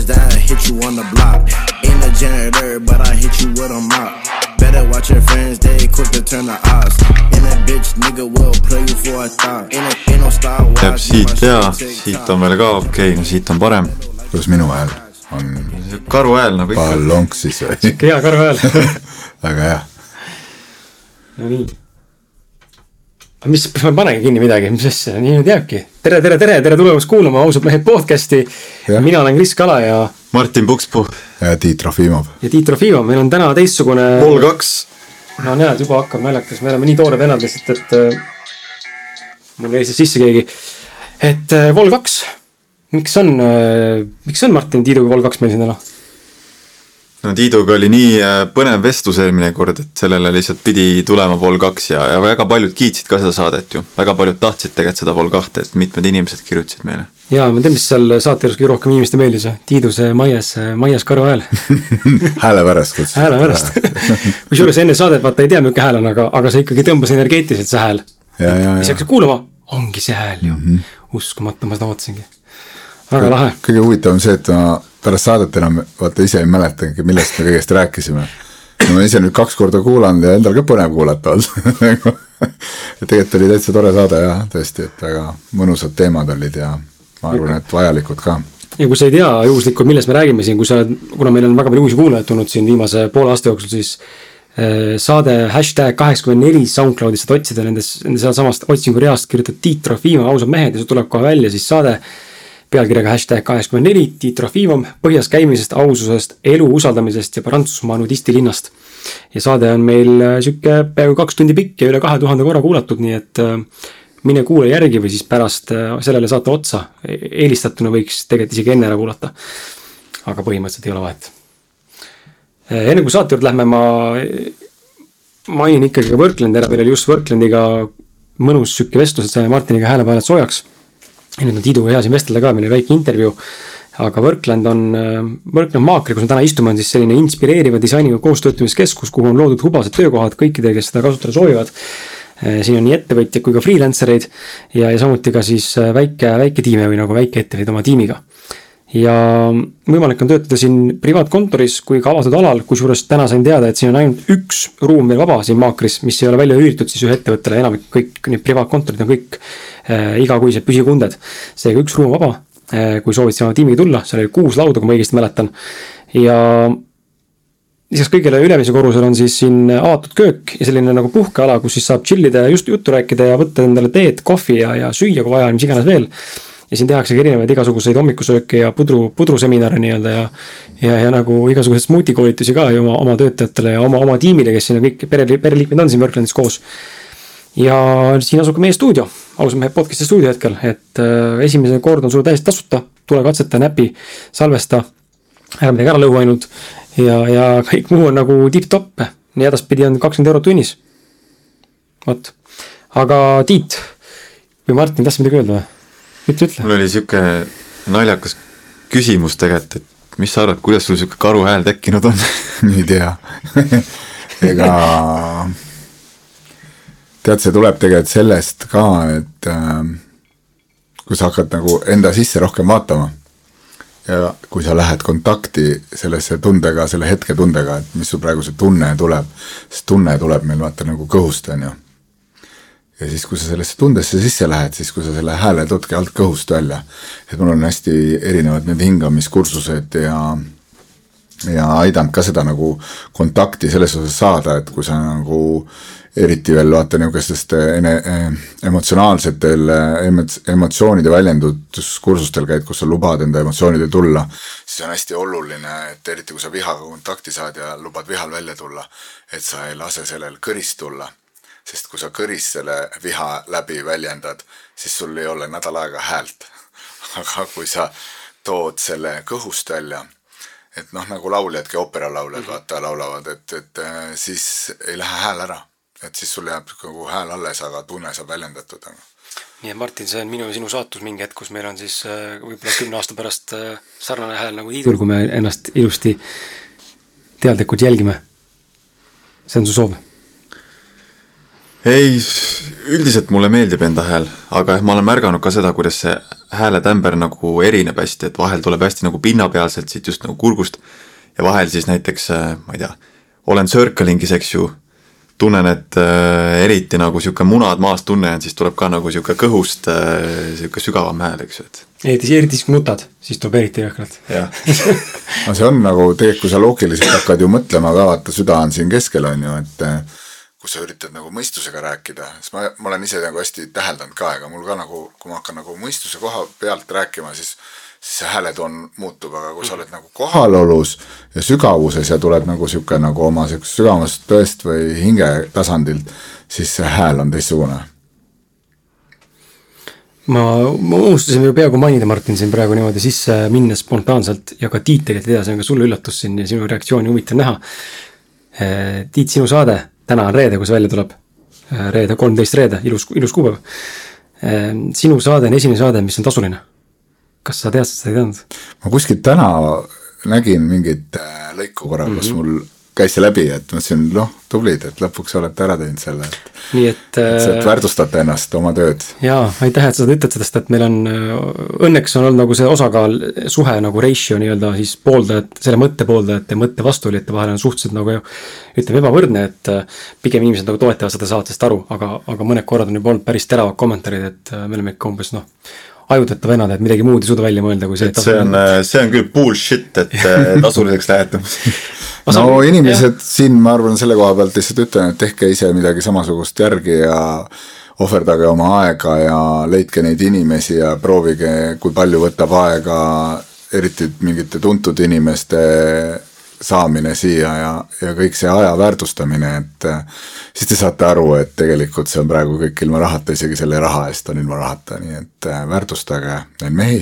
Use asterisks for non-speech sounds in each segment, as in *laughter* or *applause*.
niggas that hit you on the block. Ain't a janitor, but I hit you with a mop. Better watch your friends, they quick to turn the odds. And a bitch nigga will play you for a thought. Ain't, a, ain't no Star Wars. jääb siit ja siit on veel ka okei okay,, no siit on parem. kuidas minu hääl on karu hääl nagu ikka. ballonks siis või? hea karv hääl. *laughs* väga hea. no nii. mis, ma panengi kinni midagi, mis asja, nii nüüd jääbki. tere, tere, tere, tere tulemast kuulama ausad mehed podcast'i. Mina olen Kris Kala ja, Martin Pukspuu. ja Tiit Trofimov. ja Tiit Trofimov, meil on täna teistsugune. pool kaks. no näed, juba hakkab naljakas, me oleme nii toored vennad lihtsalt, et äh, mul jäi siis sisse keegi. et äh, Vol kaks, miks on äh,, miks on Martin Tiiduga Vol kaks meil siin täna? no Tiiduga oli nii äh, põnev vestlus eelmine kord, et sellele lihtsalt pidi tulema Vol kaks ja, ja väga paljud kiitsid ka seda saadet ju. väga paljud tahtsid tegelikult seda Vol kahte, et mitmed inimesed kirjutasid meile. ja ma tean, mis seal saate juures kõige rohkem inimestele meeldis, Tiidu see maias, maias karu hääl *laughs* hääle pärast hääle pärast. *laughs* kusjuures enne saadet vaata ei tea, milline hääl on, aga, aga see ikkagi tõmbas energeetiliselt, see hääl. ja, ja, siis hakkasid kuulama, ongi see hääl ju mm. -hmm. uskumatu, ma seda ootasingi. väga lahe. kõige huvitavam see, et ma pärast saadet enam vaata ise ei mäletanudki, millest me kõigest rääkisime. ma olen ise nüüd kaks korda kuulanud ja endal ka põnev kuulata olnud. *laughs* tegelikult oli täitsa tore saade jah, tõesti, et väga mõnusad teemad olid ja ma arvan, et vajalikud ka. ja kui sa ei tea juhuslikult, millest me räägime siin, kui sa oled, kuna meil on väga palju uusi kuulajaid tulnud siin viimase poole aasta jooksul, siis eh, saade hashtag kaheksakümmend neli SoundCloudis saad otsida nendes, nende sealsamast otsingureast kirjutad Tiit Trofimov, ausad mehed ja sul tuleb kohe välja siis saade pealkirjaga hashtag kaheksakümmend neli, Tiit Trofimov, põhjas käimisest, aususest, elu usaldamisest ja Prantsusmaa nudistilinnast. ja saade on meil äh, sihuke peaaegu kaks tundi pikk ja üle kahe tuhande korra kuulatud, nii et äh, mine kuula järgi või siis pärast äh, sellele saate otsa. eelistatuna võiks tegelikult isegi enne ära kuulata. aga põhimõtteliselt ei ole vahet. enne kui saate juurde lähme, ma mainin ikkagi ka Worklandi ära, meil oli just Worklandiga mõnus sihuke vestlus, et saime Martiniga hääle peale soojaks. Ja nüüd on Tiiduga hea siin vestelda ka, meil oli väike intervjuu. aga Workland on, Workland Maakri, kus me täna istume, on siis selline inspireeriva disainiga koostöötamiskeskus, kuhu on loodud hubased töökohad kõikidele, kes seda kasutada soovivad. siin on nii ettevõtjaid kui ka freelancer eid ja, ja samuti ka siis väike, väike tiime või nagu väikeettevõtteid oma tiimiga ja võimalik on töötada siin privaatkontoris kui ka avatud alal, kusjuures täna sain teada, et siin on ainult üks ruum veel vaba siin Maakris, mis ei ole välja üüritud siis ühe ettevõttele, enamik kõik need privaatkontorid on kõik äh, igakuised püsikunded. seega üks ruum vaba äh,, kui soovid sinna tiimiga tulla, seal oli kuus lauda, kui ma õigesti mäletan. ja lisaks kõigele ülemisel korrusel on siis siin avatud köök ja selline nagu puhkeala, kus siis saab chill ida ja just juttu rääkida ja võtta endale teed, kohvi ja, ja süüa, kui vaja on, mis iganes veel ja siin tehaksegi erinevaid igasuguseid hommikusööke ja pudru, pudruseminare nii-öelda ja ja, ja nagu igasuguseid smuuti koolitusi ka ju oma, oma töötajatele ja oma, oma tiimile, kes siin on kõik pere, pereliikmed on siin Worklandis koos. ja siin asub ka meie stuudio, ausalt mehe podcast'i stuudio hetkel, et äh, esimene kord on sul täiesti tasuta, tule katseta, näpi, salvesta, ära midagi ära lõhu ainult ja, ja kõik muu on nagu tipp-topp, nii edaspidi on kakskümmend eurot tunnis. vot, aga Tiit või Martin, tahtsid midagi öelda või? ütle, ütle. mul oli sihuke naljakas küsimus tegelikult, et mis sa arvad, kuidas sul sihuke karu hääl tekkinud on? *laughs* ei tea *laughs* ega tead, see tuleb tegelikult sellest ka, et äh, kui sa hakkad nagu enda sisse rohkem vaatama ja kui sa lähed kontakti sellesse tundega, selle hetketundega, et mis sul praegu see tunne tuleb, sest tunne tuleb meil vaata nagu kõhust, on ju. Ja siis, kui sa sellesse tundesse sisse lähed, siis kui sa selle hääle toodki alt kõhust välja, et mul on hästi erinevad need hingamiskursused ja ja aidanud ka seda nagu kontakti selles osas saada, et kui sa nagu eriti veel vaata niisugustest emotsionaalsetel emots- emotsioonide väljenduskursustel käid, kus sa lubad enda emotsioonidel tulla, siis on hästi oluline, et eriti kui sa vihaga kontakti saad ja lubad vihal välja tulla, et sa ei lase sellel kõrist tulla. Sest kui sa kõrist selle viha läbi väljendad, siis sul ei ole nädal aega häält. *laughs* aga kui sa tood selle kõhust välja et noh, nagu lauljadki, ooperalauljad vaata laulavad, et, et äh, siis ei lähe hääl ära. et siis sul jääb nagu hääl alles, aga tunne saab väljendatud. nii et Martin, see on minu ja sinu saatus mingi hetk, kus meil on siis äh, võib-olla kümne aasta pärast äh, sarnane hääl nagu Tiidul, kui me ennast ilusti teadlikult jälgime. see on su soov? ei, üldiselt mulle meeldib enda hääl, aga jah, ma olen märganud ka seda, kuidas see hääletämber nagu erineb hästi, et vahel tuleb hästi nagu pinnapealselt siit just nagu kurgust ja vahel siis näiteks, äh, ma ei tea, olen circling'is, eks ju, tunnen, et äh, eriti nagu sihuke munad maas tunne on, siis tuleb ka nagu sihuke kõhust äh, sihuke sügavam hääl, eks ju, et. eriti, eriti siis kui nutad, siis tuleb eriti jõhkralt. jah *laughs* no see on nagu tegelikult, kui sa loogiliselt hakkad ju mõtlema ka, vaata süda on siin keskel, on ju, et kui sa üritad nagu mõistusega rääkida, siis ma, ma olen ise nagu hästi täheldanud ka, ega mul ka nagu, kui ma hakkan nagu mõistuse koha pealt rääkima, siis siis see hääletoon muutub, aga kui sa oled nagu kohalolus ja sügavuses ja tuled nagu sihuke nagu oma sihukesest sügavamast tõest või hinge tasandilt, siis see hääl on teistsugune ma, ma unustasin ju peaaegu mainida, Martin, siin praegu niimoodi sisse minnes spontaanselt ja ka Tiit tegelikult ei tea, see on ka sulle üllatus siin ja sinu reaktsiooni huvitav näha. Eh, Tiit, sinu saade, täna on reede, kui see välja tuleb. Eh, reede, kolmteist reede, ilus, ilus kuupäev. Eh, sinu saade on esimene saade, mis on tasuline. kas sa tead, sa ei teadnud? ma kuskilt täna nägin mingit lõiku korra mm, -hmm. kus mul käis see läbi, et mõtlesin, noh, tublid, et lõpuks olete ära teinud selle, et. nii et. et sealt väärtustate ennast, oma tööd. jaa, aitäh, et sa seda ütled, sellest, et meil on, õnneks on olnud nagu see osakaal, suhe nagu ratio nii-öelda siis pooldajad, selle mõtte pooldajate ja mõtte vastuolijate vahel on suhteliselt nagu ütleme, ebavõrdne, et pigem inimesed nagu toetavad seda saatest aru, aga, aga mõned korrad on juba olnud päris teravad kommentaarid, et me oleme ikka umbes noh ajuteta venad, et midagi muud ei suuda välja mõelda, kui see. et see on, see on küll bullshit, et *laughs* tasuliseks lähete *laughs* no inimesed ja. siin, ma arvan, selle koha pealt lihtsalt ütlen, et tehke ise midagi samasugust järgi ja ohverdage oma aega ja leidke neid inimesi ja proovige, kui palju võtab aega eriti mingite tuntud inimeste saamine siia ja, ja kõik see aja väärtustamine, et siis te saate aru, et tegelikult see on praegu kõik ilma rahata, isegi selle raha eest on ilma rahata, nii et väärtustage neid mehi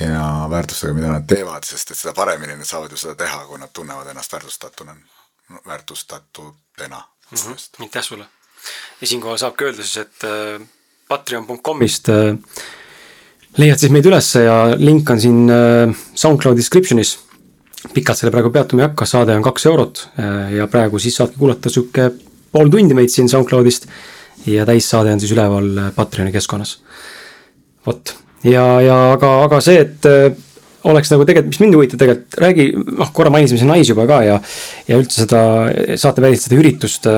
ja väärtustage, mida nad teevad, sest et seda paremini nad saavad ju seda teha, kui nad tunnevad ennast väärtustatuna, väärtustatutena mm. -hmm. aitäh sulle. ja siinkohal saab ka öelda siis, et äh, patreon.com'ist äh, leiad siis meid ülesse ja link on siin äh, SoundCloud description'is. Pikalt selle praegu peatuma ei hakka, saade on kaks eurot äh, ja praegu siis saadki kuulata sihuke pool tundi meid siin SoundCloudist. ja täissaade on siis üleval äh, Patreoni keskkonnas. vot ja, ja aga, aga see, et äh, oleks nagu tegelikult, mis mind huvitab tegelikult, räägi, noh, korra mainisime siin Nais juba ka ja, ja üldse seda saatevälist seda üritust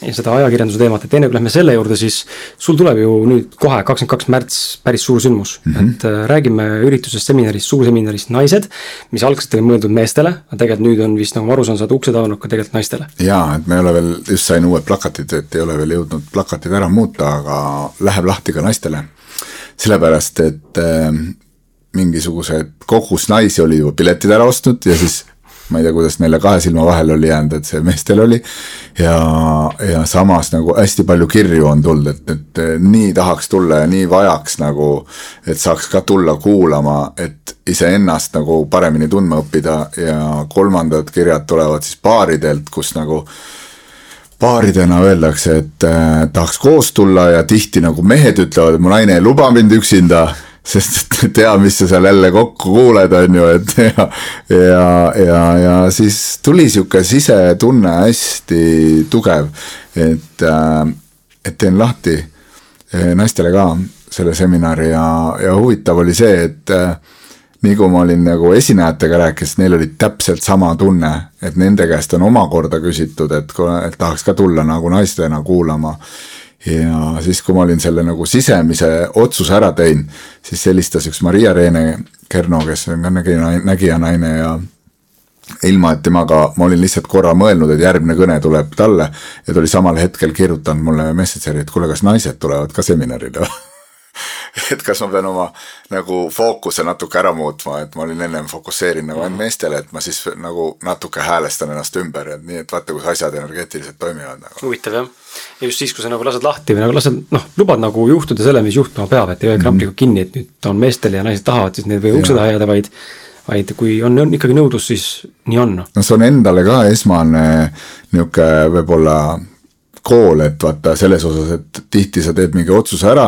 ja seda ajakirjanduse teemat, et enne kui lähme selle juurde, siis sul tuleb ju nüüd kohe, kakskümmend kaks märts, päris suur sündmus mm. -hmm. et äh, räägime üritusest, seminarist, suurseminarist Naised, mis algselt oli mõeldud meestele, aga tegelikult nüüd on vist, nagu ma aru saan, sa oled uksed avanud ka tegelikult naistele. jaa, et me ei ole veel, just sain uued plakatid, et ei ole veel jõudnud plakatid ära muuta, aga läheb lahti ka naistele sellepärast, et äh, mingisugused kogus naisi oli juba piletid ära ostnud ja siis ma ei tea, kuidas neile kahe silma vahele oli jäänud, et see meestel oli. ja, ja samas nagu hästi palju kirju on tulnud, et, et nii tahaks tulla ja nii vajaks nagu, et saaks ka tulla kuulama, et iseennast nagu paremini tundma õppida ja kolmandad kirjad tulevad siis baaridelt, kus nagu paaridena öeldakse, et äh, tahaks koos tulla ja tihti nagu mehed ütlevad, et mu naine ei luba mind üksinda, sest *laughs* tea, mis sa seal jälle kokku kuuled, on ju, et *laughs* ja, ja, ja, ja siis tuli sihuke sisetunne hästi tugev, et äh,, et teen lahti äh, naistele ka selle seminari ja, ja huvitav oli see, et äh, nii kui ma olin nagu esinejatega rääkides, neil oli täpselt sama tunne, et nende käest on omakorda küsitud, et, et tahaks ka tulla nagu naistena kuulama. Ja siis, kui ma olin selle nagu sisemise otsuse ära teinud, siis helistas üks Maria-Reene Kerno, kes on ka nägija, nägija naine ja ilma, et temaga, ma olin lihtsalt korra mõelnud, et järgmine kõne tuleb talle ja ta oli samal hetkel kirjutanud mulle Messengeri, et kuule, kas naised tulevad ka seminarile *laughs* et kas ma pean oma nagu fookuse natuke ära muutma, et ma olin ennem fokusseerinud nagu ainult meestele, et ma siis nagu natuke häälestan ennast ümber, et nii, et vaata, kus asjad energeetiliselt toimivad nagu. huvitav jah, ja just siis, kui sa nagu lased lahti või nagu lased, noh, lubad nagu juhtuda selle, mis juhtuma peab, et ei kramplikult mhm. kinni, et nüüd on meestel ja naised tahavad, siis need ei või ukse taha jääda, vaid vaid kui on, on ikkagi nõudlus, siis nii on. no see on endale ka esmane niisugune võib-olla kool, et vaata selles osas, et tihti sa teed mingi otsuse ära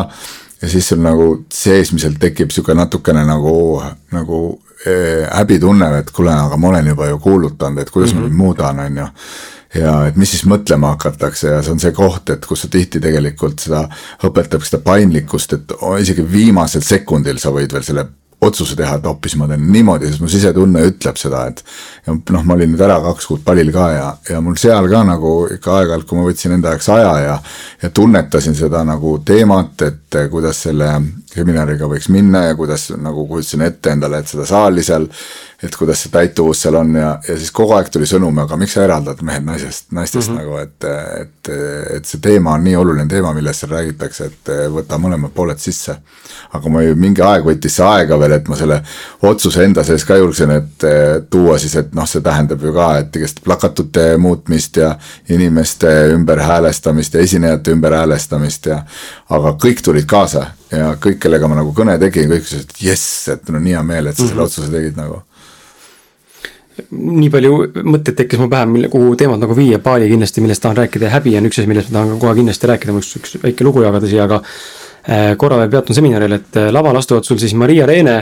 ja siis sul nagu seesmiselt tekib sihuke natukene nagu, nagu äh, häbitunne, et kuule, aga ma olen juba ju kuulutanud, et kuidas mm -hmm. ma nüüd mhm. muudan, on ju. ja et mis siis mõtlema hakatakse ja see on see koht, et kus sa tihti tegelikult seda õpetab seda paindlikkust, et isegi viimasel sekundil sa võid veel selle otsuse teha, et hoopis ma teen niimoodi, sest mu sisetunne ütleb seda, et ja noh, ma olin nüüd ära kaks kuud palil ka ja, ja mul seal ka nagu ikka aeg-ajalt, kui ma võtsin enda jaoks aja ja ja tunnetasin seda nagu teemat, et kuidas selle seminariga võiks minna ja kuidas nagu kujutasin ette endale, et seda saali seal et kuidas see täituvus seal on ja, ja siis kogu aeg tuli sõnum, aga miks sa eraldad mehed naisest, naistest mm -hmm. nagu, et, et, et see teema on nii oluline teema, millest seal räägitakse, et võta mõlemad pooled sisse. aga ma ju mingi aeg võttis see aega veel, et ma selle otsuse enda sees ka julgsin, et tuua siis, et noh, see tähendab ju ka, et igast plakatute muutmist ja inimeste ümberhäälestamist ja esinejate ümberhäälestamist ja aga kõik tulid kaasa ja kõik, kellega ma nagu kõne tegin, kõik ütlesid, et jess, et no nii hea meel, et sa selle mm -hmm. otsuse tegid nagu nii palju mõtteid tekkis mul pähe, mille, kuhu teemat nagu viia, paari kindlasti, millest tahan rääkida ja häbi on üks asi, millest ma tahan ka kohe kindlasti rääkida, mul üks, üks väike lugu jagada siia, aga korra veel peatun seminaril, et äh, lavale astuvad sul siis Maria Reene,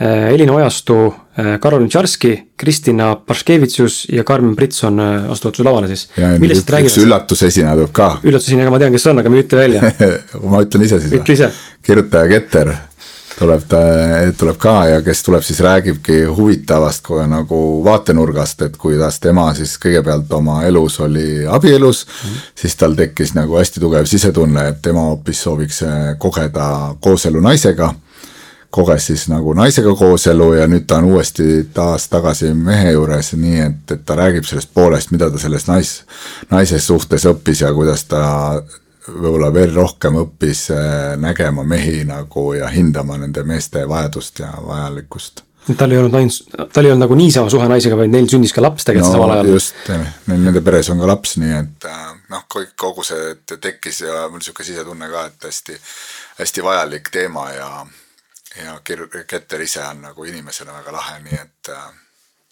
äh, Elina Ojastu, Karolin Tšarski, Kristina Paškevitsus ja Karmen Britson astuvad sul lavale siis. ja nüüd üks, üllatusesineja tuleb ka. üllatusesineja, ma tean, kes see on, aga ütle välja *laughs* ma ütlen ise siis või? kirjutaja Keter tuleb ta, tuleb ka ja kes tuleb siis räägibki huvitavast nagu vaatenurgast, et kuidas tema siis kõigepealt oma elus oli abielus mm, siis tal tekkis nagu hästi tugev sisetunne, et tema hoopis sooviks eh, kogeda kooselu naisega koges siis nagu naisega kooselu ja nüüd ta on uuesti taas tagasi mehe juures, nii et, et ta räägib sellest poolest, mida ta selles nais, naise suhtes õppis ja kuidas ta võib-olla veel rohkem õppis äh, nägema mehi nagu ja hindama nende meeste vajadust ja vajalikkust. tal ei olnud ainult, tal ei olnud nagu niisama suhe naisega, vaid neil sündis ka laps tegelikult no, samal ajal. just, neil, nende peres on ka laps, nii et äh, noh, kogu see tekkis ja mul niisugune sisetunne ka, et hästi, hästi vajalik teema ja, ja Keter ise on nagu inimesena väga lahe, nii et äh,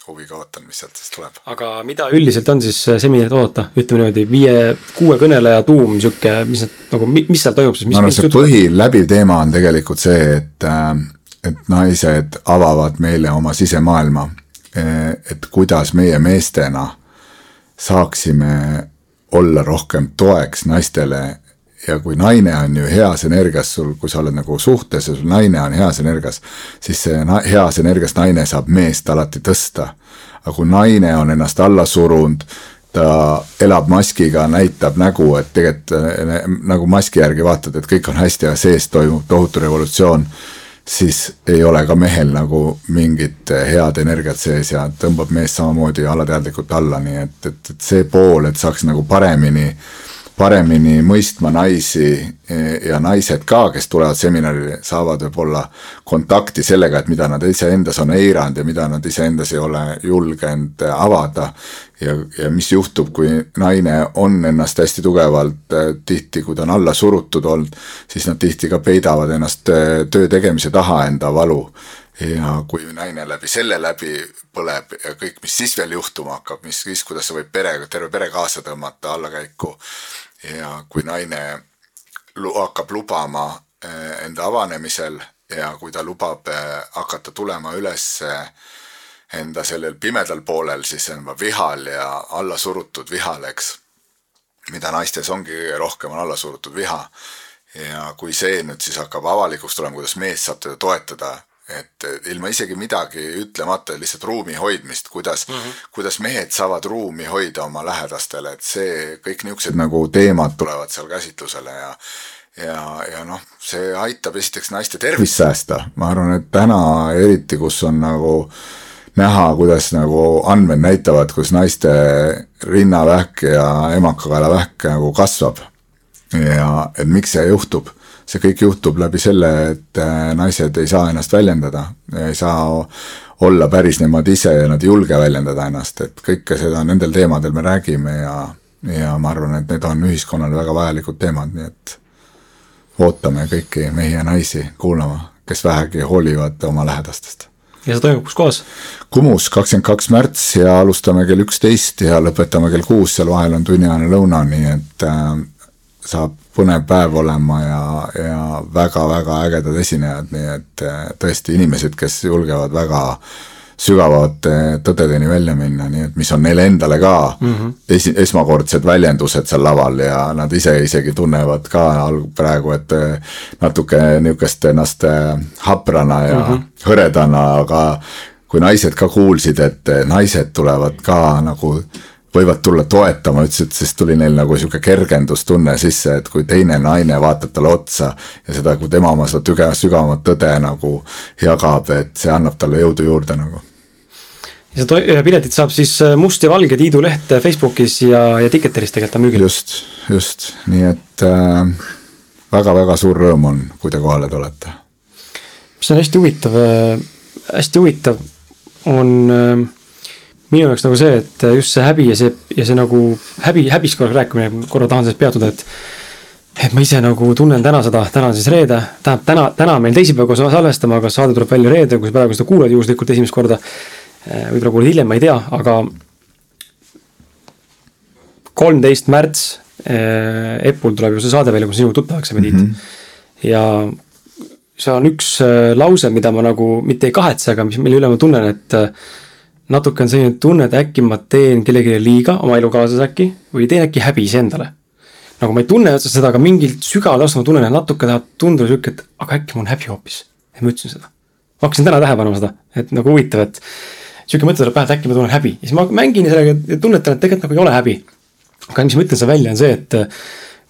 huviga ootan, mis sealt siis tuleb. aga mida üldiselt on siis äh, seminarilt oodata, ütleme niimoodi viie-kuue kõneleja tuum, sihuke, mis need nagu, mis seal toimub siis? ma arvan, see põhiläbiv teema on tegelikult see, et, äh, et naised avavad meile oma sisemaailma. Äh, et kuidas meie meestena saaksime olla rohkem toeks naistele ja kui naine on ju heas energias sul, kui sa oled nagu suhtes ja sul naine on heas energias, siis see heas energias naine saab meest alati tõsta. aga kui naine on ennast alla surunud, ta elab maskiga, näitab nägu, et tegelikult nagu maski järgi vaatad, et kõik on hästi, aga sees toimub tohutu revolutsioon, siis ei ole ka mehel nagu mingit head energiat sees ja tõmbab meest samamoodi alateadlikult alla, nii et, et, et see pool, et saaks nagu paremini äh, paremini mõistma naisi e, ja naised ka, kes tulevad seminarile, saavad võib-olla kontakti sellega, et mida nad iseendas on eiranud ja mida nad iseendas ei ole julgenud avada. ja, ja mis juhtub, kui naine on ennast hästi tugevalt, e, tihti kui ta on alla surutud olnud, siis nad tihti ka peidavad ennast e, töö tegemise taha enda valu ja kui naine läbi selle läbi põleb ja kõik, mis siis veel juhtuma hakkab, mis siis, kuidas see võib pere, terve pere kaasa tõmmata allakäiku ja kui naine hakkab lubama eh, enda avanemisel ja kui ta lubab eh, hakata tulema üles eh, enda sellel pimedal poolel, siis see on vihal ja allasurutud vihal, eks. mida naistes ongi kõige rohkem, on allasurutud viha. ja kui see nüüd siis hakkab avalikuks tulema, kuidas mees saab teda toetada et ilma isegi midagi ütlemata, lihtsalt ruumi hoidmist, kuidas mm, -hmm. kuidas mehed saavad ruumi hoida oma lähedastele, et see, kõik niisugused nagu teemad tulevad seal käsitlusele ja ja, ja noh, see aitab esiteks naiste tervist säästa, ma arvan, et täna eriti, kus on nagu näha, kuidas nagu andmed näitavad, kus naiste rinnavähk ja emakakaelavähk nagu kasvab. ja et miks see juhtub see kõik juhtub läbi selle, et äh, naised ei saa ennast väljendada, ei saa olla päris nemad ise ja nad ei julge väljendada ennast, et kõike seda nendel teemadel me räägime ja, ja ma arvan, et need on ühiskonnale väga vajalikud teemad, nii et ootame kõiki mehi ja naisi kuulama, kes vähegi hoolivad oma lähedastest ja see toimub kus kohas? Kumus, kakskümmend kaks märts ja alustame kell üksteist ja lõpetame kell kuus, seal vahel on tunniajane lõuna, nii et äh, saab põnev päev olema ja, ja väga-väga ägedad esinejad, nii et eh, tõesti inimesed, kes julgevad väga sügavate tõdedeni välja minna, nii et mis on neile endale ka mm -hmm. esi-, esmakordsed väljendused seal laval ja nad ise isegi tunnevad ka alg-, praegu, et eh, natuke niisugust ennast eh, haprana ja mm -hmm. hõredana, aga kui naised ka kuulsid, et naised tulevad ka nagu võivad tulla toetama, ütles, et siis tuli neil nagu sihuke kergendustunne sisse, et kui teine naine vaatab talle otsa ja seda, kui tema oma seda tüge-, sügavamat tõde nagu jagab, et see annab talle jõudu juurde nagu. ja seda piletit saab siis äh, Must ja Valge Tiidu leht äh, Facebookis ja, ja Ticketeris tegelikult on müügil. just, just, nii et äh, väga-väga suur rõõm on, kui te kohale tulete. mis on hästi huvitav äh,, hästi huvitav on äh, minu jaoks nagu see, et just see häbi ja see, ja see nagu häbi, häbist korra rääkimine, korra tahan sellest peatuda, et. et ma ise nagu tunnen täna seda, täna on siis reede, tähendab täna, täna meil teisipäev koos salvestama, aga saade tuleb välja reedel, kui sa praegu seda kuulad juhuslikult esimest korda. Eh, võib-olla kuulad hiljem, ma ei tea, aga. kolmteist märts äh, Epul tuleb ju see saade välja, kus sinuga tuttavaks saime Tiit mm. -hmm. ja see on üks äh, lause, mida ma nagu mitte ei kahetse, aga mis, mille üle ma tunnen, et äh, natuke on selline tunne, et äkki ma teen kellelegi liiga, oma elukaaslase äkki, või teen äkki häbi iseendale. nagu ma ei tunne otseselt seda, aga mingil sügaval taustal ma tunnen, et natuke tahab tunduda sihuke, et aga äkki mul on häbi hoopis. et ma ütlesin seda. ma hakkasin täna tähele panema seda, et nagu huvitav, et sihuke mõte tuleb pähe, et äkki ma tunnen häbi ja siis ma mängin sellega ja tunnetan, et tegelikult nagu ei ole häbi. aga mis ma ütlen seal välja, on see, et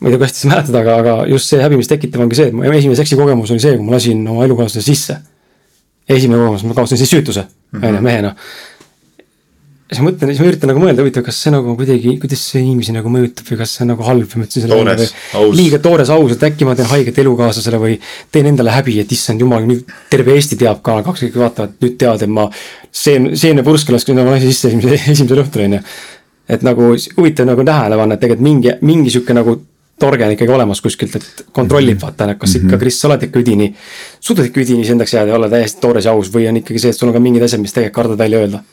ma ei tea, kui hästi sa mäletad, aga, aga just see häbi, mis tekitab, ongi see, et mu esimene seksikogemus oli see, kui ma lasin oma elukaaslase sisse. esimene kogemus, ma kaotasin siis süütuse, on ju, mehena siis ma mõtlen, siis ma üritan nagu mõelda, huvitav, kas see nagu kuidagi, kuidas see inimesi nagu mõjutab või kas see on nagu halb või ma ütlesin selle liiga toores aus, et äkki ma teen haiget elukaaslasele või teen endale häbi, et issand jumal, nüüd terve Eesti teab ka, kaks kõik vaatavad, nüüd teavad, et ma seen-, seenepurske lasksin oma naise sisse esimese, *laughs* esimesel õhtul, on ju. et nagu huvitav nagu tähele panna, et tegelikult mingi, mingi sihuke nagu torge on ikkagi olemas kuskilt, et kontrollib mhm. vaata, kas ikka, mhm. Kris, sa oled ikka üdini, suudad ikka üdini iseendaks jääda ja olla täiesti toores ja aus või on ikkagi see, et sul on ka mingid asjad, mis tegelikult kardad välja öelda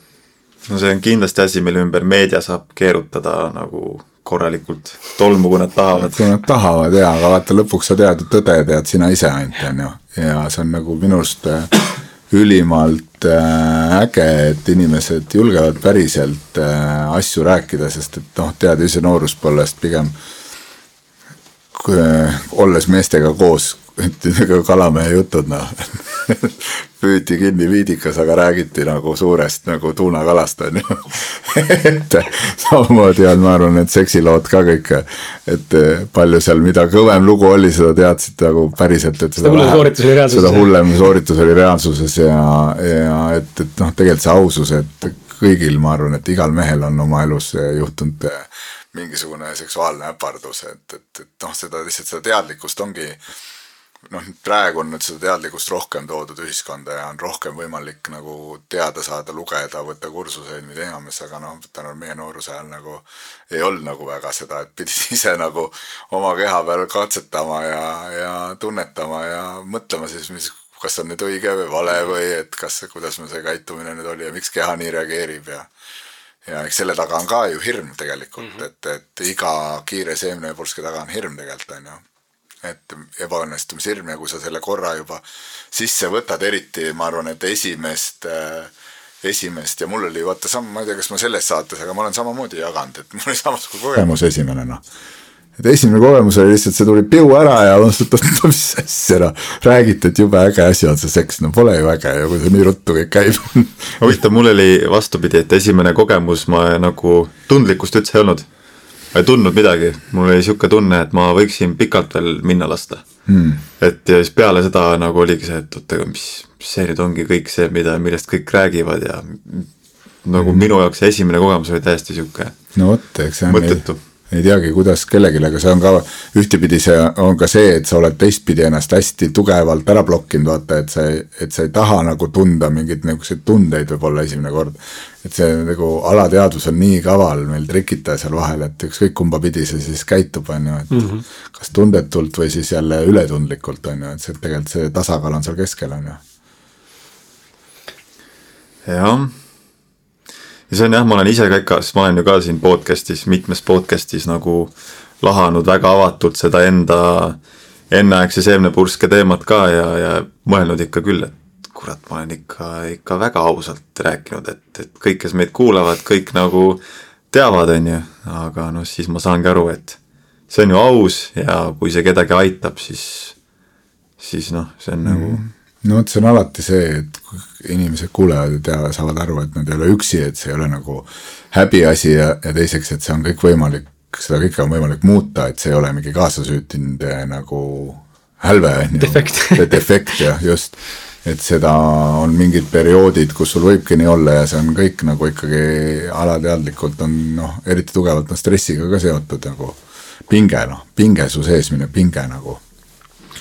no see on kindlasti asi, mille ümber meedia saab keerutada nagu korralikult tolmu, kui nad tahavad. kui nad tahavad jaa, aga vaata lõpuks sa tead ju tõde, tead sina ise ainult, on ju. ja see on nagu minu arust äh, ülimalt äh, äge, et inimesed julgevad päriselt äh, asju rääkida, sest et noh, tead ise nooruspõlvest pigem olles meestega koos nagu *laughs* kalamehe jutud noh *laughs* püüti kinni viidikas, aga räägiti nagu suurest nagu tuunakalast *laughs* on ju et samamoodi on, ma arvan, need seksilood ka kõik, et palju seal, mida kõvem lugu oli, seda teadsid nagu päriselt, et seda, seda hullem sooritus oli reaalsuses. seda hullem sooritus oli reaalsuses ja, ja et, et noh, tegelikult see ausus, et kõigil, ma arvan, et igal mehel on oma elus juhtunud mingisugune seksuaalne äpardus, et, et, et noh, seda lihtsalt seda teadlikkust ongi noh, praegu on nüüd seda teadlikkust rohkem toodud ühiskonda ja on rohkem võimalik nagu teada saada, lugeda, võtta kursuseid, mida iganes, aga noh, tänu meie nooruse ajal nagu ei olnud nagu väga seda, et pidid *laughs* ise nagu oma keha peal katsetama ja, ja tunnetama ja mõtlema siis, mis, kas on nüüd õige või vale või et kas, kuidas meil see käitumine nüüd oli ja miks keha nii reageerib ja ja eks selle taga on ka ju hirm tegelikult mm, -hmm. et, et iga kiire seemnepurske taga on hirm tegelikult on ju et ebaõnnestumishirm ja kui sa selle korra juba sisse võtad, eriti ma arvan, et esimest äh, esimest ja mul oli vaata sam-, ma ei tea, kas ma selles saates, aga ma olen samamoodi jaganud, et mul oli samasugune kogemus. Esimene noh. et esimene kogemus oli lihtsalt, see tuli piu ära ja unustad, et *laughs* mis asja noh, räägiti, et jube äge asi on see seks, no pole ju äge ja kui see nii ruttu kõik käib. Huvitav, mul oli vastupidi, et esimene kogemus ma nagu tundlikkust üldse ei olnud ma ei tundnud midagi, mul oli sihuke tunne, et ma võiksin pikalt veel minna lasta hmm.. et ja siis peale seda nagu oligi see, et oot, aga mis, mis see nüüd ongi kõik see, mida, millest kõik räägivad ja nagu hmm. minu jaoks esimene kogemus oli täiesti sihuke. no vot, eks see on mõttetu ei teagi, kuidas kellelegi, aga see on ka ühtepidi see on ka see, et sa oled teistpidi ennast hästi tugevalt ära blokkinud, vaata, et sa ei, et sa ei taha nagu tunda mingeid niisuguseid tundeid võib-olla esimene kord. et see nagu alateadvus on nii kaval meil trikitaja seal vahel, et ükskõik kumba pidi see siis käitub, on ju, et mm -hmm. kas tundetult või siis jälle ületundlikult, on ju, et see tegelikult see tasakaal on seal keskel, on ju. jah ja see on jah, ma olen ise ka ikka, sest ma olen ju ka siin podcast'is, mitmes podcast'is nagu lahanud väga avatult seda enda enneaegse seemnepurske teemat ka ja, ja mõelnud ikka küll, et kurat, ma olen ikka, ikka väga ausalt rääkinud, et, et kõik, kes meid kuulavad, kõik nagu teavad, on ju, aga noh, siis ma saangi aru, et see on ju aus ja kui see kedagi aitab, siis, siis noh, see on mm. nagu no vot, see on alati see, et inimesed kuulevad ja teavad, saavad aru, et nad ei ole üksi, et see ei ole nagu häbiasi ja, ja teiseks, et see on kõik võimalik, seda kõike on võimalik muuta, et see ei ole mingi kaasasüütinud nagu hälve on ju. *laughs* defekt. jah, just. et seda on mingid perioodid, kus sul võibki nii olla ja see on kõik nagu ikkagi alateadlikult on noh, eriti tugevalt on stressiga ka seotud nagu pinge noh, pinge su sees minev pinge nagu.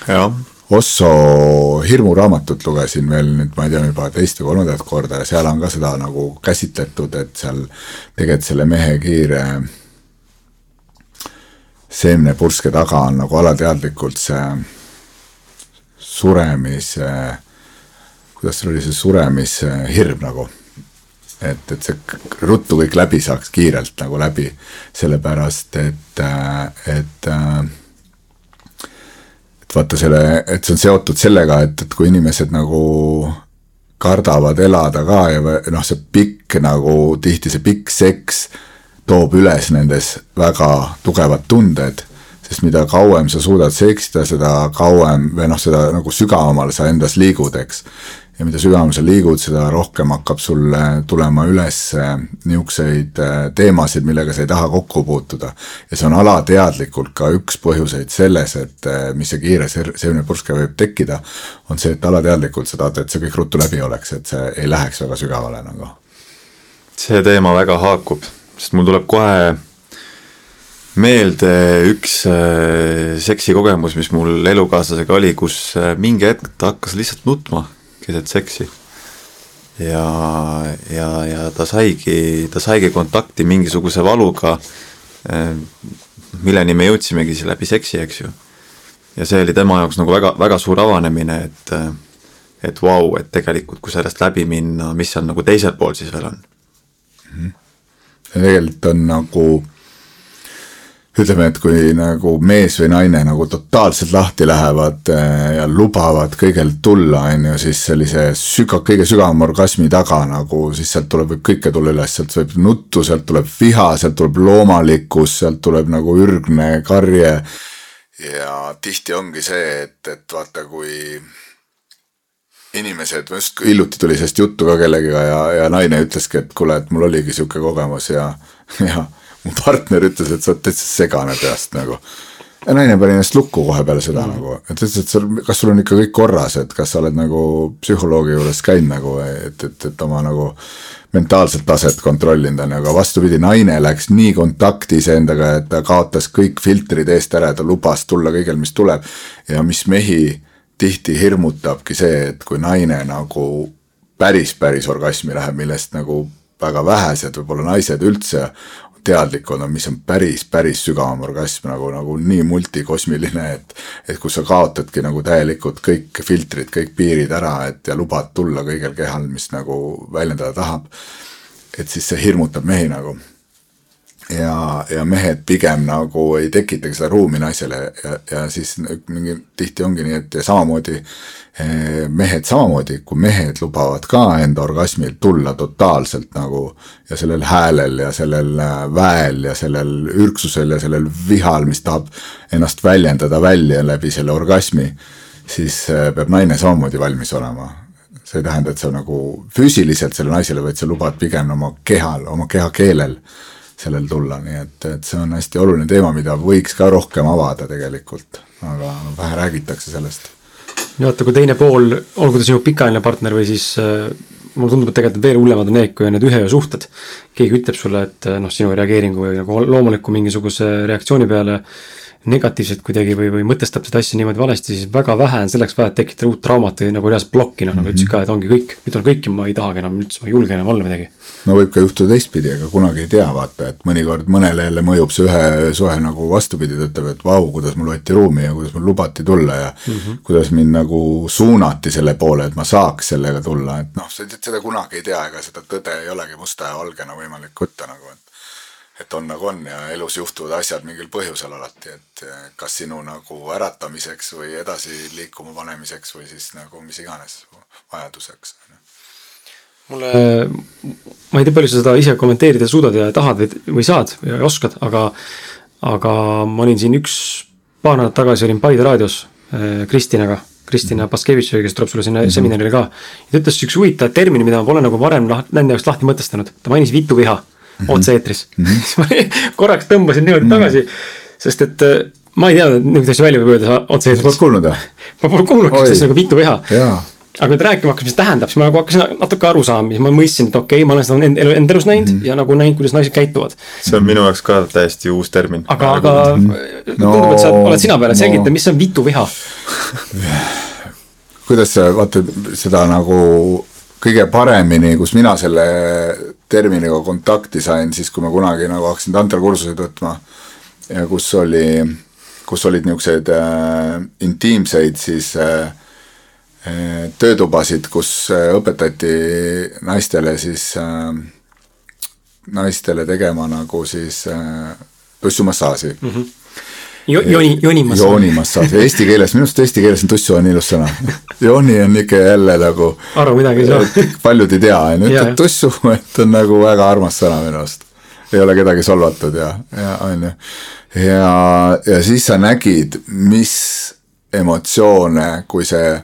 jah Osso hirmuraamatut lugesin veel nüüd, ma ei tea, juba teist või kolmandat korda ja seal on ka seda nagu käsitletud, et seal tegelikult selle mehe kiire seemnepurske taga on nagu alateadlikult see suremise, kuidas see oli, see suremishirm nagu. et, et see ruttu kõik läbi saaks kiirelt nagu läbi, sellepärast et, et et vaata selle, et see on seotud sellega, et, et kui inimesed nagu kardavad elada ka ja noh, see pikk nagu tihti see pikk seks toob üles nendes väga tugevad tunded, sest mida kauem sa suudad seksida, seda kauem või noh, seda nagu sügavamale sa endas liigud, eks ja mida sügavam sa liigud, seda rohkem hakkab sulle tulema üles äh, niisuguseid äh, teemasid, millega sa ei taha kokku puutuda. ja see on alateadlikult ka üks põhjuseid selles, et äh, mis see kiire seemnepurske võib tekkida, on see, et alateadlikult sa tahad, et see kõik ruttu läbi oleks, et see ei läheks väga sügavale nagu. see teema väga haakub, sest mul tuleb kohe meelde üks seksikogemus, mis mul elukaaslasega oli, kus mingi hetk ta hakkas lihtsalt nutma keset seksi. ja, ja, ja ta saigi, ta saigi kontakti mingisuguse valuga, eh, milleni me jõudsimegi siis läbi seksi, eks ju. ja see oli tema jaoks nagu väga, väga suur avanemine, et et vau wow,, et tegelikult, kui sellest läbi minna, mis seal nagu teisel pool siis veel on mm. -hmm. tegelikult on nagu ütleme, et kui nagu mees või naine nagu totaalselt lahti lähevad eh, ja lubavad kõigel tulla, on ju, siis sellise süga-, kõige sügavama orgasmi taga nagu, siis sealt tuleb, võib kõike tulla üles, sealt võib nuttu, sealt tuleb viha, sealt tuleb loomalikkus, sealt tuleb nagu ürgne karje. ja tihti ongi see, et, et vaata, kui inimesed, just hiljuti tuli sellest juttu ka kellegiga ja, ja naine ütleski, et kuule, et mul oligi sihuke kogemus ja, ja mu partner ütles, et sa oled täitsa segane peast nagu. ja naine pani ennast lukku kohe peale seda mm. nagu, et ütles, et sul, kas sul on ikka kõik korras, et kas sa oled nagu psühholoogi juures käinud nagu, et, et, et oma nagu mentaalset taset kontrollinud on ju, aga vastupidi, naine läks nii kontakti iseendaga, et ta kaotas kõik filtrid eest ära ja ta lubas tulla kõigel, mis tuleb. ja mis mehi tihti hirmutabki see, et kui naine nagu päris, päris orgasmi läheb, millest nagu väga vähesed, võib-olla naised üldse teadlikud on, mis on päris, päris sügavam orgasm nagu, nagu nii multikosmiline, et et kus sa kaotadki nagu täielikult kõik filtrid, kõik piirid ära, et ja lubad tulla kõigel kehal, mis nagu väljendada tahab. et siis see hirmutab mehi nagu ja, ja mehed pigem nagu ei tekitagi seda ruumi naisele ja, ja siis mingi tihti ongi nii, et samamoodi eh, mehed samamoodi, kui mehed lubavad ka enda orgasmil tulla totaalselt nagu ja sellel häälel ja sellel äh, väel ja sellel ürksusel ja sellel vihal, mis tahab ennast väljendada välja läbi selle orgasmi, siis äh, peab naine samamoodi valmis olema. See ei tähenda, et sa nagu füüsiliselt selle naisele, vaid sa lubad pigem oma kehal, oma kehakeelel sellel tulla, nii et, et see on hästi oluline teema, mida võiks ka rohkem avada tegelikult, aga vähe räägitakse sellest. no vaata, kui teine pool, olgu ta sinu pikaajaline partner või siis äh, mulle tundub, et tegelikult veel hullemad on need, kui on need ühe öö suhted. keegi ütleb sulle, et noh, sinu reageeringu või nagu loomuliku mingisuguse reaktsiooni peale äh, negatiivselt kuidagi või, või mõtestab seda asja niimoodi valesti, siis väga vähe on selleks vaja, tekitada uut traumat või nagu reaalselt plokki, noh mm -hmm. nagu ütlesid ka, et ongi kõik, nüüd on kõik ja ma ei tahagi enam üldse, ma ei julge enam olla midagi. no võib ka juhtuda teistpidi, aga kunagi ei tea, vaata, et mõnikord mõnele jälle mõjub see ühe suhe nagu vastupidi, ta ütleb, et vau, kuidas mul võeti ruumi ja kuidas mul lubati tulla ja mm -hmm. kuidas mind nagu suunati selle poole, et ma saaks sellega tulla, et noh, seda kunagi ei tea, ega seda tõde ei olegi musta ja valgena võimalik võtta nagu, et et on nagu on ja elus juhtuvad asjad mingil põhjusel alati, et kas sinu nagu äratamiseks või edasi liikuma panemiseks või siis nagu mis iganes vajaduseks. mulle, ma ei tea, palju sa seda ise kommenteerida suudad ja tahad või, või saad või oskad, aga, aga ma olin siin üks, paar nädalat tagasi olin Paide raadios äh, Kristinaga Kristina Baskevitš, kes tuleb sulle sinna mm -hmm. seminarile ka. ta ütles siukse huvitava termini, mida ma pole nagu varem nende jaoks lahti mõtestanud, ta mainis vituviha mm. Otse-eetris mm. -hmm. *laughs* siis ma korraks tõmbasin niimoodi mm -hmm. tagasi, sest et äh, ma ei tea, niisuguseid asju välja võib öelda otse-eetris. Poled kuulnud või? ma pole kuulnud, kas see on nagu vituviha aga kui ta rääkima hakkas, mis tähendab, siis ma nagu hakkasin natuke aru saama, siis ma mõistsin, et okei okay,, ma olen seda enda, enda elus näinud mm -hmm. ja nagu näinud, kuidas naised käituvad. see on minu jaoks ka täiesti uus termin. aga, aga no, tundub, et sa oled sina peale, selgita no., mis on vituviha kuidas sa vaata seda nagu kõige paremini, kus mina selle terminiga kontakti sain, siis kui ma kunagi nagu hakkasin tantrakursuseid võtma ja kus oli, kus olid niisuguseid äh, intiimseid siis äh, äh töötubasid, kus äh, õpetati naistele siis äh,, naistele tegema nagu siis äh, tussumassaaži mm. -hmm jo-, jooni, joonimassaaž. joonimassaaž, eesti keeles, minu arust eesti keeles on tussu on ilus sõna. jooni on ikka jälle nagu. aru midagi ei saa. *laughs* paljud ei tea, on ju, ütled tussu, *laughs* et on nagu väga armas sõna minu arust. ei ole kedagi solvatud ja, ja on ju. ja, ja siis sa nägid, mis emotsioone, kui see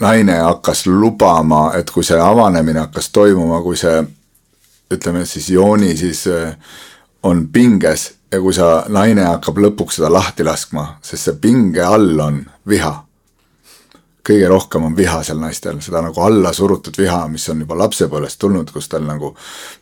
naine hakkas lubama, et kui see avanemine hakkas toimuma, kui see ütleme siis jooni siis on pinges ja kui sa, naine hakkab lõpuks seda lahti laskma, sest see pinge all on viha. kõige rohkem on viha seal naistel, seda nagu alla surutud viha, mis on juba lapsepõlvest tulnud, kus tal nagu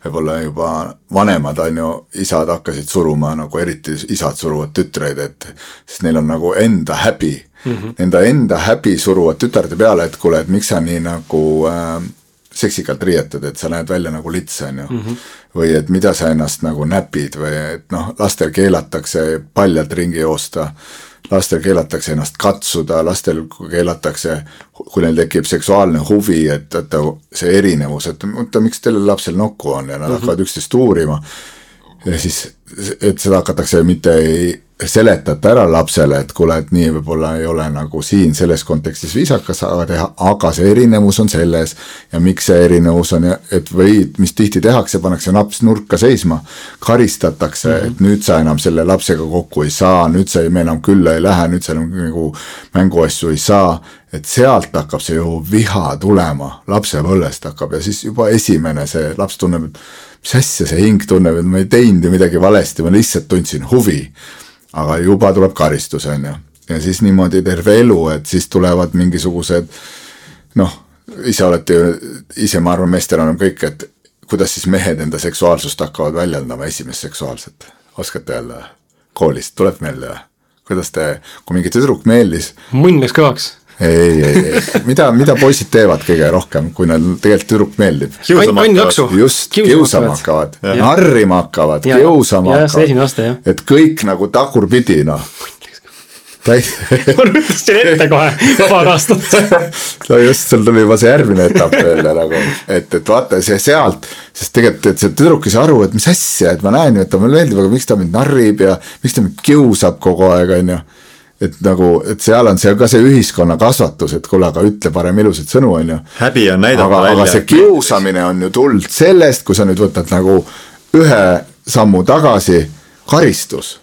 võib-olla juba vanemad, on ju, isad hakkasid suruma nagu eriti isad suruvad tütreid, et sest neil on nagu enda häbi mm. -hmm. Enda, enda häbi suruvad tütarde peale, et kuule, et miks sa nii nagu äh, seksikalt riietud, et sa näed välja nagu lits, on ju mm. -hmm. Või et mida sa ennast nagu näpid või et noh, lastel keelatakse paljalt ringi joosta, lastel keelatakse ennast katsuda, lastel keelatakse, kui neil tekib seksuaalne huvi, et vaata see erinevus, et oota, miks sellel lapsel nokku on ja nad mm -hmm. hakkavad üksteist uurima. ja siis, et seda hakatakse mitte ei seletata ära lapsele, et kuule, et nii võib-olla ei ole nagu siin selles kontekstis viisakas aga teha, aga see erinevus on selles. Ja miks see erinevus on ja et või mis tihti tehakse, pannakse laps nurka seisma, karistatakse mm, -hmm. et nüüd sa enam selle lapsega kokku ei saa, nüüd sa enam külla ei lähe, nüüd sa enam nagu mänguasju ei saa, et sealt hakkab see ju viha tulema, lapsepõlvest hakkab. Ja siis juba esimene see laps tunneb, et mis asja see hing tunneb, et ma ei teinud ju midagi valesti, ma lihtsalt tundsin huvi aga juba tuleb karistus, on ju. ja siis niimoodi terve elu, et siis tulevad mingisugused noh, ise olete ju, ise ma arvan, meestel on kõik, et kuidas siis mehed enda seksuaalsust hakkavad väljendama, esimest seksuaalset, oskate öelda? koolist tuleb meelde või? kuidas te, kui mingi tüdruk meeldis. munn läks kõvaks ei, ei, ei, mida, mida poisid teevad kõige rohkem, kui neil tegelikult tüdruk meeldib? just, kiusama hakkavad, narrima hakkavad, kiusama hakkavad, et kõik nagu tagurpidi noh. *laughs* Ma rutasin ette kohe paar aastat *laughs* no just, sul tuli juba see järgmine etapp veel nagu, et, et vaata see sealt, sest tegelikult, et see tüdruk ei saa aru, et mis asja, et ma näen ju, et ta mulle meeldib, aga miks ta mind narrib ja miks ta mind kiusab kogu aeg, on ju et nagu, et seal on see ka see ühiskonna kasvatus, et kuule, aga ütle parem ilusaid sõnu, on ju. häbi on näidata aga, välja. aga see kiusamine on ju tulnud sellest, kui sa nüüd võtad nagu ühe sammu tagasi, karistus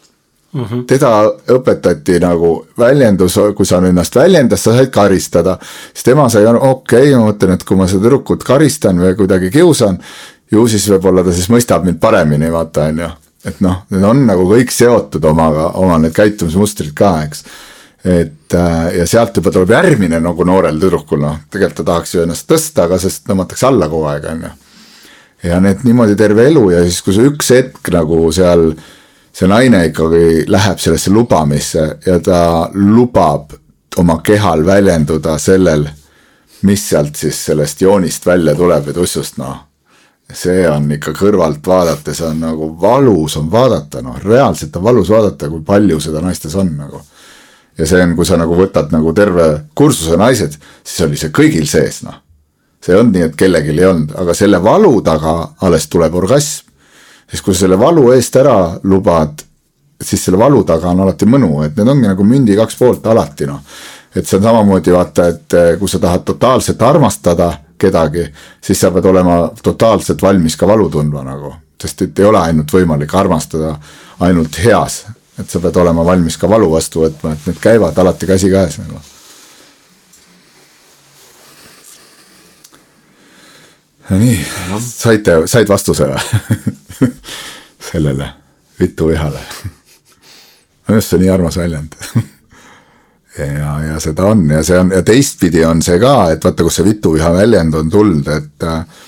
mm. -hmm. teda õpetati nagu väljendus, kui sa ennast väljendad, sa said karistada. siis tema sai, okei okay,, ma mõtlen, et kui ma seda tüdrukut karistan või kuidagi kiusan, ju siis võib-olla ta siis mõistab mind paremini, vaata, on ju et noh, need on nagu kõik seotud omaga, oma need käitumismustrid ka, eks. et äh, ja sealt juba tuleb järgmine nagu noorel tüdrukul, noh, tegelikult ta tahaks ju ennast tõsta, aga sest tõmmatakse alla kogu aeg, on ju. ja need niimoodi terve elu ja siis, kui see üks hetk nagu seal, see naine ikkagi läheb sellesse lubamisse ja ta lubab oma kehal väljenduda sellel, mis sealt siis sellest joonist välja tuleb ja tussust, noh see on ikka kõrvalt vaadates on nagu valus on vaadata, noh, reaalselt on valus vaadata, kui palju seda naistes on nagu. ja see on, kui sa nagu võtad nagu terve kursuse naised, siis oli see kõigil sees, noh. see olnud nii, et kellelgi ei olnud, aga selle valu taga alles tuleb orgasm. siis kui sa selle valu eest ära lubad, siis selle valu taga on alati mõnu, et need ongi nagu mündi kaks poolt alati, noh et see on samamoodi vaata, et eh, kui sa tahad totaalselt armastada kedagi, siis sa pead olema totaalselt valmis ka valu tundma nagu, sest et ei ole ainult võimalik armastada ainult heas, et sa pead olema valmis ka valu vastu võtma, et need käivad alati käsikäes nagu. no nii, saite, said vastuse või? *laughs* Sellele vituvihale? minu *laughs* arust see nii armas väljend *laughs* ja, ja seda on. Ja see on ja teistpidi on see ka, et vaata, kus see vituviha väljend on tulnud, et äh,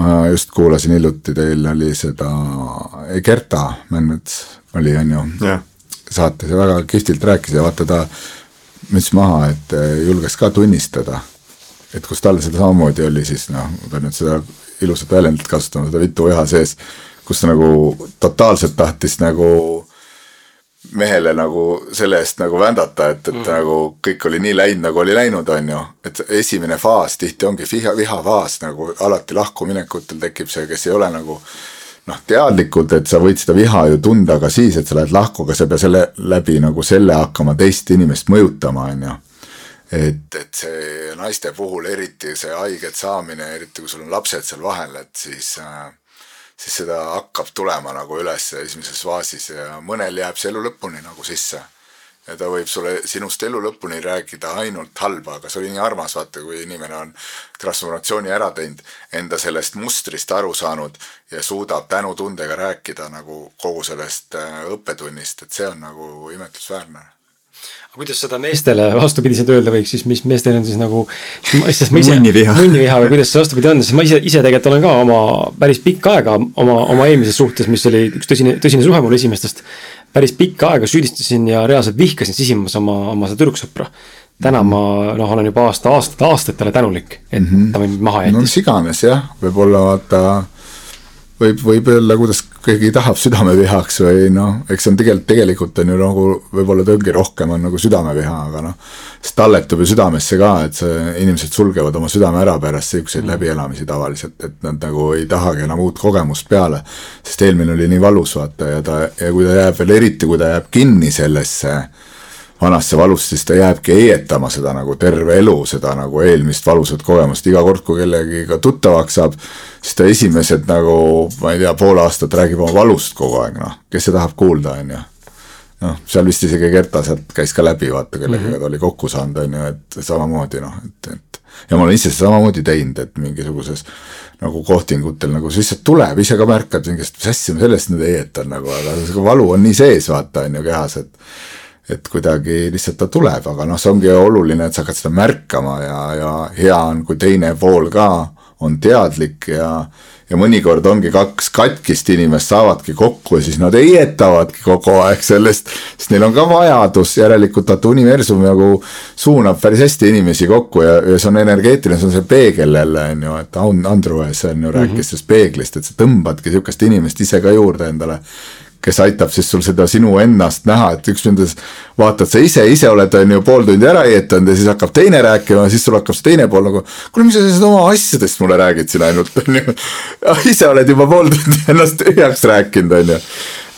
ma just kuulasin hiljuti, teil oli seda Gerta Mänmets oli, on ju jah, saates ja väga kihvtilt rääkis ja vaata ta müts maha, et äh, julges ka tunnistada, et kus tal seda samamoodi oli siis noh, ma pean nüüd seda ilusat väljendit kasutama, seda vituviha sees, kus ta nagu totaalselt tahtis nagu mehele nagu selle eest nagu vändata, et, et mm. nagu kõik oli nii läinud, nagu oli läinud, on ju. et esimene faas tihti ongi viha, vihafaas nagu alati lahkuminekutel tekib see, kes ei ole nagu noh, teadlikult, et sa võid seda viha ju tunda ka siis, et sa lähed lahku, aga sa ei pea selle läbi nagu selle hakkama teist inimest mõjutama, on ju. et, et see naiste puhul eriti see haiget saamine, eriti kui sul on lapsed seal vahel, et siis äh, siis seda hakkab tulema nagu üles esimeses faasis ja mõnel jääb see elu lõpuni nagu sisse. ja ta võib sulle sinust elu lõpuni rääkida ainult halba, aga see oli nii armas, vaata, kui inimene on transformatsiooni ära teinud, enda sellest mustrist aru saanud ja suudab tänutundega rääkida nagu kogu sellest äh, õppetunnist, et see on nagu imetlusväärne kuidas seda meestele vastupidiselt öelda võiks siis, mis meestel on siis nagu. sest ma ise, Munniviha. munniviha või kuidas see vastupidi on, sest ma ise, ise tegelikult olen ka oma päris pikka aega oma, oma eelmises suhtes, mis oli üks tõsine, tõsine suhe mul esimestest. päris pikka aega süüdistasin ja reaalselt vihkasin sisimas oma, oma seda tüdruksõpra. täna ma noh, olen juba aasta, aastaid talle tänulik, et mm -hmm. ta mind maha no jättis mis iganes jah, võib-olla vaata võib, võib öelda, kuidas keegi tahab südamevihaks või noh, eks see on tegelikult, tegelikult on ju nagu võib-olla tõlgi rohkem on nagu südameviha, aga noh. see talletub ju südamesse ka, et see, inimesed sulgevad oma südame ära pärast siukseid mm. läbielamisi tavaliselt, et nad nagu ei tahagi enam uut kogemust peale. sest eelmine oli nii valus, vaata, ja ta, ja kui ta jääb veel, eriti kui ta jääb kinni sellesse vanasse valust, siis ta jääbki heietama seda nagu terve elu, seda nagu eelmist valusat kogemust, iga kord, kui kellegiga tuttavaks saab, siis ta esimesed nagu, ma ei tea, pool aastat räägib oma valust kogu aeg, noh, kes see tahab kuulda, on ju. noh, seal vist isegi Gerta sealt käis ka läbi, vaata, kellega mm -hmm. ta oli kokku saanud, on ju, et samamoodi noh, et, et ja ma olen ise seda samamoodi teinud, et mingisuguses nagu kohtingutel nagu see lihtsalt tuleb, ise ka märkad mingist, mis asja ma sellest nüüd heietan nagu, aga see valu on nii sees, vaata, on ju, kehas, et et kuidagi lihtsalt ta tuleb, aga noh, see ongi oluline, et sa hakkad seda märkama ja, ja hea on, kui teine pool ka on teadlik ja ja mõnikord ongi kaks katkist inimest saavadki kokku ja siis nad heietavadki kogu aeg sellest, sest neil on ka vajadus, järelikult vaata universum nagu suunab päris hästi inimesi kokku ja, ja see on energeetiline, see on see peegel jälle on ju, et Andrus on ju rääkis mm -hmm. sellest peeglist, et sa tõmbadki sihukest inimest ise ka juurde endale kes aitab siis sul seda sinu ennast näha, et üks nendest vaatad sa ise, ise oled, on ju, pool tundi ära heietanud ja siis hakkab teine rääkima siis sul hakkab see teine pool nagu. kuule, mis sa sellest oma asjadest mulle räägid siin ainult, *laughs* on ju. ise oled juba pool tundi *laughs* ennast tühjaks rääkinud, on ju.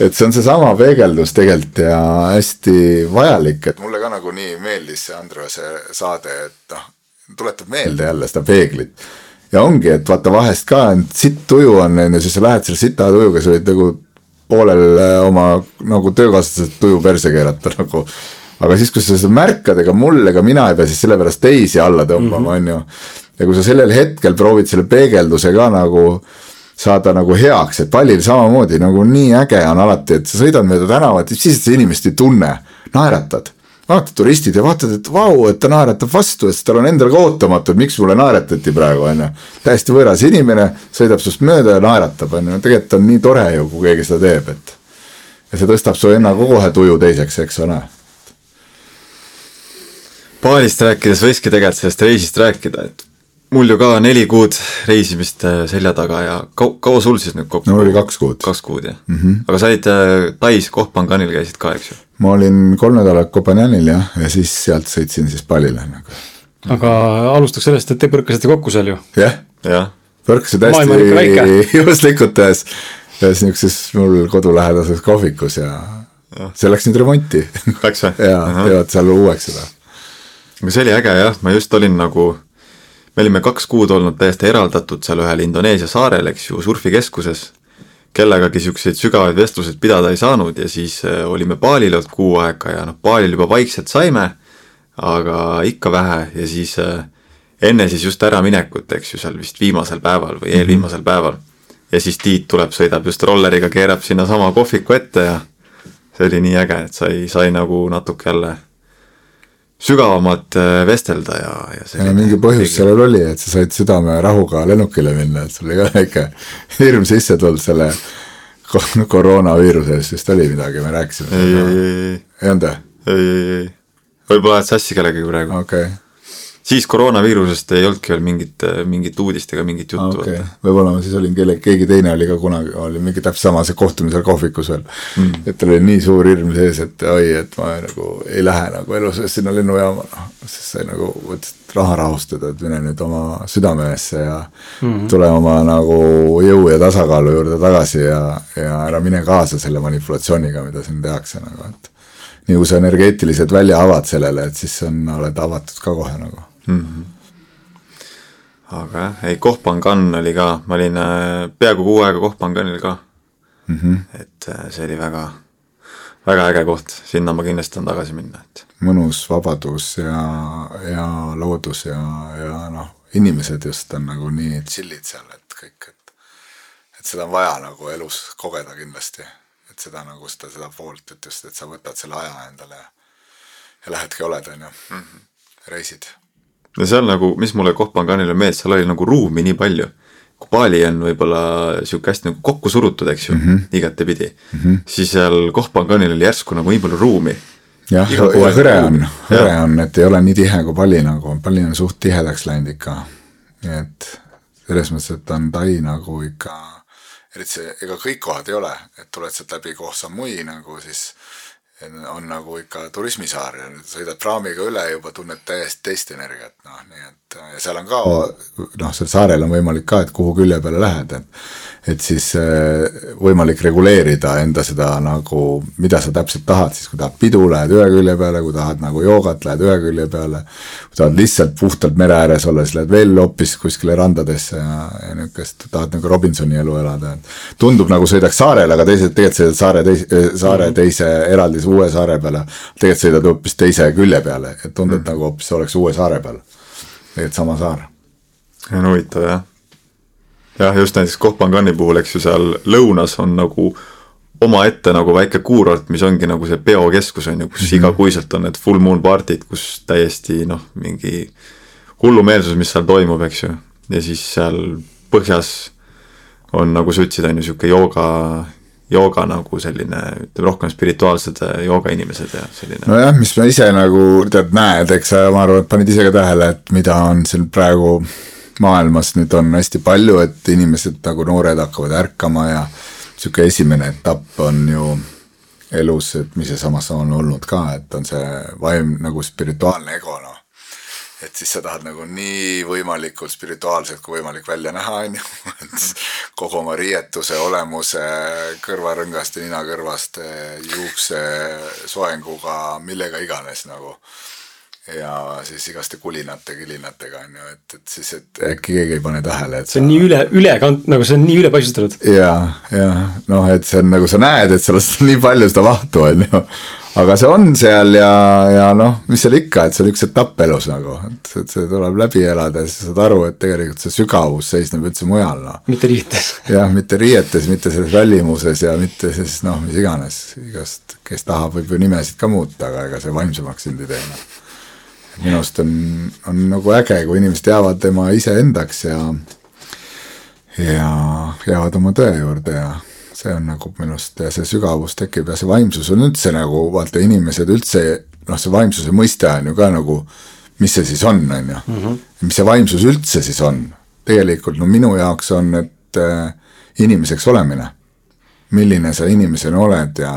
et see on seesama peegeldus tegelikult ja hästi vajalik, et mulle ka nagu nii meeldis see Andruse saade, et noh, tuletab meelde jälle seda peeglit ja ongi, et vaata vahest ka sitt tuju on, on ju, siis sa lähed selle sita tujuga, sa võid nagu poolel äh, oma nagu töökaaslased tuju perse keerata *laughs* nagu. aga siis, kui sa seda märkad, ega mul ega mina ei pea siis sellepärast teisi alla tõmbama, on ju. ja kui sa sellel hetkel proovid selle peegelduse ka nagu saada nagu heaks, et pallil samamoodi nagu nii äge on alati, et sa sõidad mööda tänavat ja siis inimest ei tunne, naeratad vaatad turistid ja vaatad, et vau, et ta naeratab vastu, et tal on endal ka ootamatu, et miks mulle naeratati praegu, on ju. täiesti võõras inimene sõidab sinust mööda ja naeratab, on ju, tegelikult on nii tore ju, kui keegi seda teeb, et. ja see tõstab su enna kohe tuju teiseks, eks ole. paalist rääkides võikski tegelikult sellest reisist rääkida, et mul ju ka neli kuud reisimist äh, selja taga ja kau-, kaua sul siis nüüd kokku? no oli kaks kuud. kaks kuud jah mm, -hmm. aga sa olid äh, Tais Koh-Phanganil käisid ka, eks ju? Ma olin kolm nädalat Kopenhaagenil jah, ja siis sealt sõitsin siis Palile nagu. aga alustaks sellest, et te põrkasite kokku seal ju. jah jah. põrkasid hästi *laughs* juhuslikult ühes, ühes niisuguses mul kodulähedases kohvikus ja see läks nüüd remonti. Läks või? *laughs* jaa, teevad seal uueks seda. aga see oli äge jah, ma just olin nagu, me olime kaks kuud olnud täiesti eraldatud seal ühel Indoneesia saarel, eks ju, surfikeskuses, kellegagi niisuguseid sügavaid vestluseid pidada ei saanud ja siis äh, olime Balil olnud kuu aega ja noh, Balil juba vaikselt saime, aga ikka vähe ja siis äh, enne siis just äraminekut, eks ju, seal vist viimasel päeval või eelviimasel päeval. ja siis Tiit tuleb, sõidab just rolleriga, keerab sinnasama kohviku ette ja see oli nii äge, et sai, sai nagu natuke jälle sügavamalt äh, vestelda ja, ja ja mingi põhjus sellel oli, et sa said südamerahuga lennukile minna, et sul oli ka väike *laughs* hirm sisse tulnud selle koroonaviiruse eest vist oli midagi, me rääkisime. ei, ei, ei, ei. ei olnud või? ei, ei, ei. võib-olla ajad sassi kellegagi praegu. okei okay siis koroonaviirusest ei olnudki veel mingit, mingit uudist ega mingit juttu okay.. võib-olla ma siis olin kelle, keegi teine oli ka kunagi, oli mingi täpselt sama see kohtumisel kohvikus veel. Mm.. et tal oli nii suur hirm sees, et oi, et ma nagu ei lähe nagu elu sees sinna lennujaama, noh, siis sai nagu mõtlesin raha rahustada, et mine nüüd oma südameesse ja mm -hmm. tule oma nagu jõu ja tasakaalu juurde tagasi ja, ja ära mine kaasa selle manipulatsiooniga, mida siin tehakse nagu, et nii kui sa energeetiliselt välja avad sellele, et siis on, oled avatud ka kohe nagu mm. -hmm. aga jah, ei Kohpangan oli ka, ma olin äh, peaaegu kuu aega Kohpanganil ka mm. -hmm. et äh, see oli väga, väga äge koht, sinna ma kindlasti tahan tagasi minna, et. mõnus vabadus ja, ja loodus ja, ja noh, inimesed just on nagu nii chill'id seal, et kõik, et et seda on vaja nagu elus kogeda kindlasti, et seda nagu seda, seda poolt, et just, et sa võtad selle aja endale ja, ja lähedki oled, on ju, mhm. reisid no seal nagu, mis mulle Koh-Phanganile meeldis, seal oli nagu ruumi nii palju. Bali on võib-olla sihuke hästi nagu kokku surutud, eks ju mm, -hmm. igatepidi mm, -hmm. siis seal Koh-Phanganil oli järsku nagu nii palju ruumi. jah, ja hõre on, hõre on, et ei ole nii tihe kui Bali nagu, Bali on suht tihedaks läinud ikka. et selles mõttes, et on Tai nagu ikka, eriti see, ega kõik kohad ei ole, et tuled sealt läbi Koh Samui nagu siis on nagu ikka turismisaar ja nüüd sõidad praamiga üle, juba tunned täiesti teist energiat, noh, nii et ja seal on ka noh, seal saarel on võimalik ka, et kuhu külje peale lähed, et et siis äh, võimalik reguleerida enda seda nagu, mida sa täpselt tahad, siis kui tahad pidu, lähed ühe külje peale, kui tahad nagu joogat, lähed ühe külje peale. kui tahad lihtsalt puhtalt mere ääres olla, siis lähed veel hoopis kuskile randadesse ja, ja niisugust, tahad nagu Robinsoni elu elada, et tundub nagu sõidaks saarele, aga teised tegelikult sõidad saare teise, saare mhm. teise eraldi uue saare peale. tegelikult sõidad hoopis teise külje peale, et tundub mm. nagu hoopis oleks uue saare peal. tegelikult sama saar. see on huvitav jah jah, just näiteks Koh-Pangani puhul, eks ju, seal lõunas on nagu omaette nagu väike kuurort, mis ongi nagu see peokeskus on ju, kus mm -hmm. igakuiselt on need full moon party'd, kus täiesti noh, mingi hullumeelsus, mis seal toimub, eks ju. ja siis seal põhjas on nagu sa ütlesid, on ju sihuke jooga, jooga nagu selline, ütleme rohkem spirituaalsed jooga inimesed ja selline. nojah, mis ma ise nagu tead, näed, eks ma arvan, et panid ise ka tähele, et mida on siin praegu maailmas nüüd on hästi palju, et inimesed nagu noored hakkavad ärkama ja niisugune esimene etapp on ju elus, et mis seesamas on olnud ka, et on see vaim nagu spirituaalne ego noh. Et siis sa tahad nagu nii võimalikult spirituaalselt kui võimalik välja näha, on ju, et kogu oma riietuse, olemuse, kõrvarõngaste, ninakõrvaste, juukse soenguga, millega iganes nagu ja siis igaste kulinate, kilinatega on ju, et, et siis, et äkki keegi ei pane tähele, et see on sa... nii üle, ülekant-, nagu see on nii ülepaisutatud. ja, ja noh, et see on nagu sa näed, et sellest on *laughs* nii palju seda mahtu, on ju. aga see on seal ja, ja noh, mis seal ikka, et see on üks etapp elus nagu, et, et see tuleb läbi elada ja siis saad aru, et tegelikult see sügavus seisneb üldse mujal, noh. mitte riietes. *laughs* jah, mitte riietes, mitte selles välimuses ja mitte siis noh, mis iganes, igast, kes tahab, võib ju nimesid ka muuta, aga ega see vaimsemaks sind ei tee, noh minu arust on, on nagu äge, kui inimesed jäävad tema iseendaks ja ja jäävad oma tõe juurde ja see on nagu minu arust ja see sügavus tekib ja see vaimsus on üldse nagu vaata, inimesed üldse noh, see vaimsuse mõiste on ju ka nagu, mis see siis on, on ju. Mhm. mis see vaimsus üldse siis on? tegelikult no minu jaoks on, et äh, inimeseks olemine. milline sa inimesena oled ja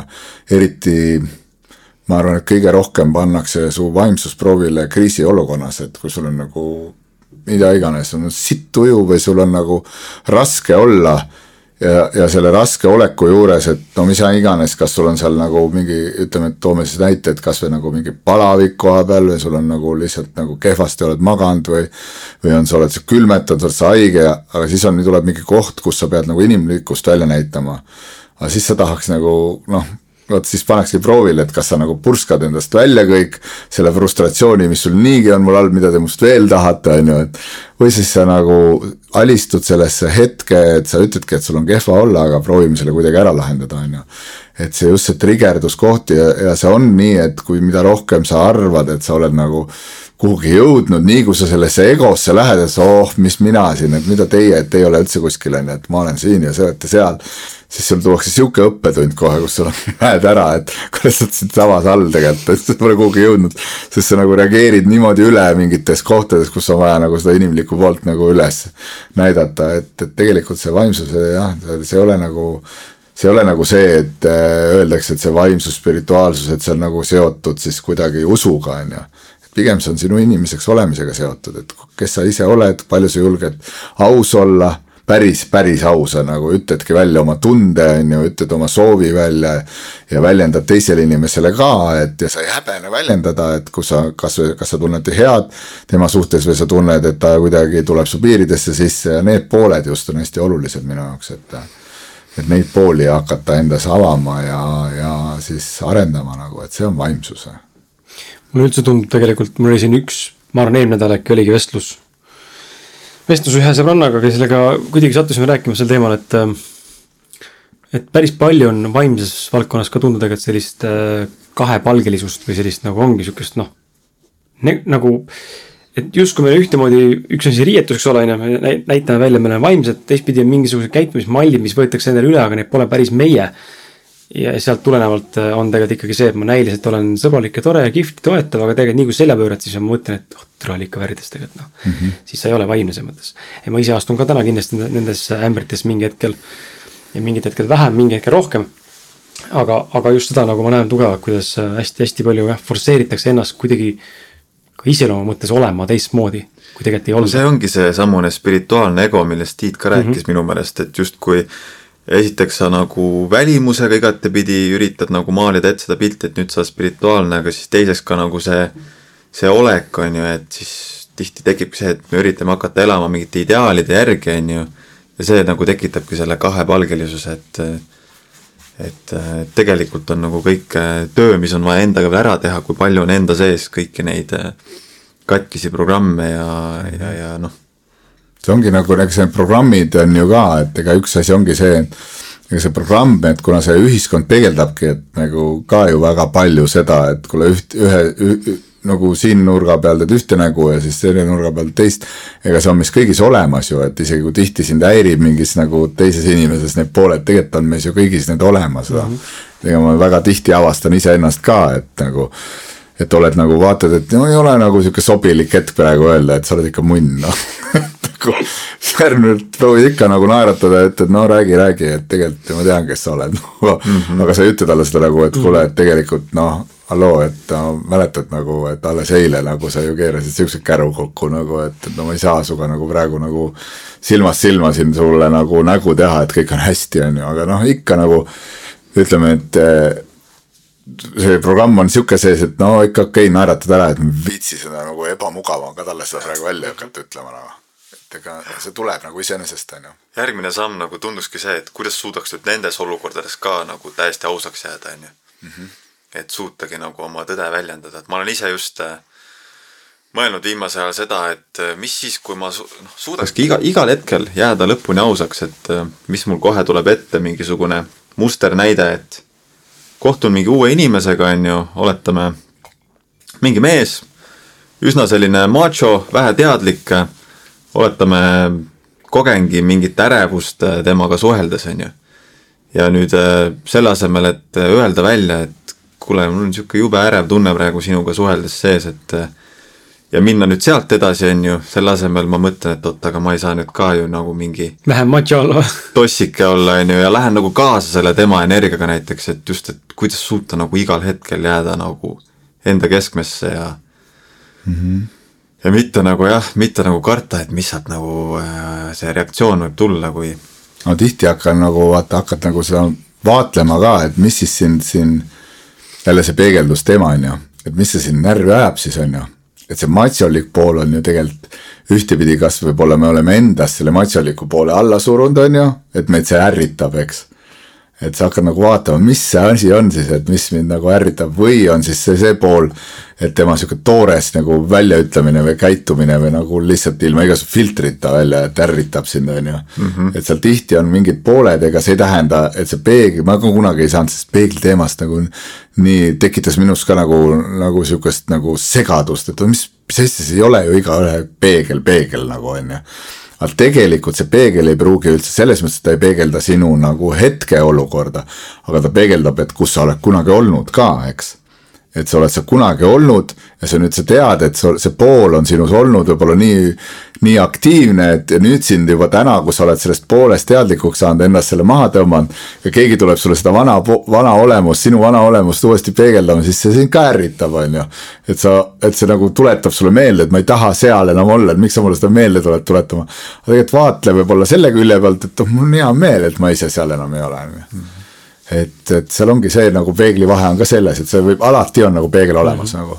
eriti ma arvan, et kõige rohkem pannakse su vaimsusproovile kriisiolukorras, et kui sul on nagu mida iganes, on sitt tuju või sul on nagu raske olla ja, ja selle raske oleku juures, et no mis iganes, kas sul on seal nagu mingi, ütleme, et toome siis näite, et kasvõi nagu mingi palavik koha peal või sul on nagu lihtsalt nagu kehvasti oled maganud või või on, sa oled külmetatud, oled sa haige, aga siis on, tuleb mingi koht, kus sa pead nagu inimlikkust välja näitama. aga siis sa tahaks nagu noh vot siis pannakse proovile, et kas sa nagu purskad endast välja kõik selle frustratsiooni, mis sul niigi on mul all, mida te must veel tahate, on ju, et või siis sa nagu alistud sellesse hetke, et sa ütledki, et sul on kehva olla, aga proovime selle kuidagi ära lahendada, on ju. et see just see trigerduskoht ja, ja see on nii, et kui mida rohkem sa arvad, et sa oled nagu kuhugi jõudnud, nii kui sa sellesse egosse lähed, et oh, mis mina siin, et mida teie, et ei ole üldse kuskil, on ju, et ma olen siin ja te olete seal siis sul tuuakse sihuke õppetund kohe, kus on, *laughs* näed ära, et kuidas sa oled siinsamas all tegelikult, et sa pole kuhugi jõudnud. sest sa nagu reageerid niimoodi üle mingites kohtades, kus on vaja nagu seda inimlikku poolt nagu üles näidata, et, et tegelikult see vaimsuse jah, see ei ole nagu see ei ole nagu see, et äh, öeldakse, et see vaimsus, spirituaalsus, et see on nagu seotud siis kuidagi usuga, on ju pigem see on sinu inimeseks olemisega seotud, et kes sa ise oled, palju sa julged aus olla päris, päris ausa nagu ütledki välja oma tunde, on ju, ütled oma soovi välja ja väljendad teisele inimesele ka, et ja sa ei häbene väljendada, et kus sa, kas, kas sa tunned head tema suhtes või sa tunned, et ta kuidagi tuleb su piiridesse sisse ja need pooled just on hästi olulised minu jaoks, et et neid pooli hakata endas avama ja, ja siis arendama nagu, et see on vaimsus. Mulle üldse tundub tegelikult, mul oli siin üks, ma arvan, eelmine nädal äkki oligi vestlus. Vestlus ühe sõbrannaga, kellega kuidagi sattusime rääkima sel teemal, et äh, et päris palju on vaimses valdkonnas ka tunda tegelikult sellist äh, kahepalgelisust või sellist nagu ongi sihukest noh, nagu et justkui meil ühtemoodi, üks asi riietus, eks ole, on ju, me näitame välja, me oleme vaimsed, teistpidi on mingisugused käitumismallid, mis võetakse endale üle, aga need pole päris meie ja sealt tulenevalt äh, on tegelikult ikkagi see, et ma näiliselt olen sõbralik ja tore ja kihvt, toetav, aga tegelikult nii kui selja pöörad, siis ma mõtlen, et oh, türa oli ikka värdjas tegelikult noh mm -hmm.. siis sa ei ole vaimne selles mõttes. ja ma ise astun ka täna kindlasti nendes ämbrites mingi hetkel. ja mingid hetked vähem, mingi hetkel rohkem. aga, aga just seda nagu ma näen tugevalt, kuidas hästi-hästi äh, palju jah, forsseeritakse ennast kuidagi ka iseloomu mõttes olema teistmoodi kui tegelikult ei olnud. see ongi seesamune spirituaalne ego, millest Tiit ka rääkis mm -hmm. minu meelest, et justkui esiteks sa nagu välimusega igatepidi üritad nagu maalida ette seda pilti, et nüüd sa oled spirituaalne, aga siis teiseks ka nagu see, see olek, on ju, et siis tihti tekibki see, et me üritame hakata elama mingite ideaalide järgi, on ju, ja see nagu tekitabki selle kahepalgelisuse, et et tegelikult on nagu kõik töö, mis on vaja endaga veel ära teha, kui palju on enda sees kõiki neid katkisi programme ja, ja, ja noh see ongi nagu, eks need programmid on ju ka, et ega üks asi ongi see, ega see programm, et kuna see ühiskond peegeldabki, et nagu ka ju väga palju seda, et kuule üht, ühe üh, nagu siin nurga peal teed ühte nägu ja siis teine nurga peal teist. ega see on meis kõigis olemas ju, et isegi kui tihti sind häirib mingis nagu teises inimeses need pooled, tegelikult on meis ju kõigis need olemas mm. -hmm. ega ma väga tihti avastan iseennast ka, et nagu et oled nagu vaatad, et no ei ole nagu sihuke sobilik hetk praegu öelda, et sa oled ikka munn, noh *laughs* nagu järgmine proovid ikka nagu naeratada ja ütled, no räägi, räägi, et tegelikult ma tean, kes sa oled *laughs* no, mm. -hmm. aga sa ei ütle talle seda nagu, et kuule, et tegelikult noh, halloo, et no, mäletad nagu, et alles eile nagu sa ju keerasid siukse käru kokku nagu, et, et no ma ei saa sinuga nagu praegu nagu silmast silma siin sulle nagu nägu teha, et kõik on hästi, on ju, aga noh, ikka nagu ütleme, et eh, see programm on sihuke sees, et no ikka okei okay,, naeratad ära, et viitsi seda nagu ebamugav on ka talle seda praegu välja hakata ütlema nagu et ega see tuleb nagu iseenesest, on ju. järgmine samm nagu tunduski see, et kuidas suudaks nüüd nendes olukordades ka nagu täiesti ausaks jääda, on ju. Mhm. et suutagi nagu oma tõde väljendada, et ma olen ise just äh, mõelnud viimasel ajal seda, et äh, mis siis, kui ma su noh, suudakski iga, igal hetkel jääda lõpuni ausaks, et äh, mis mul kohe tuleb ette, mingisugune musternäide, et kohtun mingi uue inimesega, on ju, oletame, mingi mees, üsna selline macho, väheteadlik oletame, kogengi mingit ärevust äh, temaga suheldes, on ju. ja nüüd äh, selle asemel, et äh, öelda välja, et kuule, mul on niisugune jube ärev tunne praegu sinuga suheldes sees, et ja minna nüüd sealt edasi, on ju, selle asemel ma mõtlen, et oot, aga ma ei saa nüüd ka ju nagu mingi vähem macho olla tossike olla, on ju, ja lähen nagu kaasa selle tema energiaga näiteks, et just, et kuidas suuta nagu igal hetkel jääda nagu enda keskmesse ja mm -hmm ja mitte nagu jah, mitte nagu karta, et mis sealt nagu äh, see reaktsioon võib tulla, kui no tihti hakkan nagu vaata, hakkad nagu seda vaatlema ka, et mis siis sind siin, jälle see peegeldusteema on ju, et mis see sind närvi ajab siis on ju. et see matšolik pool on ju tegelikult ühtepidi, kas võib-olla me oleme endas selle matšoliku poole alla surunud, on ju, et meid see ärritab, eks et sa hakkad nagu vaatama, mis see asi on siis, et mis mind nagu ärritab või on siis see, see pool, et tema sihuke toores nagu väljaütlemine või käitumine või nagu lihtsalt ilma igasuguse filtrita välja, et ärritab sind, on ju. Mhm. et seal tihti on mingid pooled, ega see ei tähenda, et see peegel, ma ka kunagi ei saanud sellest peegli teemast nagu nii, tekitas minus ka nagu, nagu sihukest nagu segadust, et mis, mis asja, see ei ole ju igaühe peegel, peegel nagu on ju aga tegelikult see peegel ei pruugi üldse selles mõttes, ta ei peegelda sinu nagu hetkeolukorda, aga ta peegeldab, et kus sa oled kunagi olnud ka, eks et sa oled seal kunagi olnud ja sa nüüd sa tead, et sa, see pool on sinus olnud võib-olla nii, nii aktiivne, et nüüd sind juba täna, kui sa oled sellest poolest teadlikuks saanud, ennast selle maha tõmmanud. ja keegi tuleb sulle seda vana, vana olemust, sinu vana olemust uuesti peegeldama, siis see sind ka ärritab, on ju. et sa, et see nagu tuletab sulle meelde, et ma ei taha seal enam olla, et miks sa mulle seda meelde tuled tuletama. aga tegelikult vaatle võib-olla selle külje pealt, et oh, mul on hea meel, et ma ise seal enam ei ole, on ju et, et seal ongi see nagu peegli vahe on ka selles, et see võib, alati on nagu peegel olemas mm -hmm. nagu.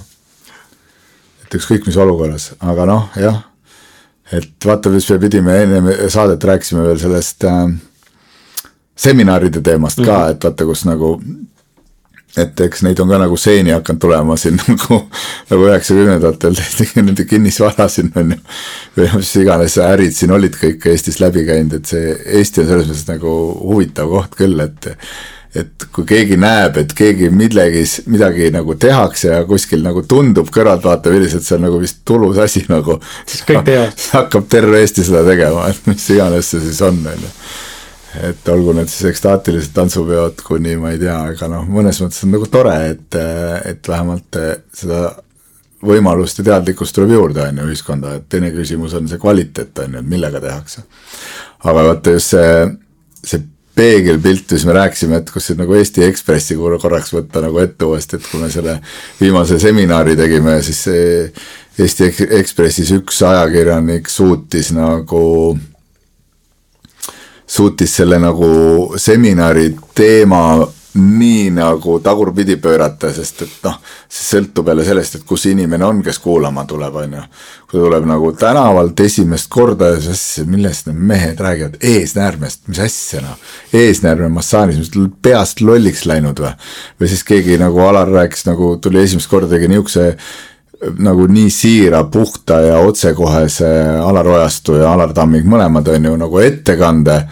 et ükskõik mis olukorras, aga noh, jah. et vaata, mis me pidime enne saadet rääkisime veel sellest äh, seminaride teemast ka mm, -hmm. et vaata, kus nagu et eks neid on ka nagu seeni hakanud tulema siin *laughs* nagu, nagu üheksakümnendatel tehti nende kinnisvara siin on ju. või mis iganes ärid siin olid kõik Eestis läbi käinud, et see Eesti on selles mõttes nagu huvitav koht küll, et et kui keegi näeb, et keegi millegis, midagi nagu tehakse ja kuskil nagu tundub kõrvaltvaateväliselt, see on nagu vist tulus asi nagu. siis kõik teevad. *laughs* hakkab terve Eesti seda tegema, et mis iganes see siis on, on ju. et olgu need siis ekstaatilised tantsupeod kuni ma ei tea, aga noh, mõnes mõttes on nagu tore, et, et vähemalt seda võimalust ja teadlikkust tuleb juurde, on ju, ühiskonda, et teine küsimus on see kvaliteet, on ju, et millega tehakse. aga vaata just see, see peegelpilt, mis me rääkisime, et kus nagu Eesti Ekspressi korraks võtta nagu ette uuesti, et kui me selle viimase seminari tegime, siis Eesti Ekspressis üks ajakirjanik suutis nagu, suutis selle nagu seminari teema nii nagu tagurpidi pöörata, sest et noh, see sõltub jälle sellest, et kus inimene on, kes kuulama tuleb, on ju. kui tuleb nagu tänavalt esimest korda ja siis millest need mehed räägivad, eesnäärmest, mis asja noh. eesnäärme massaažis, mis peast lolliks läinud või. või siis keegi nagu Alar rääkis nagu tuli esimest korda tegi niisuguse nagu nii siira, puhta ja otsekohese Alar Ojastu ja Alar Tamming mõlemad on ju nagu ettekande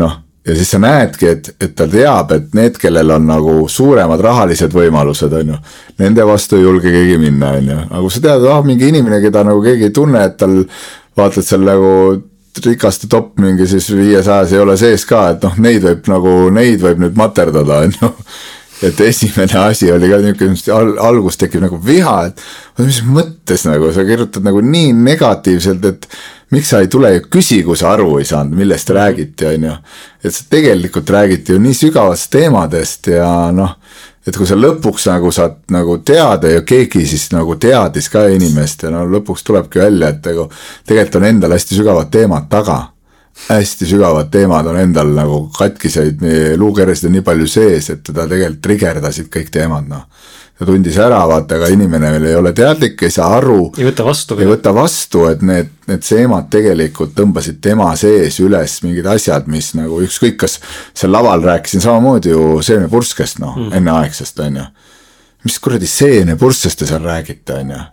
noh ja siis sa näedki, et, et ta teab, et need, kellel on nagu suuremad rahalised võimalused, on ju, nende vastu ei julge keegi minna, on ju, aga kui sa tead, ah mingi inimene, keda nagu keegi ei tunne, et tal vaatad seal nagu rikaste top mingi siis viiesajas ei ole sees ka, et noh, neid võib nagu, neid võib nüüd materdada, on ju et esimene asi oli ka niisugune al, algus tekib nagu viha, et mis mõttes nagu sa kirjutad nagu nii negatiivselt, et miks sa ei tule ja küsi, kui sa aru ei saanud, millest räägiti, on ju. et tegelikult räägiti ju nii sügavatest teemadest ja noh, et kui sa lõpuks nagu saad nagu teada ja keegi siis nagu teadis ka inimest ja no lõpuks tulebki välja, et nagu tegelikult on endal hästi sügavad teemad taga hästi sügavad teemad on endal nagu katkiseid, luukeresid on nii palju sees, et teda tegelikult trigerdasid kõik teemad, noh. ta tundis ära, vaata, aga inimene veel ei ole teadlik, ei saa aru. ei võta vastu. ei võta vastu, et need, need teemad tegelikult tõmbasid tema sees üles mingid asjad, mis nagu ükskõik, kas seal laval rääkisin samamoodi ju seenepurskest, noh mm., enneaegsest, on ju. mis kuradi seenepurssest te seal räägite, on ju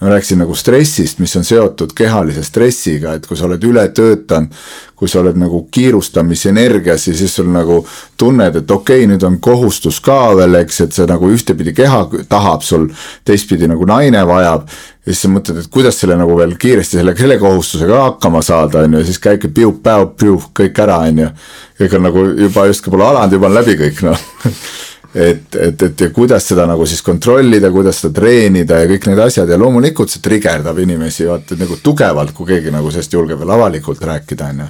ma rääkisin nagu stressist, mis on seotud kehalise stressiga, et kui sa oled üle töötanud, kui sa oled nagu kiirustamisenergias ja siis sul nagu tunned, et okei okay,, nüüd on kohustus ka veel, eks, et see nagu ühtepidi keha tahab sul, teistpidi nagu naine vajab. ja siis sa mõtled, et kuidas selle nagu veel kiiresti selle, selle kohustusega hakkama saada, on ju, ja siis käibki piu-päu-piu kõik ära, on ju. kõik on nagu juba justkui pole alanud, juba on läbi kõik noh *laughs* et, et, et ja kuidas seda nagu siis kontrollida, kuidas seda treenida ja kõik need asjad ja loomulikult see trigerdab inimesi vaata nagu tugevalt, kui keegi nagu sellest julgeb veel avalikult rääkida, on ju.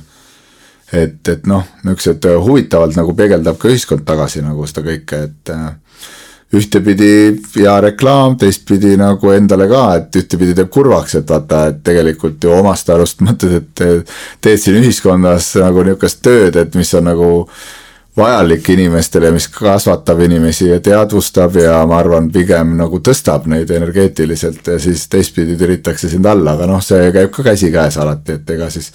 et, et noh, niisugused huvitavalt nagu peegeldab ka ühiskond tagasi nagu seda kõike, et ühtepidi hea reklaam, teistpidi nagu endale ka, et ühtepidi teeb kurvaks, et vaata, et tegelikult ju omast arust mõtled, et teed siin ühiskonnas nagu niisugust tööd, et mis on nagu vajalik inimestele, mis kasvatab inimesi ja teadvustab ja ma arvan, pigem nagu tõstab neid energeetiliselt ja siis teistpidi türitakse sind alla, aga noh, see käib ka käsikäes alati, et ega siis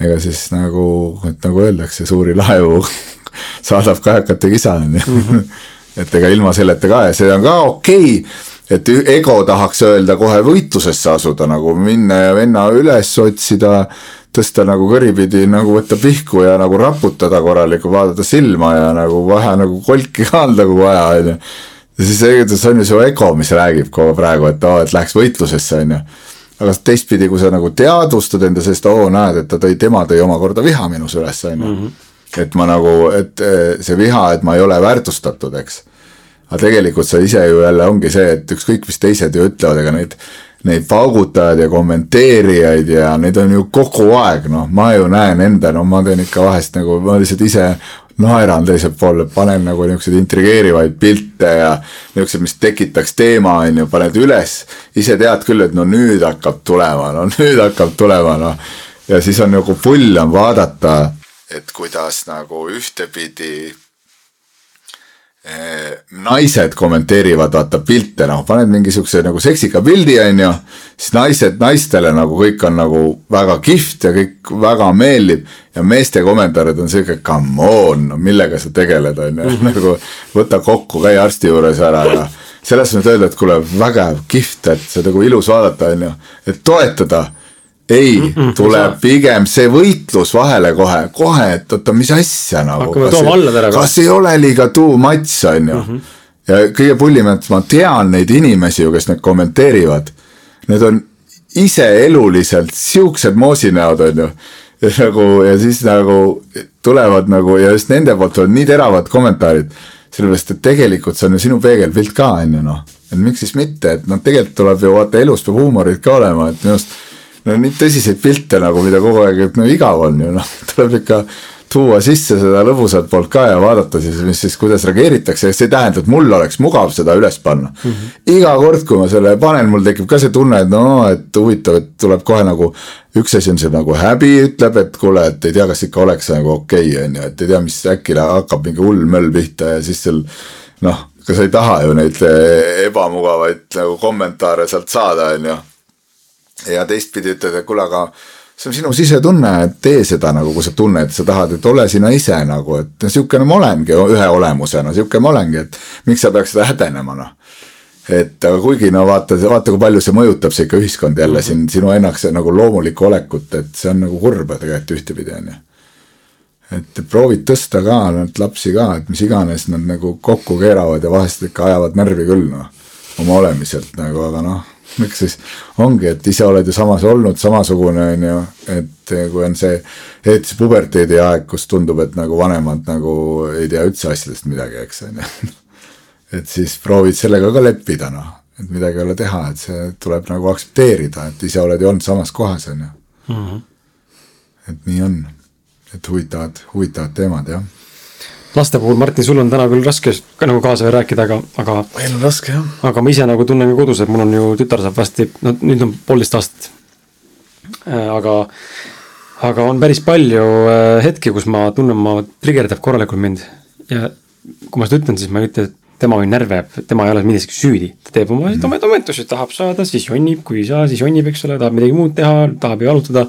ega siis nagu, et nagu öeldakse, suuri laevu *laughs* saadab kajakate kisa, on ju. Mhm. *laughs* Et ega ilma selleta ka ja see on ka okei okay, et ego tahaks öelda kohe võitlusesse asuda nagu minna ja venna üles otsida, tõsta nagu kõripidi nagu võtta pihku ja nagu raputada korralikku, vaadata silma ja nagu vahe nagu kolki *laughs* ka anda, kui vaja on ju. ja siis see on ju su ego, mis räägib kogu praegu, et oo et läheks võitlusesse on ju. aga teistpidi, kui sa nagu teadvustad enda seest, oo näed, et ta tõi, tema tõi omakorda viha minus üles on ju mhm et ma nagu, et eh, see viha, et ma ei ole väärtustatud, eks. aga tegelikult sa ise ju jälle ongi see, et ükskõik, mis teised ju ütlevad, ega neid, neid paugutajaid ja kommenteerijaid ja neid on ju kogu aeg, noh, ma ju näen enda, no ma teen ikka vahest nagu, ma lihtsalt ise naeran teiselt pool, panen nagu niisuguseid intrigeerivaid pilte ja niisuguseid, mis tekitaks teema, on ju, paned üles. ise tead küll, et no nüüd hakkab tulema, no nüüd hakkab tulema, noh. ja siis on nagu pull on vaadata et kuidas nagu ühtepidi naised kommenteerivad, vaata pilte, noh, paned mingi siukse nagu seksika pildi, on ju. siis naised, naistele nagu kõik on nagu väga kihvt ja kõik väga meeldib. ja meeste kommentaarid on sihuke, come on, no millega sa tegeled, on ju, *laughs* nagu võta kokku, käi arsti juures ära ja. selles mõttes öelda, et kuule, vägev, kihvt, et see nagu ilus vaadata, on ju, et toetada ei mm, -mm, tuleb pigem see võitlus vahele kohe, kohe, et oota, mis asja nagu. kas, kas ei ole liiga too much, on ju mm. -hmm. ja kõige pullim, et ma tean neid inimesi ju, kes need kommenteerivad. Need on ise eluliselt siuksed moosinäod, on ju. ja nagu ja siis nagu tulevad nagu ja just nende poolt on nii teravad kommentaarid. sellepärast, et tegelikult see on ju sinu peegelpilt ka, on ju noh. et miks siis mitte, et noh, tegelikult tuleb ju vaata elus peab huumorit ka olema, et minu arust no nii tõsiseid pilte nagu, mida kogu aeg, et no igav on ju noh, tuleb ikka tuua sisse seda lõbusat poolt ka ja vaadata siis, mis siis, kuidas reageeritakse, see ei tähenda, et mul oleks mugav seda üles panna mm. -hmm. iga kord, kui ma selle panen, mul tekib ka see tunne, et no, et huvitav, et tuleb kohe nagu. üks asi on see nagu häbi ütleb, et kuule, et ei tea, kas ikka oleks nagu okei okay,, on ju, et ei tea, mis äkki hakkab mingi hull möll pihta ja siis seal noh, ega sa ei taha ju neid eh, ebamugavaid nagu kommentaare sealt saada, on ju ja teistpidi ütled, et kuule, aga see on sinu sisetunne, et tee seda nagu, kui sa tunned, sa tahad, et ole sina ise nagu, et sihukene ma olengi ühe olemusena, sihuke ma olengi, et miks sa peaks seda häbenema, noh. et aga kuigi no vaata, vaata, kui palju see mõjutab see ikka ühiskond jälle siin sinu ennast nagu loomulikku olekut, et see on nagu kurb tegelikult ühtepidi on ju. et proovid tõsta ka neid lapsi ka, et mis iganes nad nagu kokku keeravad ja vahest ikka ajavad närvi küll noh, oma olemiselt nagu, aga noh miks siis ongi, et ise oled ju samas olnud samasugune, on ju, et kui on see, eriti puberteedi aeg, kus tundub, et nagu vanemad nagu ei tea üldse asjadest midagi, eks on ju. *laughs* et siis proovid sellega ka leppida, noh, et midagi ei ole teha, et see tuleb nagu aktsepteerida, et ise oled ju olnud samas kohas, on ju. Mhm. et nii on, et huvitavad, huvitavad teemad, jah laste puhul, Martin, sul on täna küll raske ka nagu kaasa rääkida, aga, aga. meil on raske jah. aga ma ise nagu tunnen ka kodus, et mul on ju tütar saab varsti, no nüüd on poolteist aastat. Äh, aga, aga on päris palju äh, hetki, kus ma tunnen, ma trigerdab korralikult mind ja kui ma seda ütlen, siis ma ei ütle, et tema on närve, tema ei ole milleski süüdi, ta teeb oma mm. oma toimetusi, tahab saada, siis jonnib, kui ei saa, siis jonnib, eks ole, tahab midagi muud teha, tahab jalutada.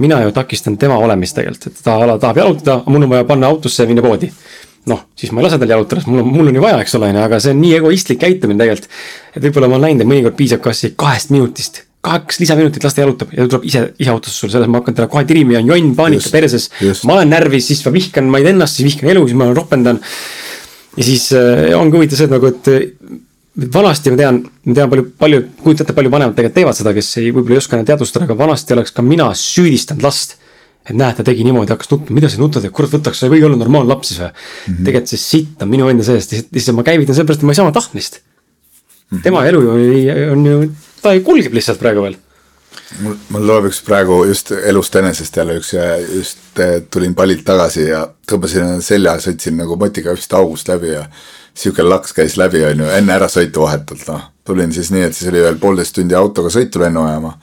mina ju takistan tema olemist tegelikult, et ta tahab jalutada, mul on vaja panna autosse ja minna poodi. noh, siis ma ei lase tal jalutada, sest mul on, mul on ju vaja, eks ole, on ju, aga see on nii egoistlik käitumine tegelikult. et võib-olla ma olen näinud, et mõnikord piisab kasvõi kahest minutist kaks lisaminutit las ta jalutab ja ta tuleb ise, ise autosse sulle, selles ma hakkan teda kohe tirima ja on jonn, paanika perses. ma olen närvis, siis ma vihkan maid ennast, siis vihkan elu, siis ma ropendan ja siis äh, ongi huvitav see, et nagu, et vanasti ma tean, ma tean palju, palju, kujutan ette, palju vanemad tegelikult teevad seda, kes ei, võib-olla ei oska enam teadvustada, aga vanasti oleks ka mina süüdistanud last. et näed, ta tegi niimoodi, hakkas nutma, mida sa nutad, et kurat, võtaks, sa ei või olla normaalne laps siis või mm -hmm.. tegelikult see sitt on minu enda sees, lihtsalt ma käivitan sellepärast, et ma ei saa oma tahtmist mm. -hmm. tema elu ju on ju, ta kulgeb lihtsalt praegu veel mul, mul tuleb üks praegu just elust enesest jälle üks, just tulin pallilt tagasi ja tõmbasin selja, sõitsin nagu motiga just august läbi ja sihuke laks käis läbi, on ju, enne ärasõitu vahetult, noh. tulin siis nii, et siis oli veel poolteist tundi autoga sõitu lennujaama.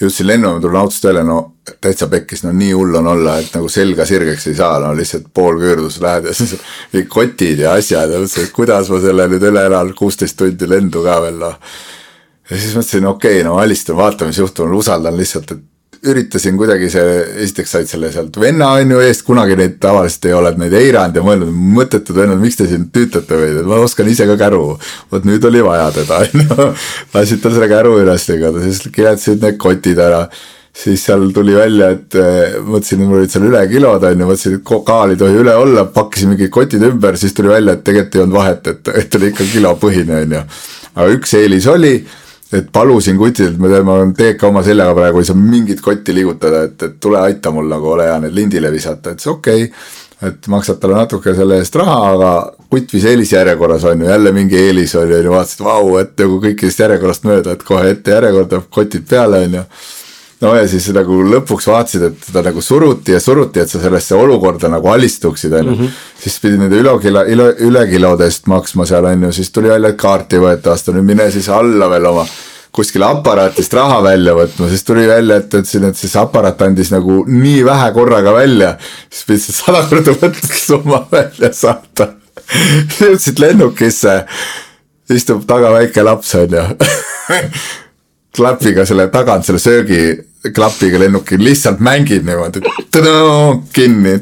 jõudsin lennujaama, tulen autost välja, no täitsa pekkis, no nii hull on olla, et nagu selga sirgeks ei saa, no lihtsalt pool küürdus lähed ja siis *laughs* kotid ja asjad ja mõtlesin, et kuidas ma selle nüüd üle elan, kuusteist tundi lendu ka veel, noh. Ja siis mõtlesin, okei okay,, no alistan, vaatame, mis juhtub, usaldan lihtsalt, et üritasin kuidagi see, esiteks said selle sealt venna on ju eest, kunagi neid tavaliselt ei ole neid eiranud ja mõelnud, mõttetud vennad, miks te siin tüütate või, ma oskan ise ka käru. vot nüüd oli vaja teda, *laughs* on ju. lasid tal selle käru üles lükata, siis kiletasid need kotid ära siis seal tuli välja, et äh, mõtlesin, et mul olid seal üle kilod on ju, mõtlesin, et kaal ei tohi üle olla, pakkisin mingid kotid ümber, siis tuli välja, et tegelikult ei olnud vahet, et, et oli ikka kilopõhine on ju. aga üks eelis oli et palusin tean, ma olen TK oma seljaga praegu, ei saa mingit kotti liigutada, et, et tule aita mul nagu, ole hea, need lindile visata, ütles okei. Okay.. et maksad talle natuke selle eest raha, aga kutt viis eelisjärjekorras on ju, jälle mingi eelis oli, on ju, vaatasid, vau, et nagu kõikidest järjekorrast mööda, et kohe ette järjekorda, kotid peale, on ju no ja siis nagu lõpuks vaatasid, et teda nagu suruti ja suruti, et sa sellesse olukorda nagu alistuksid, on ju. Mhm. siis pidid nende ülekilo, üle, ülekilodest maksma seal, on ju, siis tuli välja, et kaarti ei võeta vastu, nüüd mine siis alla veel oma kuskile aparaatist raha välja võtma, siis tuli välja, et ütlesin, et siis aparaat andis nagu nii vähe korraga välja. siis pidid sada korda võtta summa välja saata. *laughs* jõudsid lennukisse, istub taga väike laps, on ju *laughs* klapiga selle tagant selle söögi klapiga lennukil lihtsalt mängib niimoodi, kinni,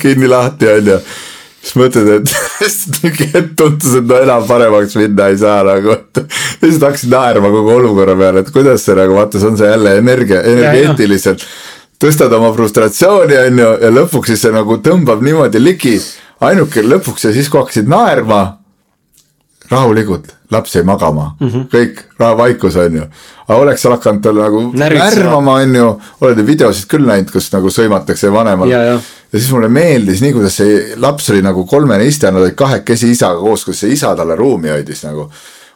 kinni lahti on ju. siis mõtled, et *laughs* mingi hetk tundus, et no enam paremaks minna ei saa nagu, et. *laughs* lihtsalt hakkasid naerma kogu olukorra peale, et kuidas see nagu vaata, see on see jälle energia, energeetiliselt. tõstad oma frustratsiooni, on ju, ja lõpuks siis see nagu tõmbab niimoodi ligi. ainuke lõpuks ja siis, kui hakkasid naerma rahulikult, laps jäi magama mm, -hmm. kõik, vaikus on ju. aga oleks sa hakanud talle nagu närmama, on ju, oled ju videosid küll näinud, kus nagu sõimatakse vanemal. Ja, ja. siis mulle meeldis nii, kuidas see laps oli nagu kolmene iste, nad olid kahekesi isaga koos, kuidas see isa talle ruumi hoidis nagu.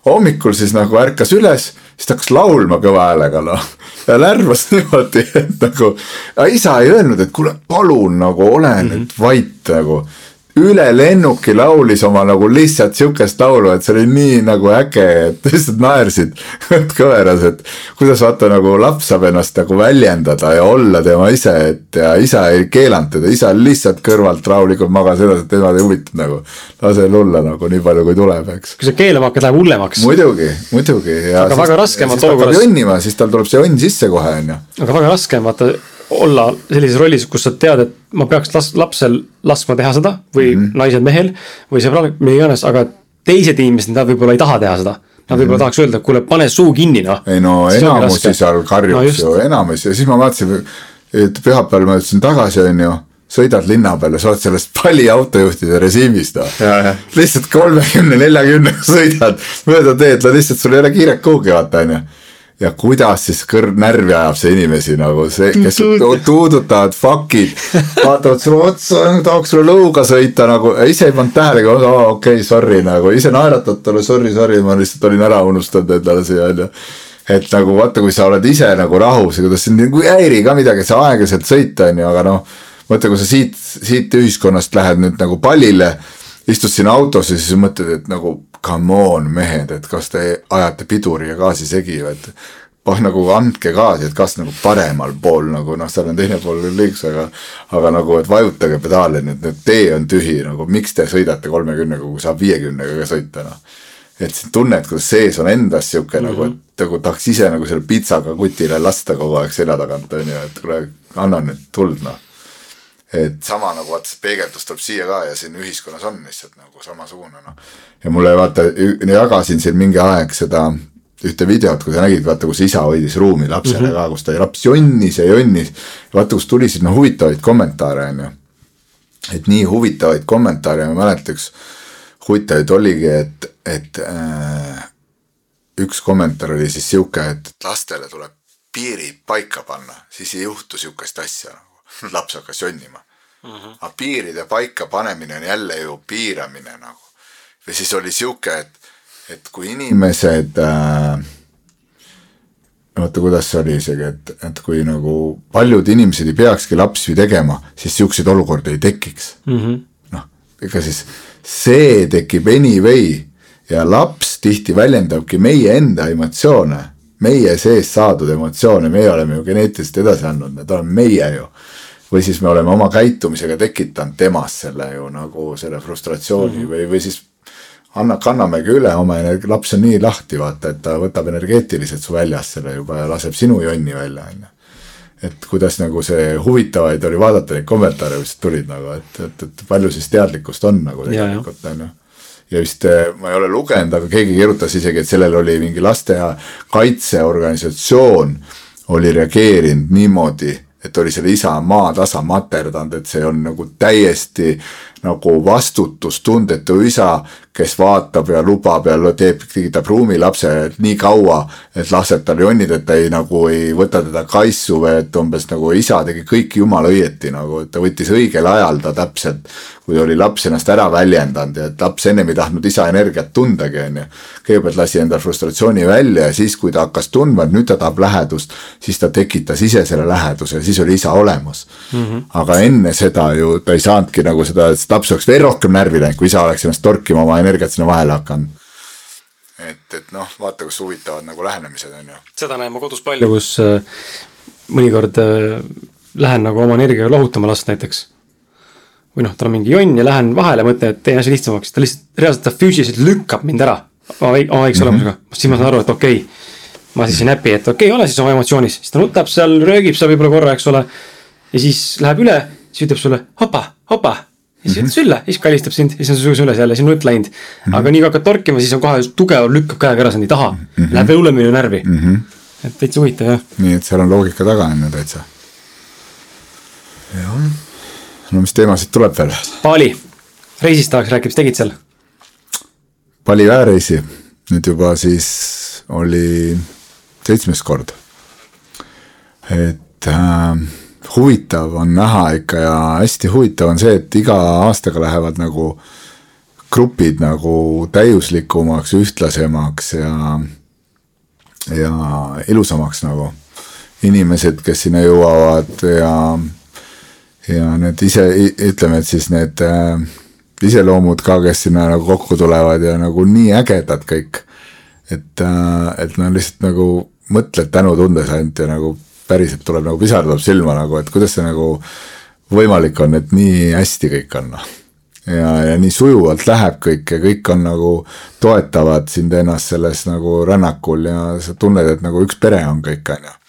hommikul siis nagu ärkas üles, siis ta hakkas laulma kõva häälega noh ja lärmas *laughs* niimoodi, et nagu, isa ei öelnud, et kuule, palun nagu ole nüüd mm -hmm. vait nagu üle lennuki laulis oma nagu lihtsalt sihukest laulu, et see oli nii nagu äge, et *laughs* lihtsalt naersid *laughs* kõveras, et kuidas vaata nagu laps saab ennast nagu väljendada ja olla tema ise, et ja isa ei keelanud teda, isa lihtsalt kõrvalt rahulikult magas edasi, et teda ei huvitanud nagu. lase lulla nagu nii palju, kui tuleb, eks. kui sa keelama hakkad, läheb hullemaks. muidugi, muidugi. aga väga raske on vaata olukorras. jonnima, siis tal tuleb see õnn sisse kohe, on ju. aga väga raske on vaata olla sellises rollis, kus sa tead, et ma peaks las-, lapsel laskma teha seda või mm -hmm. naisel mehel või sõbral, mida iganes, aga teised inimesed, nad võib-olla ei taha teha seda. Nad võib-olla mm -hmm. tahaks öelda, kuule, pane suu kinni, noh. ei no enamusi seal karjuks no, ju, enamus ja siis ma vaatasin, et pühapäeval ma jõudsin tagasi, on ju sõidad linna peale, sa oled sellest palliautojuhtide režiimist noh. lihtsalt kolmekümne, neljakümnega *laughs* sõidad mööda teed, no lihtsalt sul ei ole kiiret kuhugi vaata on ju ja kuidas siis kõrv närvi ajab see inimesi nagu see, kes tuudutavad fuck'id, *laughs* vaatavad sulle otsa, tahaks sulle lõuga sõita nagu, ise ei pannud tähelegi, okei okay,, sorry nagu, ise naeratad talle sorry, sorry, ma lihtsalt olin ära unustanud endale siia onju. et nagu vaata, kui sa oled ise nagu rahus ja kuidas sind nagu ei häiri ka midagi, sa aeglaselt sõita onju, aga noh. mõtle, kui sa siit, siit ühiskonnast lähed nüüd nagu pallile, istud siin autos ja siis mõtled, et nagu come on mehed, et kas te ajate piduri ja gaasi segi või et oh nagu andke gaasi, et kas nagu paremal pool nagu noh, seal on teine pool küll liiks, aga aga nagu, et vajutage pedaali nüüd, nüüd tee on tühi nagu, miks te sõidate kolmekümnega, kui saab viiekümnega ka sõita noh. et sa tunned, kuidas sees on endas sihuke mm -hmm. nagu, et nagu tahaks ise nagu selle pitsaga kutile lasta kogu aeg selja tagant on ju, et kuule, anna nüüd tuld noh et sama nagu vaata see peegeldus tuleb siia ka ja siin ühiskonnas on lihtsalt nagu samasugune noh. ja mulle vaata, jagasin siin mingi aeg seda ühte videot, kui sa nägid, vaata, kus isa hoidis ruumi lapsele mm -hmm. ka, kus ta laps jonnis ja jonnis. vaata, kus tuli siis noh huvitavaid kommentaare on ju. et nii huvitavaid kommentaare, ma mäletan, üks huvitavaid oligi, et, et äh, üks kommentaar oli siis sihuke, et lastele tuleb piirid paika panna, siis ei juhtu sihukest asja nagu *laughs* laps hakkas jonnima mm. -hmm. aga piiride paika panemine on jälle ju piiramine nagu. või siis oli sihuke, et, et kui inimesed äh,. oota, kuidas see oli isegi, et, et kui nagu paljud inimesed ei peakski lapsi tegema, siis siukseid olukordi ei tekiks mm. -hmm. noh, ega siis see tekib anyway ja laps tihti väljendabki meie enda emotsioone, meie seest saadud emotsioone, meie oleme ju geneetiliselt edasi andnud, need oleme meie ju või siis me oleme oma käitumisega tekitanud temas selle ju nagu selle frustratsiooni mm -hmm. või, või siis anna, kannamegi üle oma energia, laps on nii lahti, vaata, et ta võtab energeetiliselt su väljast selle juba ja laseb sinu jonni välja, on ju. et kuidas nagu see huvitavaid oli vaadata neid kommentaare, mis tulid nagu, et, et, et palju siis teadlikkust on nagu tegelikult, on ju ja vist eh, ma ei ole lugenud, aga keegi kirjutas isegi, et sellel oli mingi lastekaitseorganisatsioon oli reageerinud niimoodi, et oli selle isa maatasa materdanud, et see on nagu täiesti nagu vastutustundetu isa, kes vaatab ja lubab ja teeb, tekitab ruumi lapsele nii kaua, et laseb tal jonnida, et ta ei nagu ei võta teda kaisu või et umbes nagu isa tegi kõik jumala õieti nagu, et ta võttis õigel ajal ta täpselt, kui oli laps ennast ära väljendanud ja et laps ennem ei tahtnud isa energiat tundagi, on ju. kõigepealt lasi endal frustratsiooni välja ja siis, kui ta hakkas tundma, et nüüd ta tahab lähedust, siis ta tekitas ise selle läheduse ja siis oli isa olemas mm. -hmm. aga enne seda ju ta ei saanudki nagu seda, laps oleks veel rohkem närvi läinud, kui isa oleks ennast torkima oma energiat sinna vahele hakanud. et, et noh, vaata, kus huvitavad nagu lähenemised on ju. seda näen ma kodus palju, kus äh, mõnikord äh, lähen nagu oma energiaga lohutama last näiteks või noh, tal on mingi jonn ja lähen vahele, mõtlen, et teen asja lihtsamaks, ta lihtsalt reaalselt ta füüsiliselt lükkab mind ära oma väikse -hmm. olemusega, siis ma saan aru, et okei okay. ma siis ei näpi, et okei okay,, ole siis oma emotsioonis, siis ta nutab seal, röögib seal võib-olla korra, eks ole. ja siis läheb üle, siis ütleb sulle hopa, hopa. Ja siis ütleb mhm. sülle, siis kallistab sind ja siis on su süles jälle, siis on nutt läinud mm. -hmm. aga nii kui hakkad torkima, siis on kohe tugev, lükkab käega ära, ei taha mm. -hmm. Läheb veel hullemini närvi mm. -hmm. et täitsa huvitav jah. nii et seal on loogika taga on ju täitsa. jah no mis teemasid tuleb veel? Bali, reisist tahaks rääkida, mis tegid seal? Bali väereisi, nüüd juba siis oli seitsmes kord. et äh, huvitav on näha ikka ja hästi huvitav on see, et iga aastaga lähevad nagu grupid nagu täiuslikumaks, ühtlasemaks ja, ja ilusamaks nagu. inimesed, kes sinna jõuavad ja ja need ise, ütleme, et siis need äh, iseloomud ka, kes sinna nagu kokku tulevad ja nagu nii ägedad kõik. et äh,, et no lihtsalt nagu mõtled tänutundes ainult ja nagu päriselt tuleb nagu pisar tuleb silma nagu, et kuidas see nagu võimalik on, et nii hästi kõik on noh. ja, ja nii sujuvalt läheb kõik ja kõik on nagu toetavad sind ennast selles nagu rännakul ja sa tunned, et nagu üks pere on kõik, on ju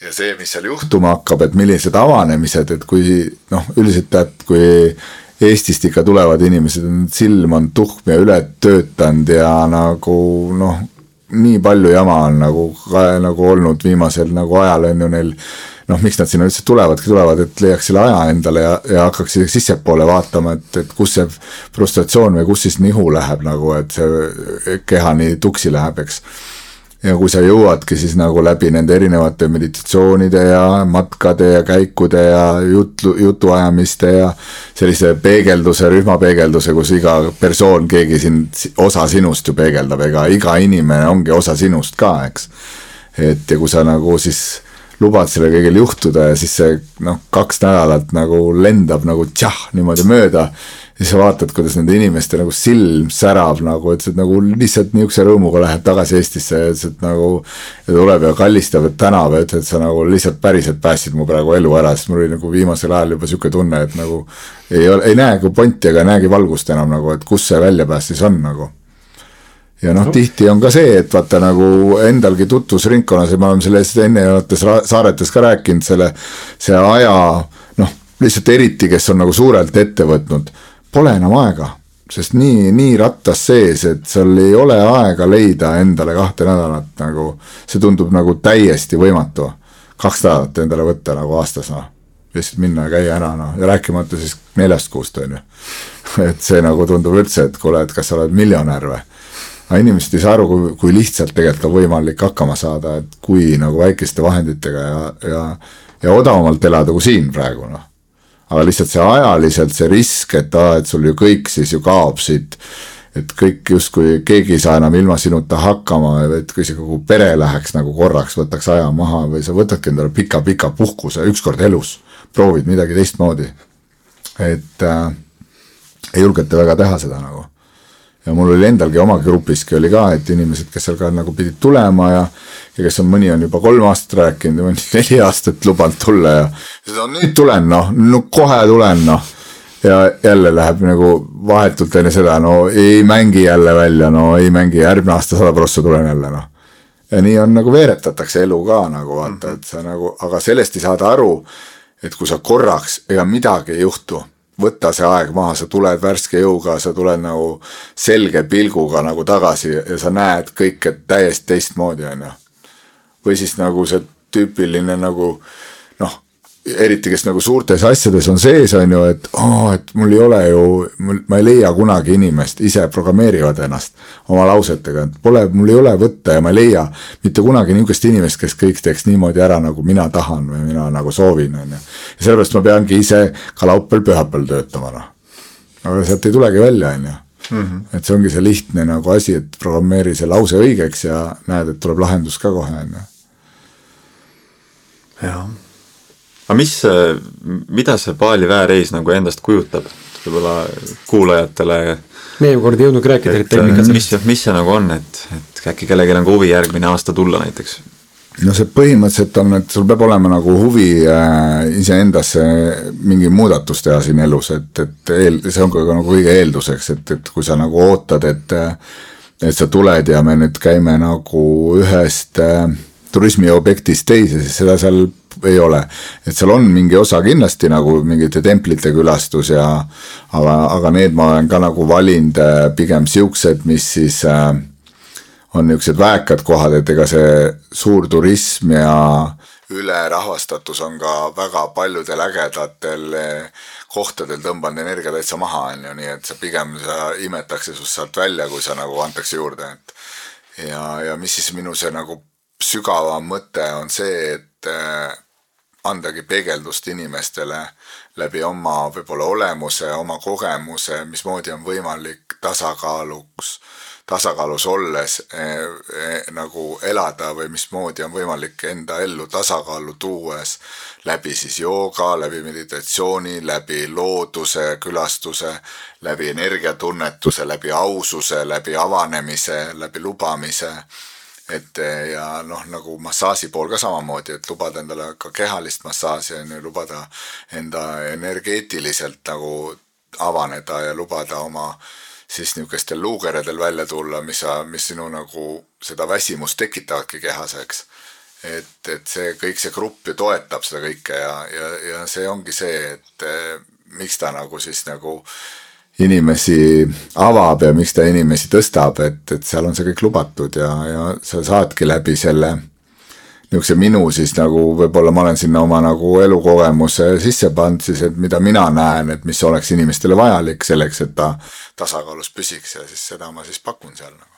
ja see, mis seal juhtuma hakkab, et millised avanemised, et kui noh, üldiselt tead, kui Eestist ikka tulevad inimesed, silm on tuhm ja ületöötanud ja nagu noh, nii palju jama on nagu, nagu olnud viimasel nagu ajal on ju neil noh, miks nad sinna üldse tulevadki, tulevad, et leiaks selle aja endale ja, ja hakkaks sissepoole vaatama, et, et kus see frustratsioon või kus siis nihu läheb nagu, et see keha nii tuksi läheb, eks ja kui sa jõuadki siis nagu läbi nende erinevate meditatsioonide ja matkade ja käikude ja jutlu, jutuajamiste ja sellise peegelduse, rühmapeegelduse, kus iga persoon, keegi sind, osa sinust ju peegeldab, ega iga inimene ongi osa sinust ka, eks. et ja kui sa nagu siis lubad sellel kõigil juhtuda ja siis see noh, kaks nädalat nagu lendab nagu tšah niimoodi mööda siis sa vaatad, kuidas nende inimeste nagu silm särav nagu, et see nagu lihtsalt niisuguse rõõmuga läheb tagasi Eestisse ja et nagu. ja tuleb ja kallistab, et tänab ja ütleb, et sa nagu lihtsalt päriselt päästsid mu praegu elu ära, sest mul oli nagu viimasel ajal juba sihuke tunne, et nagu. ei ole, ei näegi ponti ega näegi valgust enam nagu, et kus see väljapääs siis on nagu ja noh no., tihti on ka see, et vaata nagu endalgi tutvusringkonnas ja me oleme sellest ennevates saaretes ka rääkinud, selle, see aja noh, lihtsalt eriti, kes on nagu suurelt ette võtnud pole enam aega, sest nii, nii rattas sees, et sul ei ole aega leida endale kahte nädalat nagu, see tundub nagu täiesti võimatu. kaks nädalat endale võtta nagu aastas noh, lihtsalt minna ja käia ära noh, ja rääkimata siis neljast kuust on ju. *laughs* et see nagu tundub üldse, et kuule, et kas sa oled miljonär või aga inimesed ei saa aru, kui, kui lihtsalt tegelikult on võimalik hakkama saada, et kui nagu väikeste vahenditega ja, ja, ja odavamalt elada kui siin praegu noh aga lihtsalt see ajaliselt see risk, et aa, et sul ju kõik siis ju kaob siit. et kõik justkui keegi ei saa enam ilma sinuta hakkama, et kui see kogu pere läheks nagu korraks, võtaks aja maha või sa võtadki endale pika-pika puhkuse ükskord elus. proovid midagi teistmoodi. et äh, ei julgeta väga teha seda nagu. Ja mul oli endalgi oma grupiski oli ka, et inimesed, kes seal ka nagu pidid tulema ja ja kes on, mõni on juba kolm aastat rääkinud ja mõni *laughs* neli aastat lubanud tulla ja no nüüd tulen noh, no kohe tulen noh. ja jälle läheb nagu vahetult enne seda, no ei mängi jälle välja, no ei mängi, järgmine aasta sada prossa tulen jälle noh. ja nii on nagu veeretatakse elu ka nagu vaata, et sa nagu, aga sellest ei saada aru, et kui sa korraks, ega midagi ei juhtu võta see aeg maha, sa tuled värske jõuga, sa tuled nagu selge pilguga nagu tagasi ja sa näed kõike täiesti teistmoodi, on ju. või siis nagu see tüüpiline nagu noh, eriti kes nagu suurtes asjades on sees, on ju, et aa, et mul ei ole ju, ma ei leia kunagi inimest, ise programmeerivad ennast oma lausetega, et pole, mul ei ole võtta ja ma ei leia mitte kunagi niisugust inimest, kes kõik teeks niimoodi ära, nagu mina tahan või mina nagu soovin, on ju. ja sellepärast ma peangi ise ka laupäeval-pühapäeval töötama, noh. aga sealt ei tulegi välja, on ju. Mhm. et see ongi see lihtne nagu asi, et programmeeri see lause õigeks ja näed, et tuleb lahendus ka kohe, on ju. jah aga mis, mida see Paali väereis nagu endast kujutab, võib-olla kuulajatele? meie kord ei jõudnudki rääkida neid tehnikat. mis, mis see nagu on, et, et äkki kellelgi on ka huvi järgmine aasta tulla näiteks? no see põhimõtteliselt on, et sul peab olema nagu huvi äh, iseendasse mingi muudatus teha siin elus, et, et eel, see on ka nagu kõige eelduseks, et, et kui sa nagu ootad, et et sa tuled ja me nüüd käime nagu ühest äh, turismiobjektist teise, siis seda seal ei ole. et seal on mingi osa kindlasti nagu mingite templite külastus ja aga, aga need ma olen ka nagu valinud äh, pigem siuksed, mis siis äh, on niisugused väekad kohad, et ega see suur turism ja ülerahvastatus on ka väga paljudel ägedatel äh, kohtadel tõmbanud energia täitsa maha, on ju, nii et sa pigem sa imetakse sinust sealt välja, kui sa nagu antakse juurde, et ja, ja mis siis minu see nagu sügavam mõte on see, et äh, andagi peegeldust inimestele läbi oma võib-olla olemuse, oma kogemuse, mismoodi on võimalik tasakaaluks, tasakaalus olles eh, eh, nagu elada või mismoodi on võimalik enda ellu tasakaalu tuues läbi siis jooga, läbi meditatsiooni, läbi looduse külastuse, läbi energiatunnetuse, läbi aususe, läbi avanemise, läbi lubamise et eh, ja noh, nagu massaaži pool ka samamoodi, et lubada endale ka kehalist massaaži on ju, lubada enda energeetiliselt nagu avaneda ja lubada oma siis niisugustel luukeredel välja tulla, mis sa, mis sinu nagu seda väsimust tekitavadki kehas, eks. et, et see kõik see grupp ju toetab seda kõike ja, ja, ja see ongi see, et eh, miks ta nagu siis nagu inimesi avab ja miks ta inimesi tõstab, et, et seal on see kõik lubatud ja, ja sa saadki läbi selle niisuguse minu siis nagu võib-olla ma olen sinna oma nagu elukogemuse sisse pannud siis, et mida mina näen, et mis oleks inimestele vajalik selleks, et ta tasakaalus püsiks ja siis seda ma siis pakun seal nagu.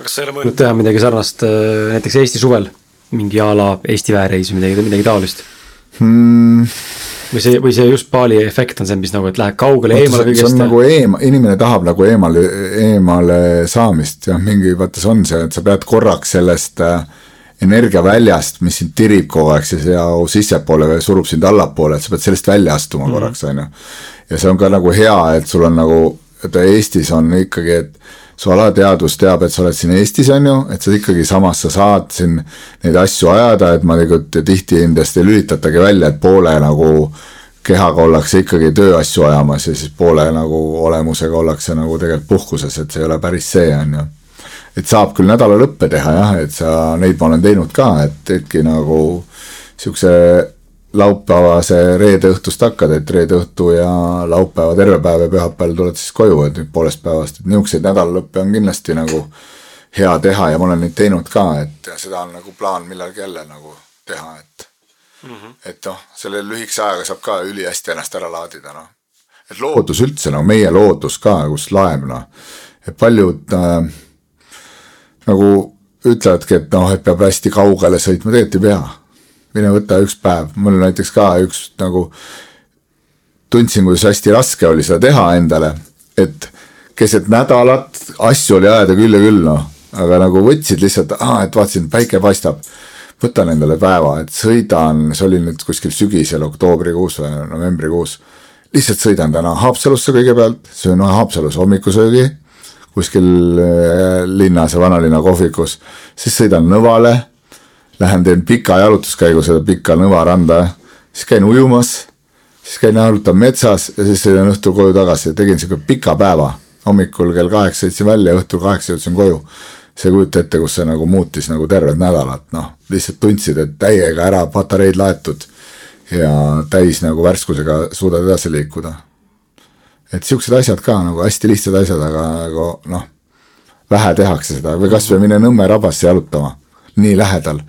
kas sa ei ole mõelnud teha midagi sarnast äh, näiteks Eesti suvel, mingi a la Eesti väereis või midagi, midagi taolist hmm.? või see, või see just Bali efekt on see, mis nagu, et läheb kaugele, eemale kõigest. see on nagu eema-, inimene tahab nagu eemale, eemale saamist ja mingi, vaata see on see, et sa pead korraks sellest äh, energiaväljast, mis sind tirib kogu aeg, see jau sissepoole või surub sind allapoole, et sa pead sellest välja astuma mm -hmm. korraks, on ju. ja see on ka nagu hea, et sul on nagu, et Eestis on ikkagi, et su alateadvus teab, et sa oled siin Eestis, on ju, et sa ikkagi samas, sa saad siin neid asju ajada, et ma tegelikult tihti endast ei lülitatagi välja, et poole nagu kehaga ollakse ikkagi tööasju ajamas ja siis poole nagu olemusega ollakse nagu tegelikult puhkuses, et see ei ole päris see, on ju. et saab küll nädalalõppe teha jah, et sa, neid ma olen teinud ka, et teedki nagu niisuguse laupäevase reede õhtust hakkad, et reede õhtu ja laupäeva terve päev ja pühapäeval tuled siis koju, et poolest päevast, et niisuguseid nädalalõppe on kindlasti nagu hea teha ja ma olen neid teinud ka, et seda on nagu plaan millalgi jälle nagu teha, et mm -hmm. et noh, selle lühikese ajaga saab ka ülihästi ennast ära laadida, noh. et loodus üldse nagu meie loodus ka, kus laeb, noh, et paljud äh, nagu ütlevadki, et noh, et peab hästi kaugele sõitma, tegelikult ei pea mine võta üks päev, mul näiteks ka üks nagu tundsin, kuidas hästi raske oli seda teha endale, et keset nädalat asju oli ajada küll ja küll noh, aga nagu võtsid lihtsalt, et vaatasin, päike paistab. võtan endale päeva, et sõidan, see oli nüüd kuskil sügisel, oktoobrikuus või novembrikuus. lihtsalt sõidan täna Haapsalusse kõigepealt, söön Haapsalus hommikusöögi kuskil äh, linnas ja vanalinna kohvikus, siis sõidan Nõvale, lähen teen pika jalutuskäigu seda pikka Nõva randa, siis käin ujumas, siis käin jalutan metsas ja siis sõidan õhtul koju tagasi, tegin sihuke pika päeva. hommikul kell kaheksa sõitsin välja, õhtul kaheksa jõudsin koju. sa ei kujuta ette, kus see nagu muutis nagu tervet nädalat, noh, lihtsalt tundsid, et täiega ära patareid laetud ja täis nagu värskusega suudad edasi liikuda. Et siuksed asjad ka nagu hästi lihtsad asjad, aga nagu noh, vähe tehakse seda. Või kasvõi mine Nõmme rabasse jalutama, nii lähedal.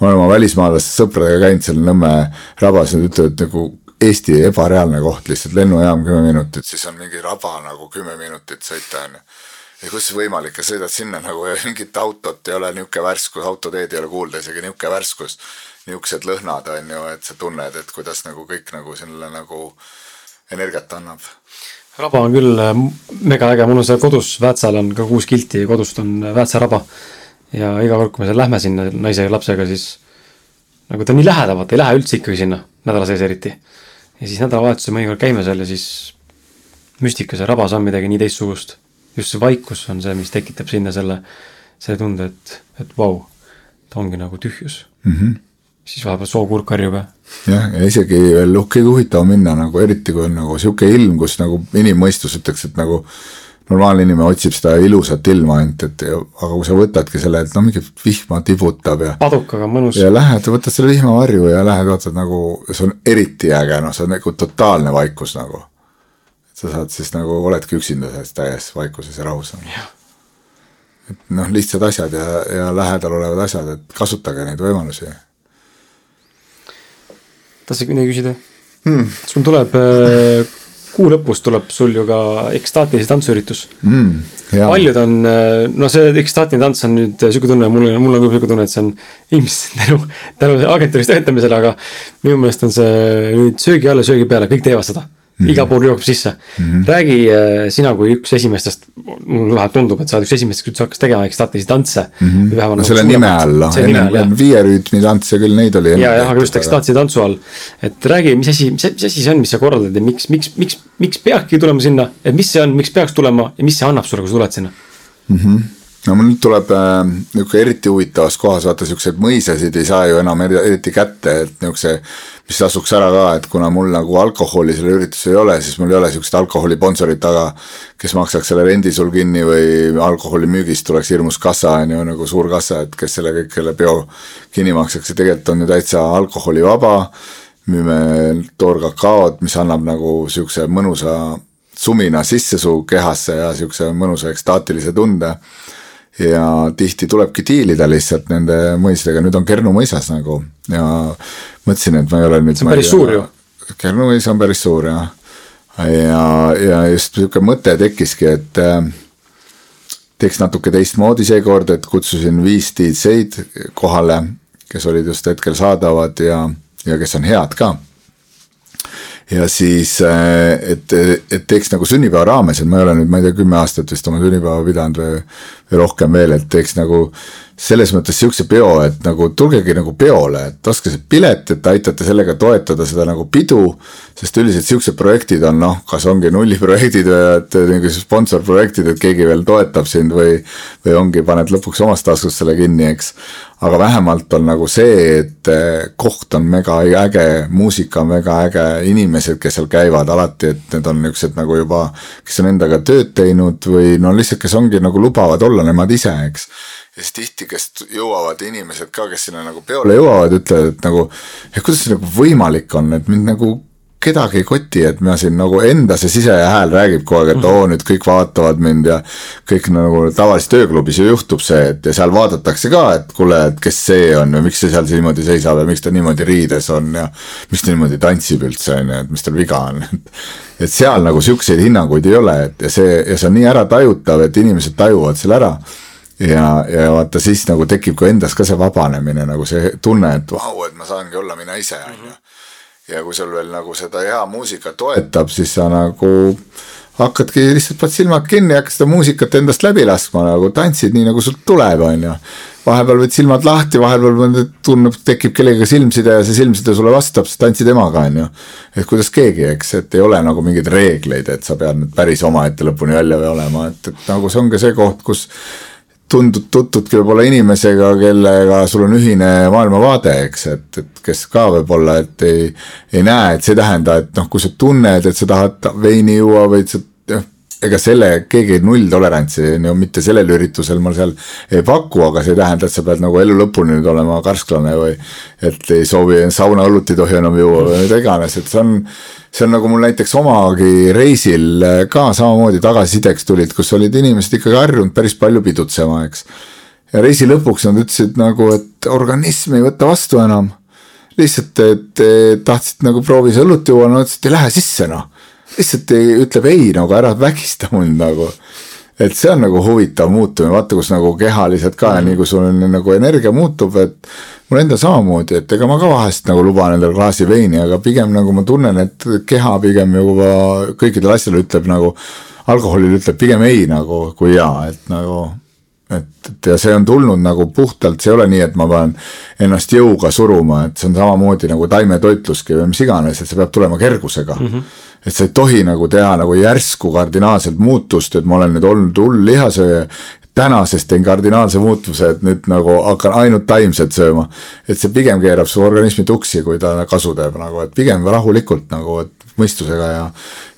ma olen oma välismaalaste sõpradega käinud seal Nõmme rabas nad ütlevad nagu Eesti ebareaalne koht, lihtsalt lennujaam kümme minutit, siis on mingi raba nagu kümme minutit sõita on ju. ja kus võimalik ja sõidad sinna nagu ja mingit autot ei ole, niisugune värskus, autoteed ei ole kuulda, isegi niisugune värskus. niisugused lõhnad on ju, et sa tunned, et kuidas nagu kõik nagu sellele nagu energiat annab raba on küll äh, mega äge, mul on seal kodus, Väätsal on ka kuus kilti, kodust on Väätsa raba. Ja iga kord, kui me seal lähme sinna naise ja lapsega, siis nagu ta on nii lähedal, vaata ei lähe üldse ikkagi sinna, nädala sees eriti. ja siis nädalavahetusel mõnikord käime seal ja siis müstika seal rabas on midagi nii teistsugust. just see vaikus on see, mis tekitab sinna selle, selle tunde, et, et vau, ta ongi nagu tühjus mm. -hmm siis vahepeal sookurk karjub ja. jah, ja isegi veel kõige huvitavam minna nagu eriti kui on nagu sihuke ilm, kus nagu inimmõistus ütleks, et nagu normaalne inimene otsib seda ilusat ilma ainult, et aga kui sa võtadki selle, et no mingi vihma tibutab ja. padukaga mõnus. ja lähed, võtad selle vihmavarju ja lähed vaatad nagu, see on eriti äge, noh, see on nagu totaalne vaikus nagu. sa saad siis nagu, oledki üksinda selles täies vaikuses ja rahus. et noh, lihtsad asjad ja, ja lähedal olevad asjad, et kasutage neid võimalusi tahtsid midagi küsida hmm.? sul tuleb äh, kuu lõpus tuleb sul ju ka ekstaatilise tantsuüritus mm,. paljud on, äh, no see ekstaatiline tants on nüüd sihuke tunne, mul, mul on küll sihuke tunne, et see on ilmselt *laughs* tänu, tänu agentuuris töötamisele, aga minu meelest on see nüüd söögi alla, söögi peale, kõik teevad seda Mm -hmm. igal pool jookseb sisse mm. -hmm. räägi äh, sina kui üks esimestest, mulle vähemalt tundub, et sa oled üks esimestest, kes hakkas tegema ekstaatilisi tantse mm. -hmm. no nagu selle nime all, noh, ennem viie rütmi tantse küll, neid oli. ja, jah, aga just ekstaatilise tantsu all. et räägi, mis asi, mis, mis asi see on, mis sa korraldad ja miks, miks, miks, miks peabki tulema sinna, et mis see on, miks peaks tulema ja mis see annab sulle, kui sa tuled sinna mm? -hmm no mul nüüd tuleb äh, niisugune eriti huvitavas kohas, vaata siukseid mõisasid ei saa ju enam eriti kätte, et niisuguse mis tasuks ära ka, et kuna mul nagu alkoholi sellel üritusel ei ole, siis mul ei ole sihukest alkoholisponsorit taga, kes maksaks selle rendi sul kinni või alkoholi müügist tuleks hirmus kassa, on ju, nagu suur kassa, et kes selle kõik selle peo kinni maksaks ja tegelikult on ju täitsa alkoholivaba. müüme toorkakaod, mis annab nagu sihukese mõnusa sumina sisse su kehasse ja sihukese mõnusa ekstaatilise tunde ja tihti tulebki diilida lihtsalt nende mõisadega, nüüd on Kernu mõisas nagu ja mõtlesin, et ma ei ole nüüd. see on päris suur ju. Kernu mõis on päris suur jah. ja, ja just sihuke mõte tekkiski, et äh, teeks natuke teistmoodi seekord, et kutsusin viis DJ-d kohale, kes olid just hetkel saadavad ja, ja kes on head ka ja siis, äh, et, et teeks nagu sünnipäeva raames, et ma ei ole nüüd, ma ei tea, kümme aastat vist oma sünnipäeva pidanud või, või rohkem veel, et teeks nagu selles mõttes sihukese peo, et nagu tulgegi nagu peole, et ostke see pilet, et aitate sellega toetada seda nagu pidu. sest üldiselt sihukesed projektid on noh, kas ongi nulliprojektid või et mingi sponsorprojektid, et keegi veel toetab sind või, või ongi, paned lõpuks omast taskust selle kinni, eks. aga vähemalt on nagu see, et eh, koht on mega äge, muusika on väga äge, inimesed, kes seal käivad alati, et need on niuksed nagu juba, kes on endaga tööd teinud või no lihtsalt, kes ongi nagu lubavad olla nemad ise, eks ja siis tihti, kes jõuavad inimesed ka, kes sinna nagu peole jõuavad, ütlevad, et nagu, et kuidas see nagu võimalik on, et mind nagu kedagi ei koti, et ma siin nagu enda see sisehääl räägib kogu aeg, et oo, nüüd kõik vaatavad mind ja kõik nagu tavalises tööklubis ju juhtub see, et ja seal vaadatakse ka, et kuule, et kes see on ja miks see seal niimoodi seisab ja miks ta niimoodi riides on ja miks ta niimoodi tantsib üldse, on ju, et mis tal viga on. *laughs* Et seal nagu siukseid hinnanguid ei ole, et ja see, ja see on nii äratajutav, et inimesed tajuvad selle ära ja, ja vaata siis nagu tekib ka endas ka see vabanemine nagu see tunne, et vau, et ma saangi olla mina ise, on ju. ja kui sul veel nagu seda hea muusika toetab, siis sa nagu hakkadki lihtsalt paned silmad kinni ja hakkad seda muusikat endast läbi laskma nagu tantsid nii nagu sul tuleb, on ju. vahepeal võid silmad lahti, vahepeal tunneb, tekib kellegagi silmside ja see silmside sulle vastab, siis tantsi temaga, on ju. et kuidas keegi, eks, et ei ole nagu mingeid reegleid, et sa pead nüüd päris omaette lõpuni välja olema, et, et nagu see ongi see koht, kus tundud, tutvudki võib-olla inimesega, kellega sul on ühine maailmavaade, eks, et, et kes ka võib-olla, et ei, ei näe, et see ei tähenda, et noh, kui sa tunned, et sa tahad veini juua või et sa ega selle, keegi nulltolerantsi on ju mitte sellel üritusel ma seal ei paku, aga see ei tähenda, et sa pead nagu elu lõpuni nüüd olema karsklane või et ei soovi, saunaõlut ei tohi enam juua või mida iganes, et see on, see on nagu mul näiteks omagi reisil ka samamoodi tagasisideks tulid, kus olid inimesed ikkagi harjunud päris palju pidutsema, eks. ja reisi lõpuks nad ütlesid nagu, et organism ei võta vastu enam. lihtsalt, et tahtsid nagu proovis õlut juua, no ütlesid, ei lähe sisse noh lihtsalt ütleb ei nagu ära vägista mind nagu. et see on nagu huvitav muutumine, vaata kus nagu kehaliselt ka mm -hmm. nii kui sul on nagu energia muutub, et mul endal samamoodi, et ega ma ka vahest nagu luban endale klaasi veini, aga pigem nagu ma tunnen, et keha pigem juba kõikidele asjadele ütleb nagu, alkoholile ütleb pigem ei nagu kui jaa, et nagu et, et ja see on tulnud nagu puhtalt, see ei ole nii, et ma pean ennast jõuga suruma, et see on samamoodi nagu taimetoitluski või mis iganes, et see peab tulema kergusega mm. -hmm et sa ei tohi nagu teha nagu järsku kardinaalset muutust, et ma olen nüüd olnud hull lihasööja, tänasest teen kardinaalse muutuse, et nüüd nagu hakkan ainult taimset sööma. et see pigem keerab su organismi tuksi, kui ta kasu teeb nagu, et pigem rahulikult nagu, et mõistusega ja,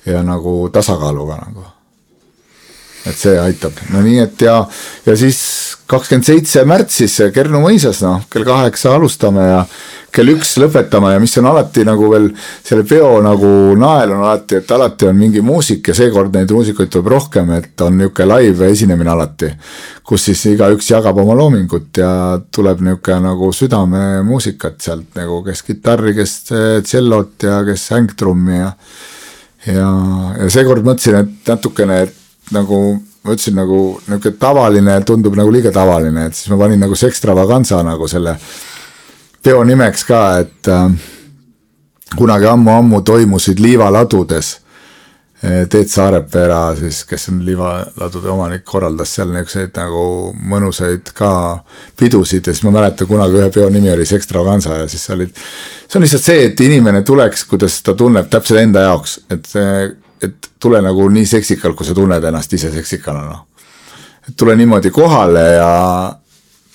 ja nagu tasakaaluga nagu. Et see aitab, no nii et ja, ja siis kakskümmend seitse märtsis Kernu mõisas, noh, kell kaheksa alustame ja kell üks lõpetama ja mis on alati nagu veel selle peo nagu nael on alati, et alati on mingi muusik ja seekord neid muusikuid tuleb rohkem, et on niisugune live esinemine alati. kus siis igaüks jagab oma loomingut ja tuleb niisugune nagu südamemuusikat sealt nagu, kes kitarri, kes tšellot ja kes hängtrummi ja ja, ja seekord mõtlesin, et natukene, et nagu ma ütlesin nagu niisugune tavaline tundub nagu liiga tavaline, et siis ma panin nagu see extravaganza nagu selle peo nimeks ka, et äh, kunagi ammu-ammu toimusid liivaladudes äh, Teet Saarepeera siis, kes on liivaladude omanik, korraldas seal niisuguseid nagu mõnusaid ka pidusid ja siis ma mäletan kunagi ühe peo nimi oli see Extravaganza ja siis olid. see on lihtsalt see, et inimene tuleks, kuidas ta tunneb täpselt enda jaoks, et, et tule nagu nii seksikalt, kui sa tunned ennast ise seksikana noh. et tule niimoodi kohale ja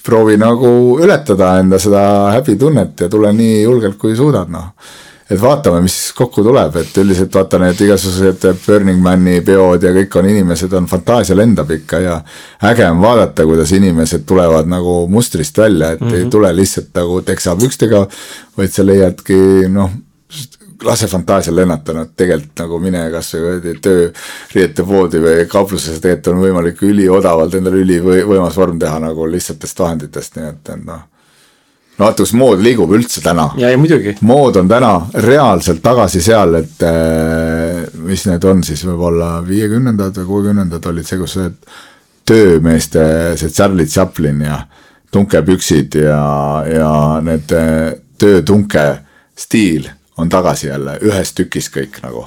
proovi nagu ületada enda seda häbitunnet ja tule nii julgelt, kui suudad, noh. et vaatame, mis kokku tuleb, et üldiselt vaata need igasugused Burning Mani peod ja kõik on inimesed on, fantaasia lendab ikka ja äge on vaadata, kuidas inimesed tulevad nagu mustrist välja, et mm -hmm. ei mhm. tule lihtsalt nagu teksapükstega, vaid sa leiadki noh lase fantaasial lennata, noh tegelikult nagu mine kasvõi tööriiete poodi või kauplusesse, tegelikult on võimalik üliodavalt endale ülivõimas vorm teha nagu lihtsatest vahenditest, nii et, et noh. no vaata, kus mood liigub üldse täna. ja, ja muidugi. mood on täna reaalselt tagasi seal, et eh, mis need on siis võib-olla viiekümnendad või kuuekümnendad olid see, kus need töömeeste, see Charlie Chaplin ja tunkepüksid ja, ja need eh, töötunke stiil on tagasi jälle ühes tükis kõik nagu.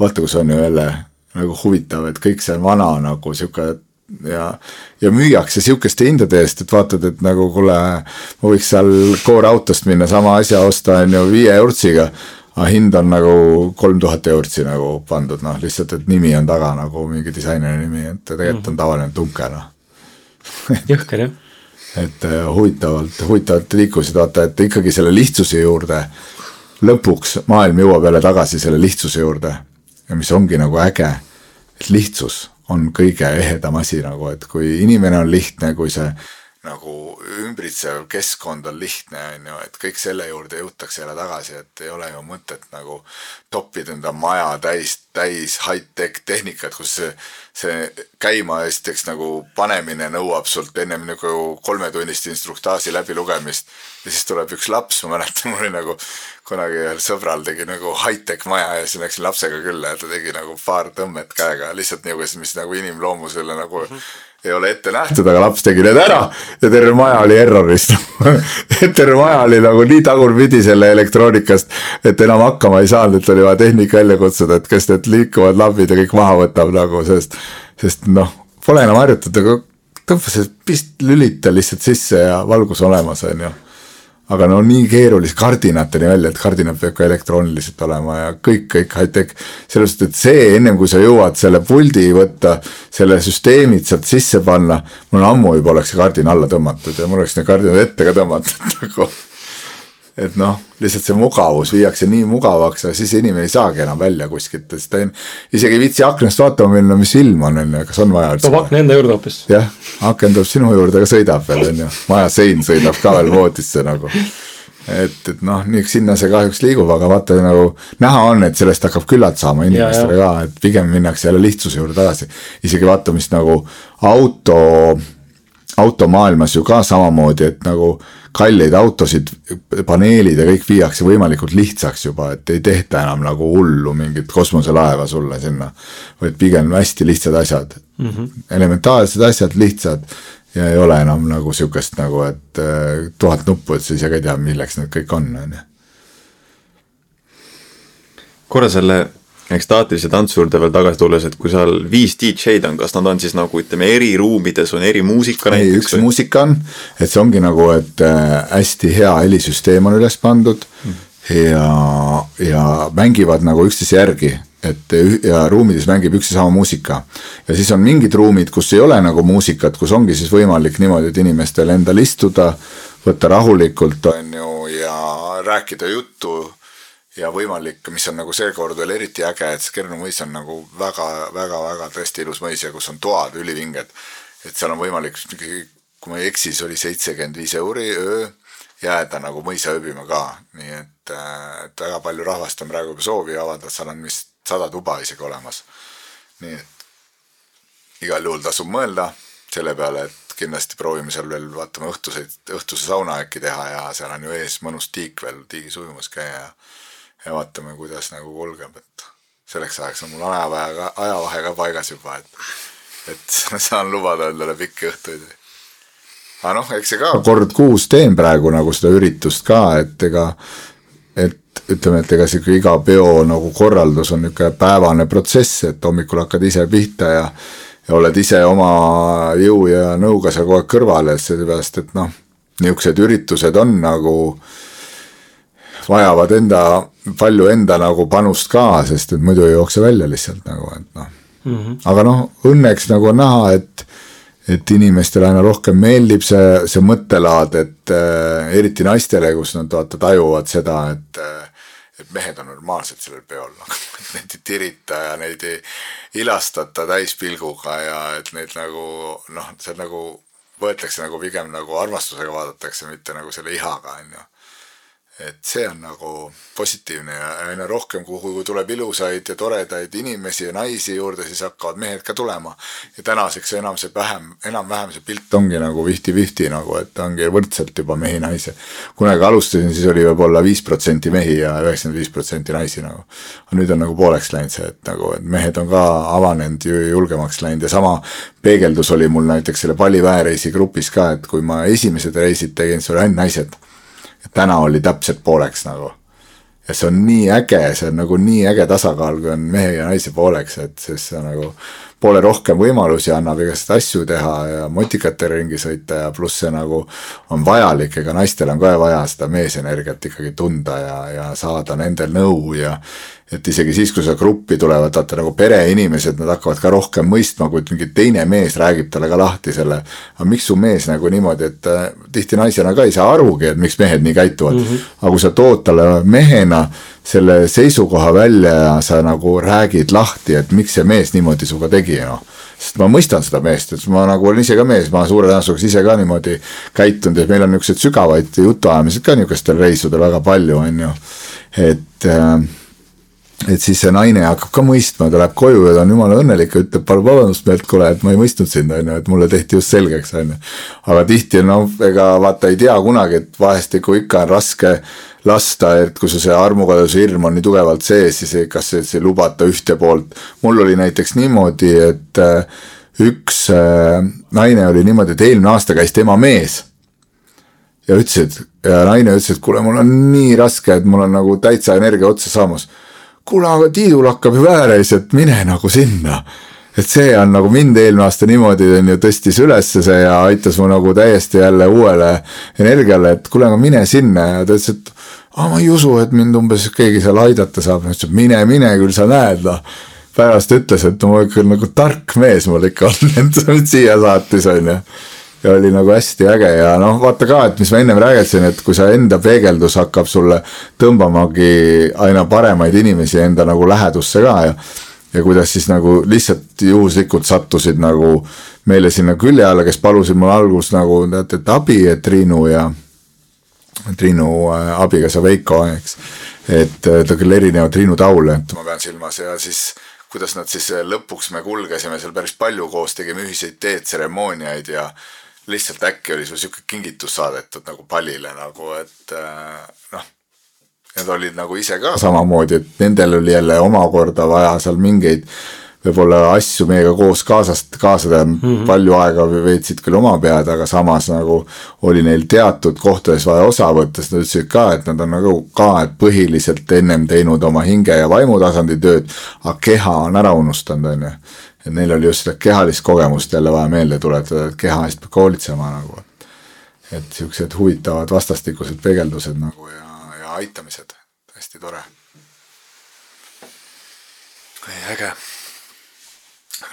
vaata, kus on ju jälle nagu huvitav, et kõik see vana nagu sihuke ja, ja müüakse sihukeste hindade eest, et vaatad, et nagu kuule, ma võiks seal koorautost minna sama asja osta, on ju, viie eurtsiga. aga hind on nagu kolm tuhat eurtsi nagu pandud, noh, lihtsalt, et nimi on taga nagu mingi disaineri nimi, et tegelikult on tavaline tunke, noh. *laughs* jõhker, jah et äh, huvitavalt, huvitavalt liikusid, vaata, et ikkagi selle lihtsuse juurde lõpuks maailm jõuab jälle tagasi selle lihtsuse juurde ja mis ongi nagu äge, et lihtsus on kõige ehedam asi nagu, et kui inimene on lihtne, kui see nagu ümbritsev keskkond on lihtne, on ju, et kõik selle juurde jõutakse jälle tagasi, et ei ole ju mõtet nagu toppida enda maja täis, täis high-tech tehnikat, kus see, see käima esiteks nagu panemine nõuab sult ennem nagu kolmetunnist instruktaaži läbilugemist. ja siis tuleb üks laps, ma mäletan, *laughs* mul oli nagu kunagi ühel sõbral tegi nagu high-tech maja ja siis läksin lapsega külla ja ta tegi nagu paar tõmmet käega lihtsalt niisugust, mis nagu inimloomusele nagu mm -hmm ei ole ette nähtud, aga laps tegi need ära ja terve maja oli error'is *laughs* terve maja oli nagu nii tagurpidi selle elektroonikast, et enam hakkama ei saanud, et oli vaja tehnik välja kutsuda, et kes need liikuvad lambid ja kõik maha võtab nagu, sest, sest noh, pole enam harjutatud, aga tõmba see, pist-, lülita lihtsalt sisse ja valgus olemas, on ju aga no nii keerulise kardinateni välja, et kardinad peab ka elektrooniliselt olema ja kõik, kõik high-tech. sellepärast, et see ennem kui sa jõuad selle puldi võtta, selle süsteemid sealt sisse panna, mul ammu juba oleks see kardin alla tõmmatud ja mul oleks need kardinad ette ka tõmmatud *laughs* nagu et noh, lihtsalt see mugavus viiakse nii mugavaks ja siis inimene ei saagi enam välja kuskilt, sest ta ei, isegi ei viitsi aknast vaatama minna, mis ilm on, on ju, kas on vaja üldse. toob akna enda juurde hoopis. jah, aken tuleb sinu juurde, aga sõidab veel, on ju, maja sein sõidab ka veel voodisse nagu. et, et noh, nii sinna see kahjuks liigub, aga vaata nagu näha on, et sellest hakkab küllalt saama inimestele ka, et pigem minnakse jälle lihtsuse juurde tagasi. isegi vaata, mis nagu auto, automaailmas ju ka samamoodi, et nagu kalleid autosid, paneelid ja kõik viiakse võimalikult lihtsaks juba, et ei tehta enam nagu hullu mingit kosmoselaeva sulle sinna. vaid pigem hästi lihtsad asjad mm, -hmm. elementaarsed asjad, lihtsad ja ei ole enam nagu sihukest nagu, et äh, tuhat nuppu, et sa ise ka ei tea, milleks need kõik on, on ju. korra selle ekstaatilise tantsu juurde veel tagasi tulles, et kui seal viis DJ-d on, kas nad on siis nagu ütleme, eri ruumides on eri muusika ei, üks või? muusika on, et see ongi nagu, et äh, hästi hea helisüsteem on üles pandud mm. ja, ja mängivad nagu üksteise järgi et ja ruumides mängib üks ja sama muusika. ja siis on mingid ruumid, kus ei ole nagu muusikat, kus ongi siis võimalik niimoodi, et inimestel endal istuda, võtta rahulikult, on ju, ja rääkida juttu ja võimalik, mis on nagu seekord veel eriti äge, et see Kernu mõis on nagu väga-väga-väga tõesti ilus mõis ja kus on toad ülivinged. et seal on võimalik, kui ma ei eksi, siis oli seitsekümmend viis euri öö jääda nagu mõisa ööbima ka, nii et, et väga palju rahvast on praegu juba soovi avaldanud, seal on vist sada tuba isegi olemas. nii et igal juhul tasub mõelda selle peale, et kindlasti proovime seal veel vaatame õhtuseid, õhtuse sauna äkki teha ja seal on ju ees mõnus tiik veel tiigis ujumas käia ja ja vaatame, kuidas nagu kulgeb, et selleks ajaks on mul ajavahe ka, ajavahe ka paigas juba, et, et *laughs* saan lubada endale pikki õhtuid. aga noh, eks see ka kord kuus teen praegu nagu seda üritust ka, et ega, et ütleme, et ega sihuke iga peo nagu korraldus on niisugune päevane protsess, et hommikul hakkad ise pihta ja ja oled ise oma jõu ja nõuga seal kogu aeg kõrval ja sellepärast, et noh, niisugused üritused on nagu vajavad enda palju enda nagu panust ka, sest et muidu ei jookse välja lihtsalt nagu, et noh. Mm -hmm.. aga noh, õnneks nagu on näha, et et inimestele aina rohkem meeldib see, see mõttelaad, et äh, eriti naistele, kus nad vaata tajuvad seda, et äh, et mehed on normaalsed sellel peol, et *laughs* neid ei tirita ja neid ei ilastata täispilguga ja et neid nagu noh, see nagu võetakse nagu pigem nagu armastusega vaadatakse, mitte nagu selle ihaga, on ju et see on nagu positiivne ja aina rohkem, kuhu tuleb ilusaid ja toredaid inimesi ja naisi juurde, siis hakkavad mehed ka tulema. ja tänaseks enam see vähem, enam-vähem see pilt ongi nagu fifty-fifty nagu, et ongi võrdselt juba mehi-naisi. kunagi alustasin, siis oli võib-olla viis protsenti mehi ja üheksakümmend viis protsenti naisi nagu. aga nüüd on nagu pooleks läinud see, et nagu, et mehed on ka avanenud ju julgemaks läinud ja sama peegeldus oli mul näiteks selle palliväereisi grupis ka, et kui ma esimesed reisid tegin, siis oli ainult naised täna oli täpselt pooleks nagu. ja see on nii äge, see on nagu nii äge tasakaal, kui on mehe ja naise pooleks, et siis see nagu poole rohkem võimalusi annab igasuguseid asju teha ja motikatega ringi sõita ja pluss see nagu on vajalik, ega naistel on ka vaja seda meesenergiat ikkagi tunda ja, ja saada nendel nõu ja et isegi siis, kui seda gruppi tulevad, vaata nagu pereinimesed, nad hakkavad ka rohkem mõistma, kui mingi teine mees räägib talle ka lahti selle. aga miks su mees nagu niimoodi, et äh, tihti naisena ka ei saa arugi, et miks mehed nii käituvad mm. -hmm. aga kui sa tood talle mehena selle seisukoha välja ja sa nagu räägid lahti, et miks see mees niimoodi sinuga tegi, noh sest ma mõistan seda meest, et ma nagu olen ise ka mees, ma suure tõenäosusega ise ka niimoodi käitunud ja meil on niisuguseid sügavaid jutuajamisi ka niisugustel reisudel väga palju, on ju. et äh, et siis see naine hakkab ka mõistma, ta läheb koju ja ta on jumala õnnelik ja ütleb palun vabandust meilt, kuule, et ma ei mõistnud sind, on ju, et mulle tehti just selgeks, on ju. aga tihti noh, ega vaata ei tea kunagi, et vahestikku ikka on raske lasta, et kui sul see armukadeduse hirm on nii tugevalt sees, siis kas see ei lubata ühte poolt. mul oli näiteks niimoodi, et äh, üks äh, naine oli niimoodi, et eelmine aasta käis tema mees ja ütles, et ja naine ütles, et kuule, mul on nii raske, et mul on nagu täitsa energia otsa saamas kuule, aga Tiidul hakkab ju vääreis, et mine nagu sinna. et see on nagu mind eelmine aasta niimoodi on ju tõstis ülesse see ja aitas mu nagu täiesti jälle uuele energiale, et kuule, aga mine sinna ja ta ütles, et aa, ma ei usu, et mind umbes keegi seal aidata saab, ma ütlesin, mine, mine küll sa näed, noh. pärast ütles, et ma ikka nagu tark mees mul ikka on, *laughs* et mind siia saatis, on ju ja oli nagu hästi äge ja noh, vaata ka, et mis ma ennem rääkisin, et kui sa enda peegeldus hakkab sulle tõmbamagi aina paremaid inimesi enda nagu lähedusse ka ja ja kuidas siis nagu lihtsalt juhuslikult sattusid nagu meile sinna külje alla, kes palusid mul alguses nagu teate, et abi, et Triinu ja Triinu äh, abikaasa Veiko, eks. et äh, ta küll erinevad Triinu Taule, ma pean silmas ja siis kuidas nad siis äh, lõpuks me kulgesime seal päris palju koos, tegime ühiseid teetseremooniaid ja lihtsalt äkki oli sul sihuke kingitus saadetud nagu pallile nagu, et noh Need olid nagu ise ka samamoodi, et nendel oli jälle omakorda vaja seal mingeid võib-olla asju meiega koos kaasast, kaasa teha mm, -hmm. palju aega veetsid küll oma pead, aga samas nagu oli neil teatud kohtades vaja osa võtta, sest nad ütlesid ka, et nad on nagu ka, põhiliselt ennem teinud oma hinge ja vaimutasandi tööd, aga keha on ära unustanud, on ju. et neil oli just seda kehalist kogemust jälle vaja meelde tuletada, et keha eest peab hoolitsema nagu. et siuksed huvitavad vastastikused peegeldused nagu ja aitamised, hästi tore. äge.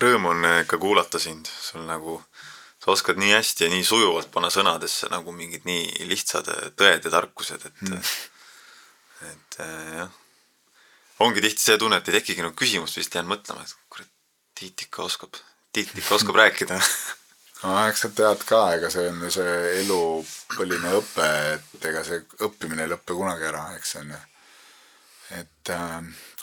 Rõõm on äh, ikka kuulata sind, sul nagu, sa oskad nii hästi ja nii sujuvalt panna sõnadesse nagu mingid nii lihtsad äh, tõed ja tarkused, et mm., et äh, jah. ongi tihti see tunne, et ei tekigi nagu küsimust, vist jään mõtlema, et kurat, Tiit ikka oskab, Tiit ikka oskab rääkida *laughs* no eks sa tead ka, ega see on ju see elupõline õpe, et ega see õppimine ei lõpe kunagi ära, eks on ju. et äh,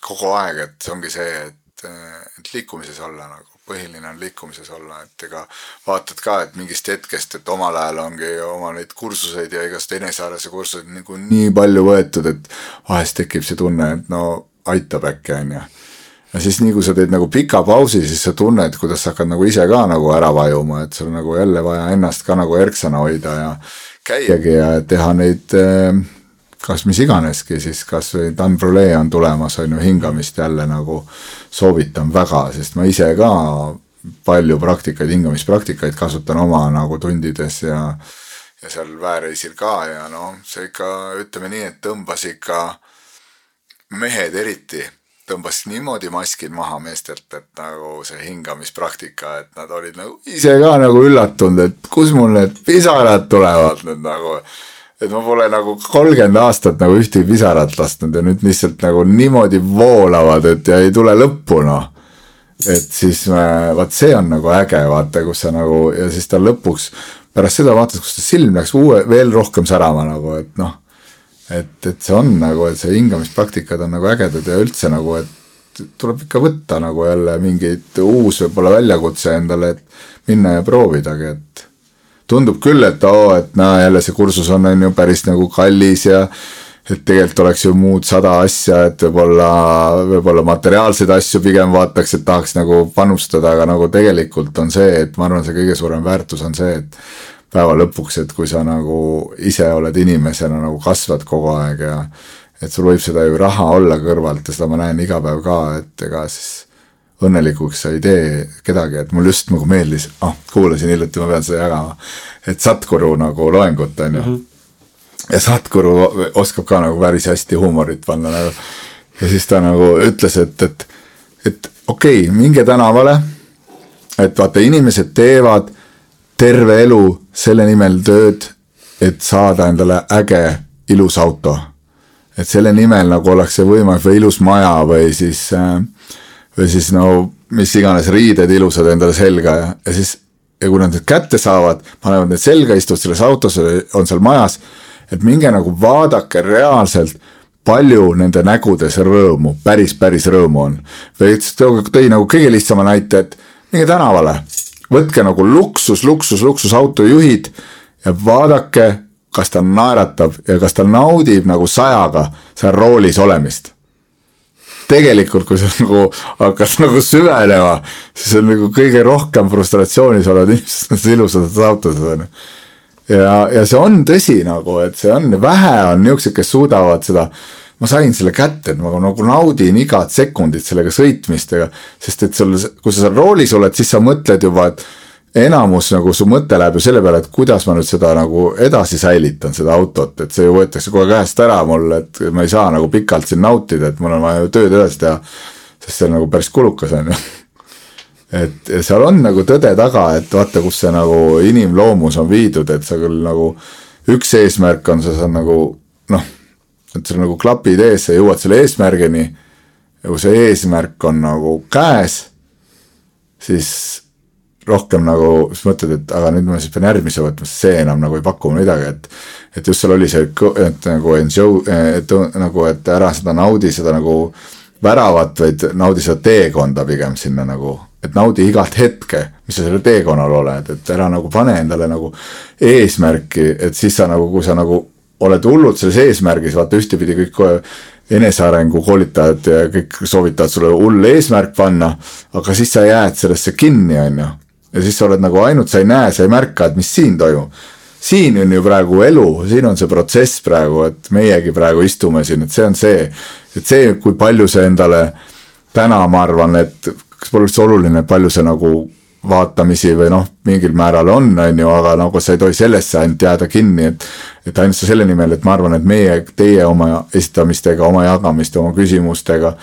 kogu aeg, et ongi see, et, äh, et liikumises olla nagu, põhiline on liikumises olla, et ega vaatad ka, et mingist hetkest, et omal ajal ongi oma neid kursuseid ja igast enesearenduse kursuseid nagu nii palju võetud, et vahest tekib see tunne, et no aitab äkki, on ju ja siis nii, kui sa teed nagu pika pausi, siis sa tunned, kuidas sa hakkad nagu ise ka nagu ära vajuma, et sul nagu jälle vaja ennast ka nagu erksana hoida ja käiagi ja teha neid eh, kas mis iganeski siis, kas või Dan Brule on tulemas, on ju, hingamist jälle nagu soovitan väga, sest ma ise ka palju praktikaid, hingamispraktikaid kasutan oma nagu tundides ja ja seal väereisil ka ja noh, see ikka ütleme nii, et tõmbas ikka mehed eriti tõmbasid niimoodi maskid maha meestelt, et nagu see hingamispraktika, et nad olid nagu ise ka nagu üllatunud, et kus mul need pisarad tulevad nüüd nagu. Et ma pole nagu kolmkümmend aastat nagu ühtegi pisarat lasknud ja nüüd lihtsalt nagu niimoodi voolavad, et ja ei tule lõppu noh. et siis vaat see on nagu äge, vaata, kus sa nagu ja siis ta lõpuks pärast seda vaatad, kus ta silm läks uue, veel rohkem särama nagu, et noh et, et see on nagu, et see hingamispraktikad on nagu ägedad ja üldse nagu, et tuleb ikka võtta nagu jälle mingeid uus võib-olla väljakutse endale, et minna ja proovidagi, et tundub küll, et oo, et näe, jälle see kursus on, on ju päris nagu kallis ja et tegelikult oleks ju muud sada asja, et võib-olla, võib-olla materiaalseid asju pigem vaataks, et tahaks nagu panustada, aga nagu tegelikult on see, et ma arvan, see kõige suurem väärtus on see, et päeva lõpuks, et kui sa nagu ise oled inimesena nagu kasvad kogu aeg ja et sul võib seda ju raha olla kõrvalt ja seda ma näen iga päev ka, et ega siis õnnelikuks sa ei tee kedagi, et mul just nagu meeldis, ah, kuulasin hiljuti, ma pean seda jagama, et Satguru nagu loengut, on ju. -hmm. ja Satguru oskab ka nagu päris hästi huumorit panna nagu ja siis ta nagu ütles, et, et, et okei okay,, minge tänavale, et vaata, inimesed teevad terve elu selle nimel tööd, et saada endale äge ilus auto. et selle nimel nagu oleks see võimalik või ilus maja või siis, äh, või siis no mis iganes riided ilusad endale selga ja, ja siis ja kui nad need kätte saavad, panevad need selga, istuvad selles autos, on seal majas, et minge nagu vaadake reaalselt, palju nende nägudes rõõmu, päris, päris rõõmu on. või tõi nagu kõige lihtsama näite, et minge tänavale võtke nagu luksus, luksus, luksusautojuhid ja vaadake, kas ta naeratab ja kas ta naudib nagu sajaga seal roolis olemist. Tegelikult, kui sa *laughs* nagu hakkad nagu süvenema, siis on nagu kõige rohkem frustratsioonis olevad *laughs* inimesed nendes ilusates autodes on ju. ja, ja see on tõsi nagu, et see on, vähe on niisuguseid, kes suudavad seda ma sain selle kätte, et ma nagu naudin igat sekundit sellega sõitmist, ega sest et sul, kui sa seal roolis oled, siis sa mõtled juba, et enamus nagu su mõte läheb ju selle peale, et kuidas ma nüüd seda nagu edasi säilitan, seda autot, et see ju võetakse kohe käest ära mul, et ma ei saa nagu pikalt siin nautida, et mul on vaja tööd edasi teha. sest see on nagu päris kulukas, on ju. et seal on nagu tõde taga, et vaata, kus see nagu inimloomus on viidud, et sa küll nagu, üks eesmärk on, sa saad nagu noh, et sul nagu klapid ees, sa jõuad selle eesmärgini. ja kui see eesmärk on nagu käes, siis rohkem nagu, siis mõtled, et aga nüüd ma siis pean järgmise võtma, sest see enam nagu ei paku midagi, et. et just seal oli see, et nagu enjoy, et nagu, et ära seda naudi seda nagu väravat, vaid naudi seda teekonda pigem sinna nagu. et naudi igat hetke, mis sa sellel teekonnal oled, et ära nagu pane endale nagu eesmärki, et siis sa nagu, kui sa nagu oled hullult selles eesmärgis, vaata ühtepidi kõik enesearengu koolitajad ja kõik soovitavad sulle hull eesmärk panna, aga siis sa jääd sellesse kinni, on ju ja siis sa oled nagu ainult, sa ei näe, sa ei märka, et mis siin toimub. siin on ju praegu elu, siin on see protsess praegu, et meiegi praegu istume siin, et see on see, et see, kui palju see endale täna ma arvan, et kas pole üldse oluline, palju see nagu vaatamisi või noh, mingil määral on, on ju, aga nagu sa ei tohi sellesse ainult jääda kinni, et. et ainult selle nimel, et ma arvan, et meie, teie oma esitamistega, oma jagamiste, oma küsimustega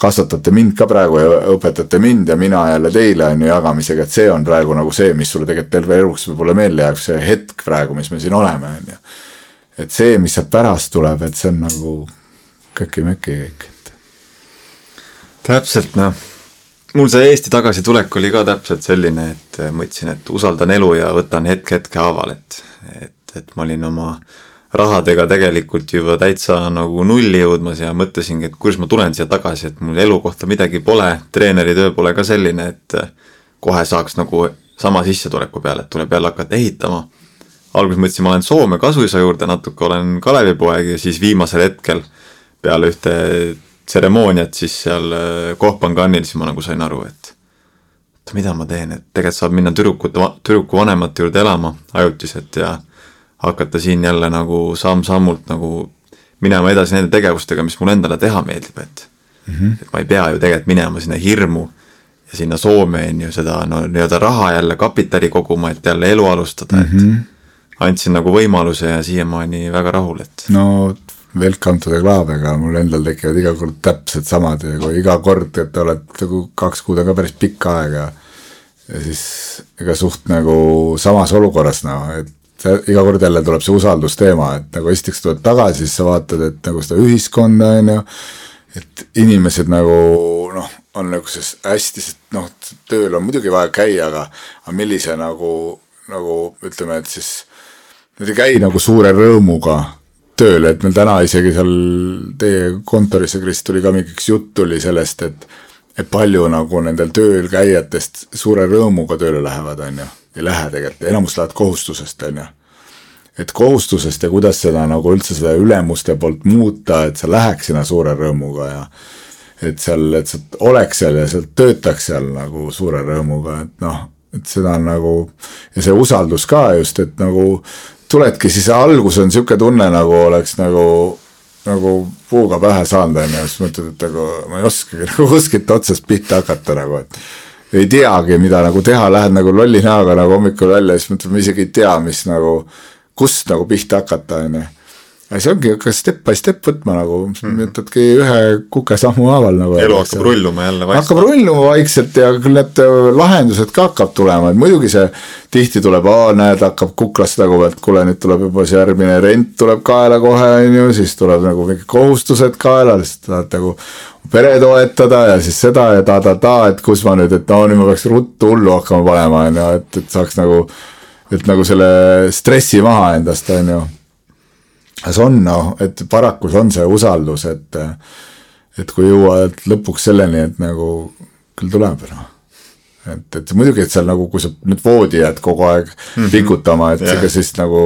kasvatate mind ka praegu ja õpetate mind ja mina jälle teile on ju jagamisega, et see on praegu nagu see, mis sulle tegelikult terve eluks võib-olla meelde jääb, see hetk praegu, mis me siin oleme, on ju. et see, mis sealt pärast tuleb, et see on nagu köki-möki kõik, et. täpselt noh, mul see Eesti tagasitulek oli ka täpselt selline, et mõtlesin, et usaldan elu ja võtan hetk hetke haaval, et, et, et ma olin oma rahadega tegelikult juba täitsa nagu nulli jõudmas ja mõtlesingi, et kuidas ma tulen siia tagasi, et mul elukohta midagi pole, treeneri töö pole ka selline, et kohe saaks nagu sama sissetuleku peale, et tuleb jälle hakata ehitama. alguses mõtlesin, ma lähen Soome kasuisa juurde, natuke olen Kalevipoeg ja siis viimasel hetkel peale ühte tseremooniat siis seal äh, Kohpanganil, siis ma nagu sain aru, et oota, mida ma teen, et tegelikult saab minna tüdrukute, tüdruku vanemate juurde elama ajutiselt ja hakata siin jälle nagu samm-sammult nagu minema edasi nende tegevustega, mis mulle endale teha meeldib, et mm. -hmm. et ma ei pea ju tegelikult minema sinna hirmu ja sinna Soome on ju seda no nii-öelda raha jälle kapitali koguma, et jälle elu alustada mm, -hmm. et mhm. andsin nagu võimaluse ja siiamaani väga rahul, et. no welcome to the club, ega mul endal tekivad iga kord täpselt samad ja kui iga kord, et oled nagu kaks kuud on ka päris pikk aeg ja ja siis ega suht nagu samas olukorras noh, et see iga kord jälle tuleb see usaldusteema, et nagu esiteks tuled tagasi, siis sa vaatad, et nagu seda ühiskonda, on ju, et inimesed nagu noh, on selles hästi, noh, tööl on muidugi vaja käia, aga aga millise nagu, nagu ütleme, et siis nad ei käi nagu suure rõõmuga tööle, et meil täna isegi seal teie kontoris, Kris, tuli ka mingiks jutt tuli sellest, et et palju nagu nendel tööl käijatest suure rõõmuga tööle lähevad, on ju ei lähe tegelikult, enamus lähevad kohustusest, on ju. et kohustusest ja kuidas seda nagu üldse seda ülemuste poolt muuta, et sa läheks sinna suure rõõmuga ja et seal, et sa oleks seal ja sealt töötaks seal nagu suure rõõmuga, et noh, et seda on nagu ja see usaldus ka just, et nagu tuledki siis algus on niisugune tunne, nagu oleks nagu nagu puuga pähe saanud, on ju, siis mõtled, et nagu ma ei oskagi *laughs* nagu kuskilt otsast pihta hakata nagu, et ei teagi, mida nagu teha, lähed nagu lolli näoga nagu hommikul välja, siis mõtled, ma isegi ei tea, mis nagu, kust nagu pihta hakata, on ju aga see ongi ikka step by step võtma nagu mm, -hmm. võtadki ühe kukesammu haaval nagu. elu hakkab rulluma jälle vaikselt. hakkab rulluma vaikselt ja küll need äh, lahendused ka hakkab tulema, et muidugi see tihti tuleb, näed, hakkab kuklast nagu, et kuule, nüüd tuleb juba see järgmine rent tuleb kaela kohe, on ju, siis tuleb nagu mingid kohustused kaela, lihtsalt tahad nagu pere toetada ja siis seda ja ta-ta-ta, et kus ma nüüd, et no nüüd ma peaks ruttu hullu hakkama panema, on ju, et, et saaks nagu, et nagu selle stressi maha endast, on ju see on noh, et paraku see on see usaldus, et et kui jõuad lõpuks selleni, et nagu küll tuleb noh. et, et muidugi, et seal nagu, kui sa nüüd voodi jääd kogu aeg mm -hmm. pikutama, et yeah. ega siis nagu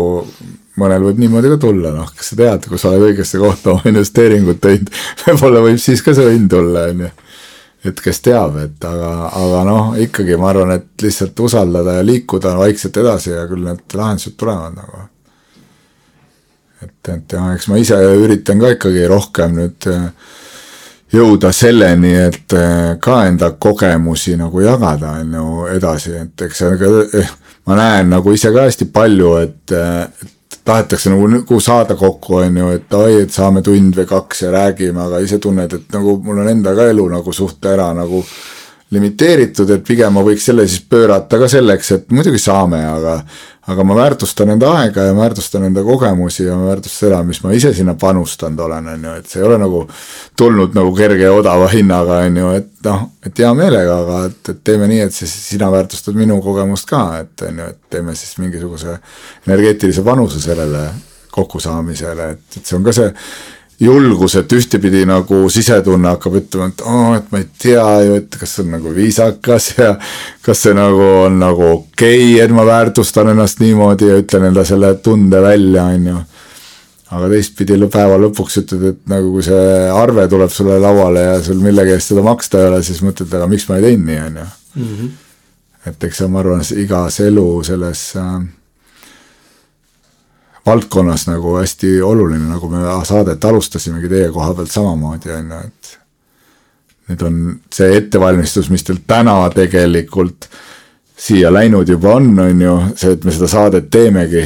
mõnel võib niimoodi ka tulla, noh, kas sa tead, kui sa oled õigesse kohta oma investeeringut teinud, *laughs* võib-olla võib siis ka see õnn tulla, on ju. et kes teab, et aga, aga noh, ikkagi ma arvan, et lihtsalt usaldada ja liikuda vaikselt edasi ja küll need lahendused tulevad nagu et, et ja eks ma ise üritan ka ikkagi rohkem nüüd äh, jõuda selleni, et äh, ka enda kogemusi nagu jagada, on ju, edasi, et eks ka, eh, ma näen nagu ise ka hästi palju, et, et tahetakse nagu, nagu saada kokku, on ju, et oi, et saame tund või kaks ja räägime, aga ise tunned, et nagu mul on enda ka elu nagu suht ära nagu limiteeritud, et pigem ma võiks selle siis pöörata ka selleks, et muidugi saame, aga aga ma väärtustan enda aega ja ma väärtustan enda kogemusi ja ma väärtustan seda, mis ma ise sinna panustanud olen, on ju, et see ei ole nagu tulnud nagu kerge ja odava hinnaga, on ju, et noh, et hea meelega, aga et, et teeme nii, et siis sina väärtustad minu kogemust ka, et on ju, et teeme siis mingisuguse energeetilise panuse sellele kokkusaamisele, et, et see on ka see julgus, et ühtepidi nagu sisetunne hakkab ütlema, et oo oh,, et ma ei tea ju, et kas see on nagu viisakas ja kas see nagu on nagu okei okay,, et ma väärtustan ennast niimoodi ja ütlen enda selle tunde välja, on ju. aga teistpidi päeva lõpuks ütled, et nagu kui see arve tuleb sulle lauale ja sul millegi eest seda maksta ei ole, siis mõtled, aga miks ma ei teinud nii, on ju. Mhm. et eks see, ma arvan, igas elu selles äh, valdkonnas nagu hästi oluline, nagu me saadet alustasimegi teie koha pealt samamoodi, on ju, et nüüd on see ettevalmistus, mis teil täna tegelikult siia läinud juba on, on ju, see, et me seda saadet teemegi.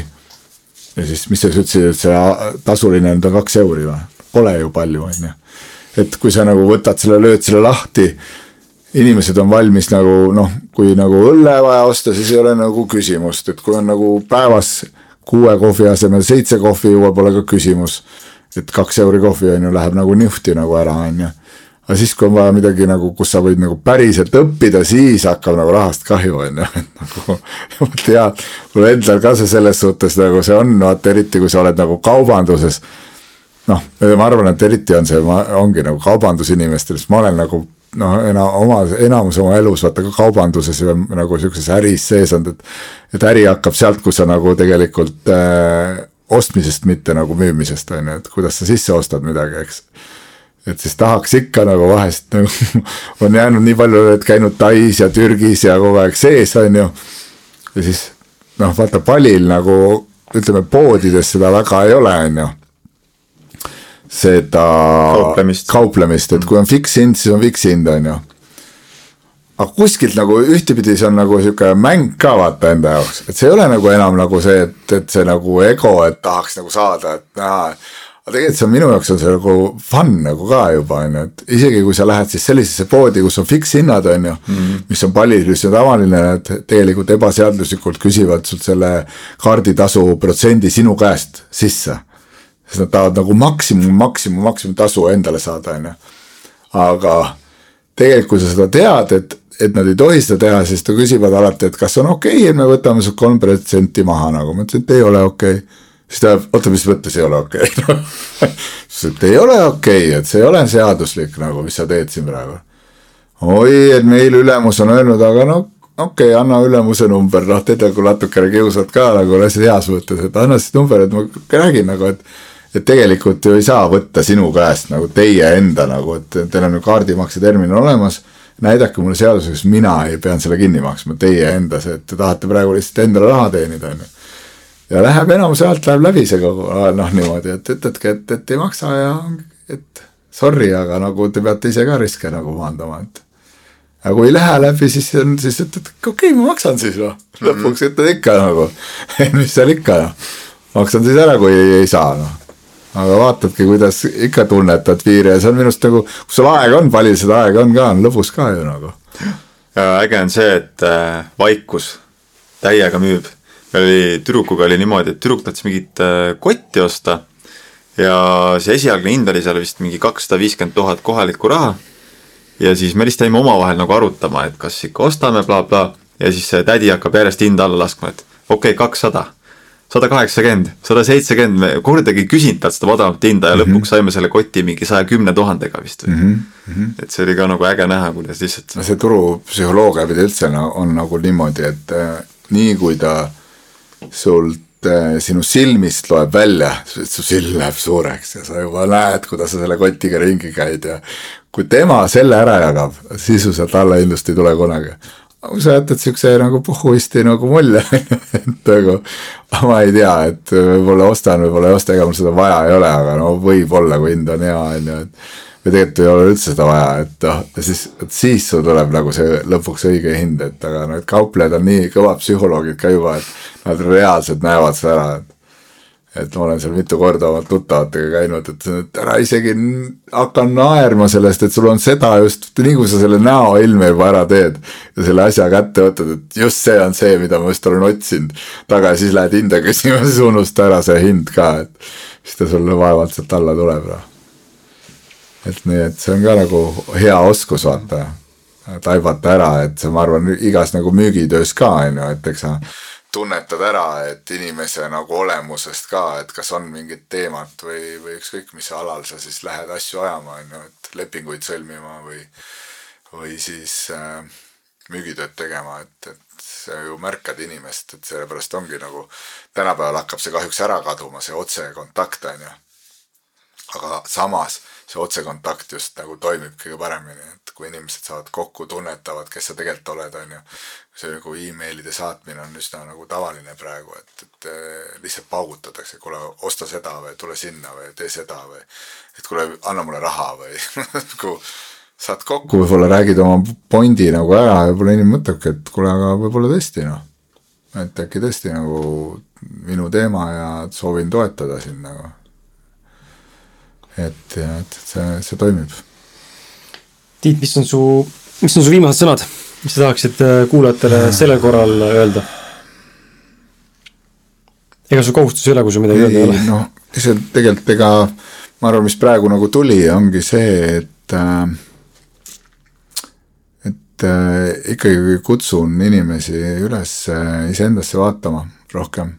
ja siis, mis sa ütlesid, et see tasuline nüüd on kaks euri või? Pole ju palju, on ju. et kui sa nagu võtad selle, lööd selle lahti, inimesed on valmis nagu noh, kui nagu õlle vaja osta, siis ei ole nagu küsimust, et kui on nagu päevas kuue kohvi asemel seitse kohvi juua pole ka küsimus. et kaks euri kohvi on ju, läheb nagu nihti nagu ära, on ju. aga siis, kui on vaja midagi nagu, kus sa võid nagu päriselt õppida, siis hakkab nagu rahast kahju, on ju, *laughs* et nagu. ma tean, mul endal ka see selles suhtes nagu see on, vaata eriti kui sa oled nagu kaubanduses. noh, ma arvan, et eriti on see, ongi nagu kaubandusinimestel, sest ma olen nagu noh, ena-, oma, enamus oma elus vaata ka kaubanduses ja nagu sihukeses äris sees olnud, et. et äri hakkab sealt, kus sa nagu tegelikult äh, ostmisest, mitte nagu müümisest on ju, et kuidas sa sisse ostad midagi, eks. et siis tahaks ikka nagu vahest nagu *laughs* on jäänud nii palju, et käinud Tais ja Türgis ja kogu aeg sees on ju. ja siis noh, vaata palil nagu ütleme poodides seda väga ei ole, on ju seda kauplemist, kauplemist, et kui on fikshind, siis on fikshind, on ju. aga kuskilt nagu ühtepidi see on nagu sihuke mäng ka vaata enda jaoks, et see ei ole nagu enam nagu see, et, et see nagu ego, et tahaks nagu saada, et näha aga tegelikult see on minu jaoks on see nagu fun nagu ka juba on ju, et isegi kui sa lähed siis sellisesse poodi, kus on fikshinnad, on ju mm. -hmm. mis on pallis tavaline, et tegelikult ebaseaduslikult küsivad sult selle kaarditasu protsendi sinu käest sisse sest nad tahavad nagu maksimum, maksimum, maksimumtasu endale saada, on ju. aga tegelikult, kui sa seda tead, et, et nad ei tohi seda teha, siis nad küsivad alati, et kas on okei okay,, et me võtame sult kolm protsenti maha nagu, ma ütlesin, et ei ole okei okay. siis ta, oota, mis mõttes ei ole okei okay? *laughs* siis ütles, et ei ole okei okay,, et see ei ole seaduslik nagu, mis sa teed siin praegu. oi, et meil ülemus on öelnud, aga no okei okay,, anna ülemuse number, noh, tead nagu natukene kiusad ka nagu hästi heas mõttes, et anna siis number, et ma räägin nagu, et et tegelikult ju ei saa võtta sinu käest nagu teie enda nagu, et teil on ju kaardimakse terminal olemas. näidake mulle seaduses, mina ei pean selle kinni maksma, teie enda see, et te tahate praegu lihtsalt endale raha teenida, on ju. ja läheb enamuse alt läheb läbi see kogu noh, niimoodi, et ütledki, et, et ei maksa ja et sorry, aga nagu te peate ise ka riske nagu maandama, et aga kui ei lähe läbi, siis on, siis ütled, okei okay,, ma maksan siis noh, lõpuks ütled ikka nagu *laughs* mis seal ikka noh, maksan siis ära, kui ei, ei saa noh aga vaatadki, kuidas ikka tunnetad piire ja see on minu arust nagu, kui sul aega on, palju seda aega on ka, on lõbus ka ju nagu. äge on see, et äh, vaikus täiega müüb. meil oli, tüdrukuga oli niimoodi, et tüdruk tahtis mingit äh, kotti osta ja see esialgne hind oli seal vist mingi kakssada viiskümmend tuhat kohalikku raha. ja siis me lihtsalt jäime omavahel nagu arutama, et kas ikka ostame bla,, blablabla ja siis see tädi hakkab järjest hinda alla laskma, et okei okay,, kakssada sada kaheksakümmend, sada seitsekümmend, me kordagi ei küsinud talt seda odavamat hinda ja mm -hmm. lõpuks saime selle koti mingi saja kümne tuhandega vist või mm. -hmm. et see oli ka nagu äge näha, kuidas lihtsalt. no see turupsühholoogia pidi üldse on nagu niimoodi, et äh, nii kui ta sult äh, sinu silmist loeb välja, su silm läheb suureks ja sa juba näed, kuidas sa selle kotiga ringi käid ja kui tema selle ära jagab, siis su sealt allahindlust ei tule kunagi sa jätad siukse nagu puhuisti nagu mulje, *laughs* et nagu ma ei tea, et võib-olla ostan, võib-olla ei osta, ega mul seda vaja ei ole, aga no võib-olla, kui hind on hea, on ju, et või tegelikult ei ole üldse seda vaja, et noh, siis, siis sul tuleb nagu see lõpuks õige hind, et aga need kauplejad on nii kõvad psühholoogid ka juba, et nad reaalselt näevad seda ära, et et ma olen seal mitu korda oma tuttavatega käinud, et, ära isegi hakka naerma sellest, et sul on seda just, nii kui sa selle näoilme juba ära teed ja selle asja kätte võtad, et just see on see, mida ma just olen otsinud taga ja siis lähed hinda *laughs* küsima, siis unusta ära see hind ka, et siis ta sulle vaevalt sealt alla tuleb, noh. et nii, et see on ka nagu hea oskus, vaata, taibata ära, et see, ma arvan, igas nagu müügitöös ka, on ju, et eks sa tunnetad ära, et inimese nagu olemusest ka, et kas on mingit teemat või, või ükskõik mis alal sa siis lähed asju ajama, on ju, et lepinguid sõlmima või, või siis äh, müügitööd tegema, et, et sa ju märkad inimest, et sellepärast ongi nagu tänapäeval hakkab see kahjuks ära kaduma, see otsekontakt, on ju. aga samas see otsekontakt just nagu toimib kõige paremini, et kui inimesed saavad kokku, tunnetavad, kes sa tegelikult oled, on ju. see nagu emailide saatmine on üsna nagu tavaline praegu, et, et eh, lihtsalt paugutatakse, kuule, osta seda või tule sinna või tee seda või. et kuule, anna mulle raha või *laughs* nagu saad kokku, võib-olla räägid oma pointi nagu ära ja võib-olla inimene mõtlebki, et kuule, aga võib-olla tõesti noh. et äkki tõesti nagu minu teema ja soovin toetada sind nagu et, et see, see toimib. Tiit, mis on su, mis on su viimased sõnad, mis sa tahaksid äh, kuulajatele sellel korral öelda? ega sul kohustusi ei ole, kui sul midagi öelda ei ole? noh, see tegelikult ega ma arvan, mis praegu nagu tuli, ongi see, et äh, et äh, ikkagi kutsun inimesi üles iseendasse vaatama rohkem.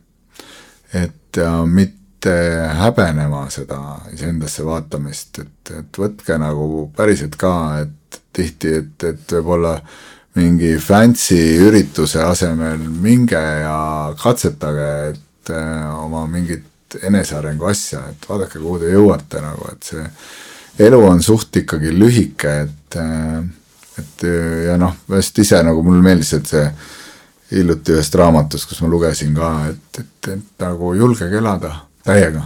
et mitte mitte häbenema seda iseendasse vaatamist, et, et võtke nagu päriselt ka, et tihti, et, et võib-olla mingi fancy ürituse asemel minge ja katsetage, et äh, oma mingit enesearengu asja, et vaadake, kuhu te jõuate nagu, et see elu on suht ikkagi lühike, et äh, et ja noh, just ise nagu mulle meeldis, et see hiljuti ühest raamatust, kus ma lugesin ka, et, et, et nagu julgege elada täiega.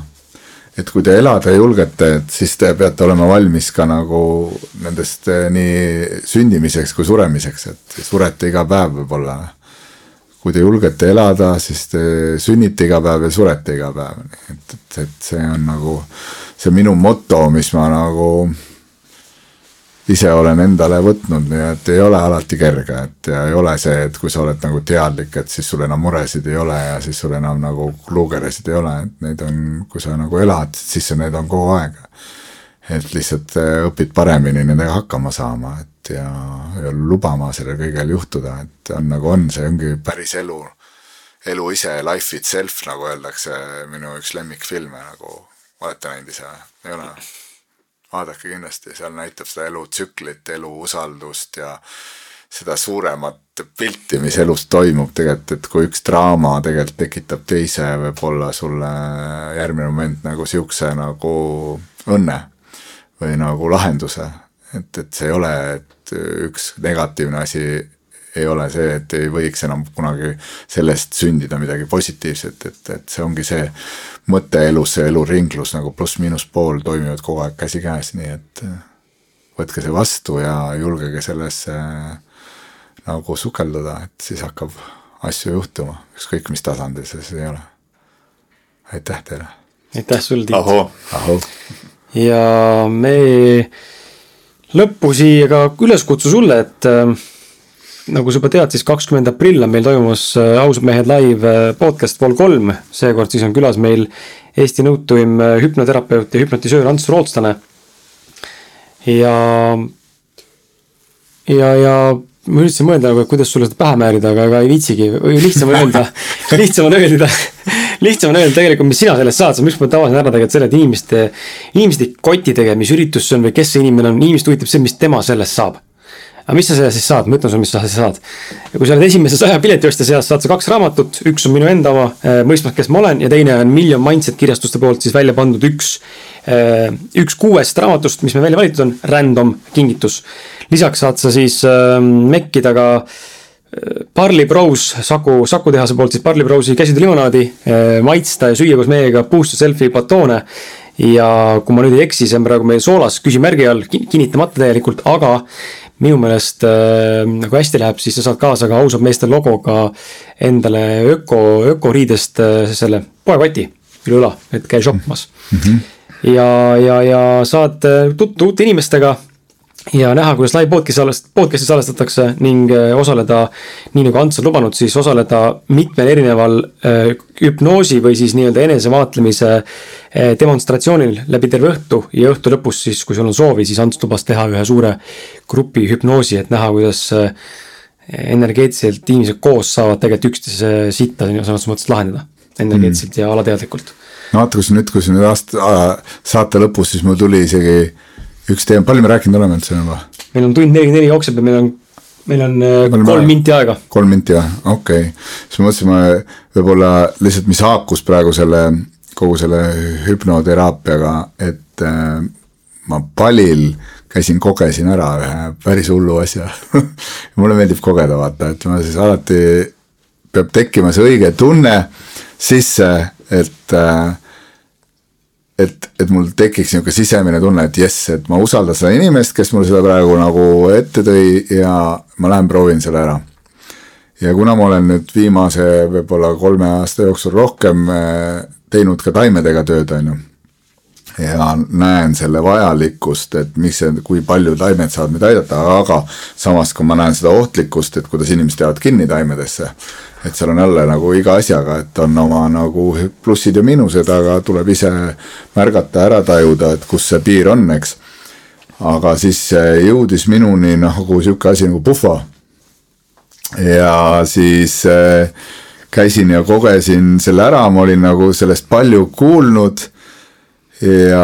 et kui te elada julgete, et siis te peate olema valmis ka nagu nendest eh, nii sündimiseks kui suremiseks, et surete iga päev võib-olla. kui te julgete elada, siis te sünnite iga päev ja surete iga päev, et, et, et see on nagu see minu moto, mis ma nagu ise olen endale võtnud, nii et ei ole alati kerge, et ja ei ole see, et kui sa oled nagu teadlik, et siis sul enam muresid ei ole ja siis sul enam nagu luugeresid ei ole, et neid on, kui sa nagu elad, siis need on kogu aeg. et lihtsalt äh, õpid paremini nendega hakkama saama, et ja, ja lubama sellel kõigel juhtuda, et on nagu on, see ongi päris elu. elu ise, life itself, nagu öeldakse, minu üks lemmikfilme nagu, olete näinud ise või? ei ole? Vaadake kindlasti, seal näitab seda elutsüklit, elu usaldust ja seda suuremat pilti, mis elus toimub tegelikult, et kui üks draama tegelikult tekitab teise, võib-olla sulle järgmine moment nagu siukse nagu õnne või nagu lahenduse. et, et see ei ole, et üks negatiivne asi ei ole see, et ei võiks enam kunagi sellest sündida midagi positiivset, et, et see ongi see mõte elus, see eluringlus nagu pluss-miinus pool toimivad kogu aeg käsikäes, nii et äh, võtke see vastu ja julgege sellesse äh, nagu sukelduda, et siis hakkab asju juhtuma, ükskõik mis tasandil see siis ei ole. aitäh teile! aitäh sulle, Tiit! ahoo! ja me lõppu siia ka üleskutsu sulle, et äh, nagu sa juba tead, siis kakskümmend aprill on meil toimumas äh, Ausad mehed live äh, podcast Vol kolm. seekord siis on külas meil Eesti nõutuim äh, hüpnoterapeut ja hüpnotisöör Ants Rootslane. ja, ja, ja ma üritasin mõelda nagu, et kuidas sulle seda pähe määrida, aga ega ei viitsigi, või lihtsam on öelda *laughs* lihtsam on öelda lihtsam on öelda tegelikult, mis sina sellest saad, miks ma tabasin ära tegelikult selle, et inimeste, inimesed ei koti tegelikult, mis üritus see on või kes see inimene on, inimest huvitab see, mis tema sellest saab aga mis sa sellest siis saad, ma ütlen sulle, mis sa saad. kui sa oled esimese saja piletiostja seas, saad sa kaks raamatut, üks on minu enda oma, äh, mõistmas, kes ma olen ja teine on Million Mindset kirjastuste poolt siis välja pandud üks. Äh, üks kuuest raamatust, mis meil välja valitud on, random kingitus. lisaks saad sa siis äh, mekkida ka Barley Bros, Saku, Saku tehase poolt siis Barley Brosi käsitöölimonaadi, maitsta ja süüa koos meiega Boost Yourselfi batoone. ja kui ma nüüd ei eksi, see on praegu meil soolas küsimärgi all, kinnitamata täielikult, aga minu meelest äh, nagu hästi läheb, siis sa saad kaasa ka ausad meeste logoga endale öko, ökoriidest äh, selle poekoti üle õla, et käi shoppamas mm. -hmm. ja, ja, ja saad äh, tutvuda uute inimestega ja näha, kuidas live podcast'i salvest-, podcast'i salvestatakse ning äh, osaleda, nii nagu Ants on lubanud, siis osaleda mitmel erineval äh, hüpnoosi või siis nii-öelda enesevaatlemise äh, demonstratsioonil läbi terve õhtu ja õhtu lõpus siis, kui sul on soovi, siis Ants lubas teha ühe suure grupi hüpnoosi, et näha, kuidas äh, energeetiliselt inimesed koos saavad tegelikult üksteise sitta sõnas mõttes lahendada energeetiliselt mm. ja alateadlikult. no vaata, kus nüüd, kus nüüd aasta, saate lõpus, siis mul tuli isegi üks teema, palju me rääkinud oleme üldse juba? meil on tund nelikümmend neli jookseb ja meil on, meil on äh, kolm minti aega. kolm minti või, okei okay., siis ma mõtlesin, ma võib-olla lihtsalt, mis haakus praegu selle, kogu selle hüpnoteraapiaga, et äh, ma palil käisin, kogesin ära ühe päris hullu asja *laughs* mulle meeldib kogeda, vaata, et ma siis alati, peab tekkima see õige tunne sisse, et äh, et, et mul tekiks niisugune sisemine tunne, et jess, et ma usaldan seda inimest, kes mulle seda praegu nagu ette tõi ja ma lähen proovin selle ära. ja kuna ma olen nüüd viimase võib-olla kolme aasta jooksul rohkem eh, teinud ka taimedega tööd, on ju, ja näen selle vajalikkust, et mis see, kui palju taimed saavad meid aidata, aga samas, kui ma näen seda ohtlikkust, et kuidas inimesed jäävad kinni taimedesse et seal on jälle nagu iga asjaga, et on oma nagu plussid ja miinused, aga tuleb ise märgata, ära tajuda, et kus see piir on, eks. aga siis jõudis minuni nagu sihuke asi nagu puhva. ja siis äh, käisin ja kogesin selle ära, ma olin nagu sellest palju kuulnud ja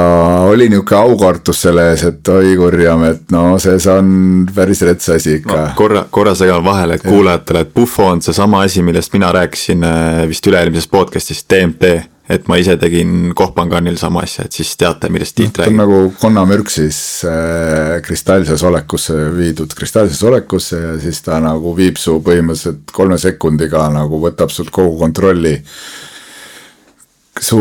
oli niisugune aukartus selle ees, et oi kurjam, et no see, see on päris rets asi ikka no,. korra, korra segan vahele, et kuulajatele, et Pufo on seesama asi, millest mina rääkisin äh, vist üle-eelmises podcast'is, DMT. et ma ise tegin Kohpanganil sama asja, et siis teate, millest Tiit no, räägib. nagu konnamürk siis äh, kristallses olekusse viidud kristallsesse olekusse ja siis ta nagu viib su põhimõtteliselt kolme sekundiga nagu võtab sult kogu kontrolli su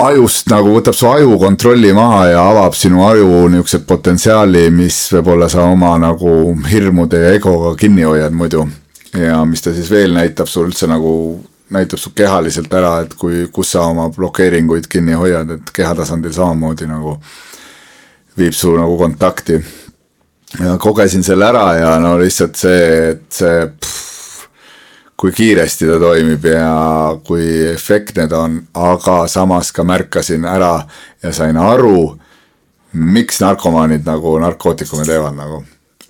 ajust nagu võtab su aju kontrolli maha ja avab sinu aju niisuguse potentsiaali, mis võib-olla sa oma nagu hirmude ja egoga kinni hoiad muidu. ja mis ta siis veel näitab sul üldse nagu, näitab su kehaliselt ära, et kui, kus sa oma blokeeringuid kinni hoiad, et kehatasandil samamoodi nagu viib su nagu kontakti. ja kogesin selle ära ja no lihtsalt see, et see pff, kui kiiresti ta toimib ja kui efektne ta on, aga samas ka märkasin ära ja sain aru, miks narkomaanid nagu narkootikume teevad nagu.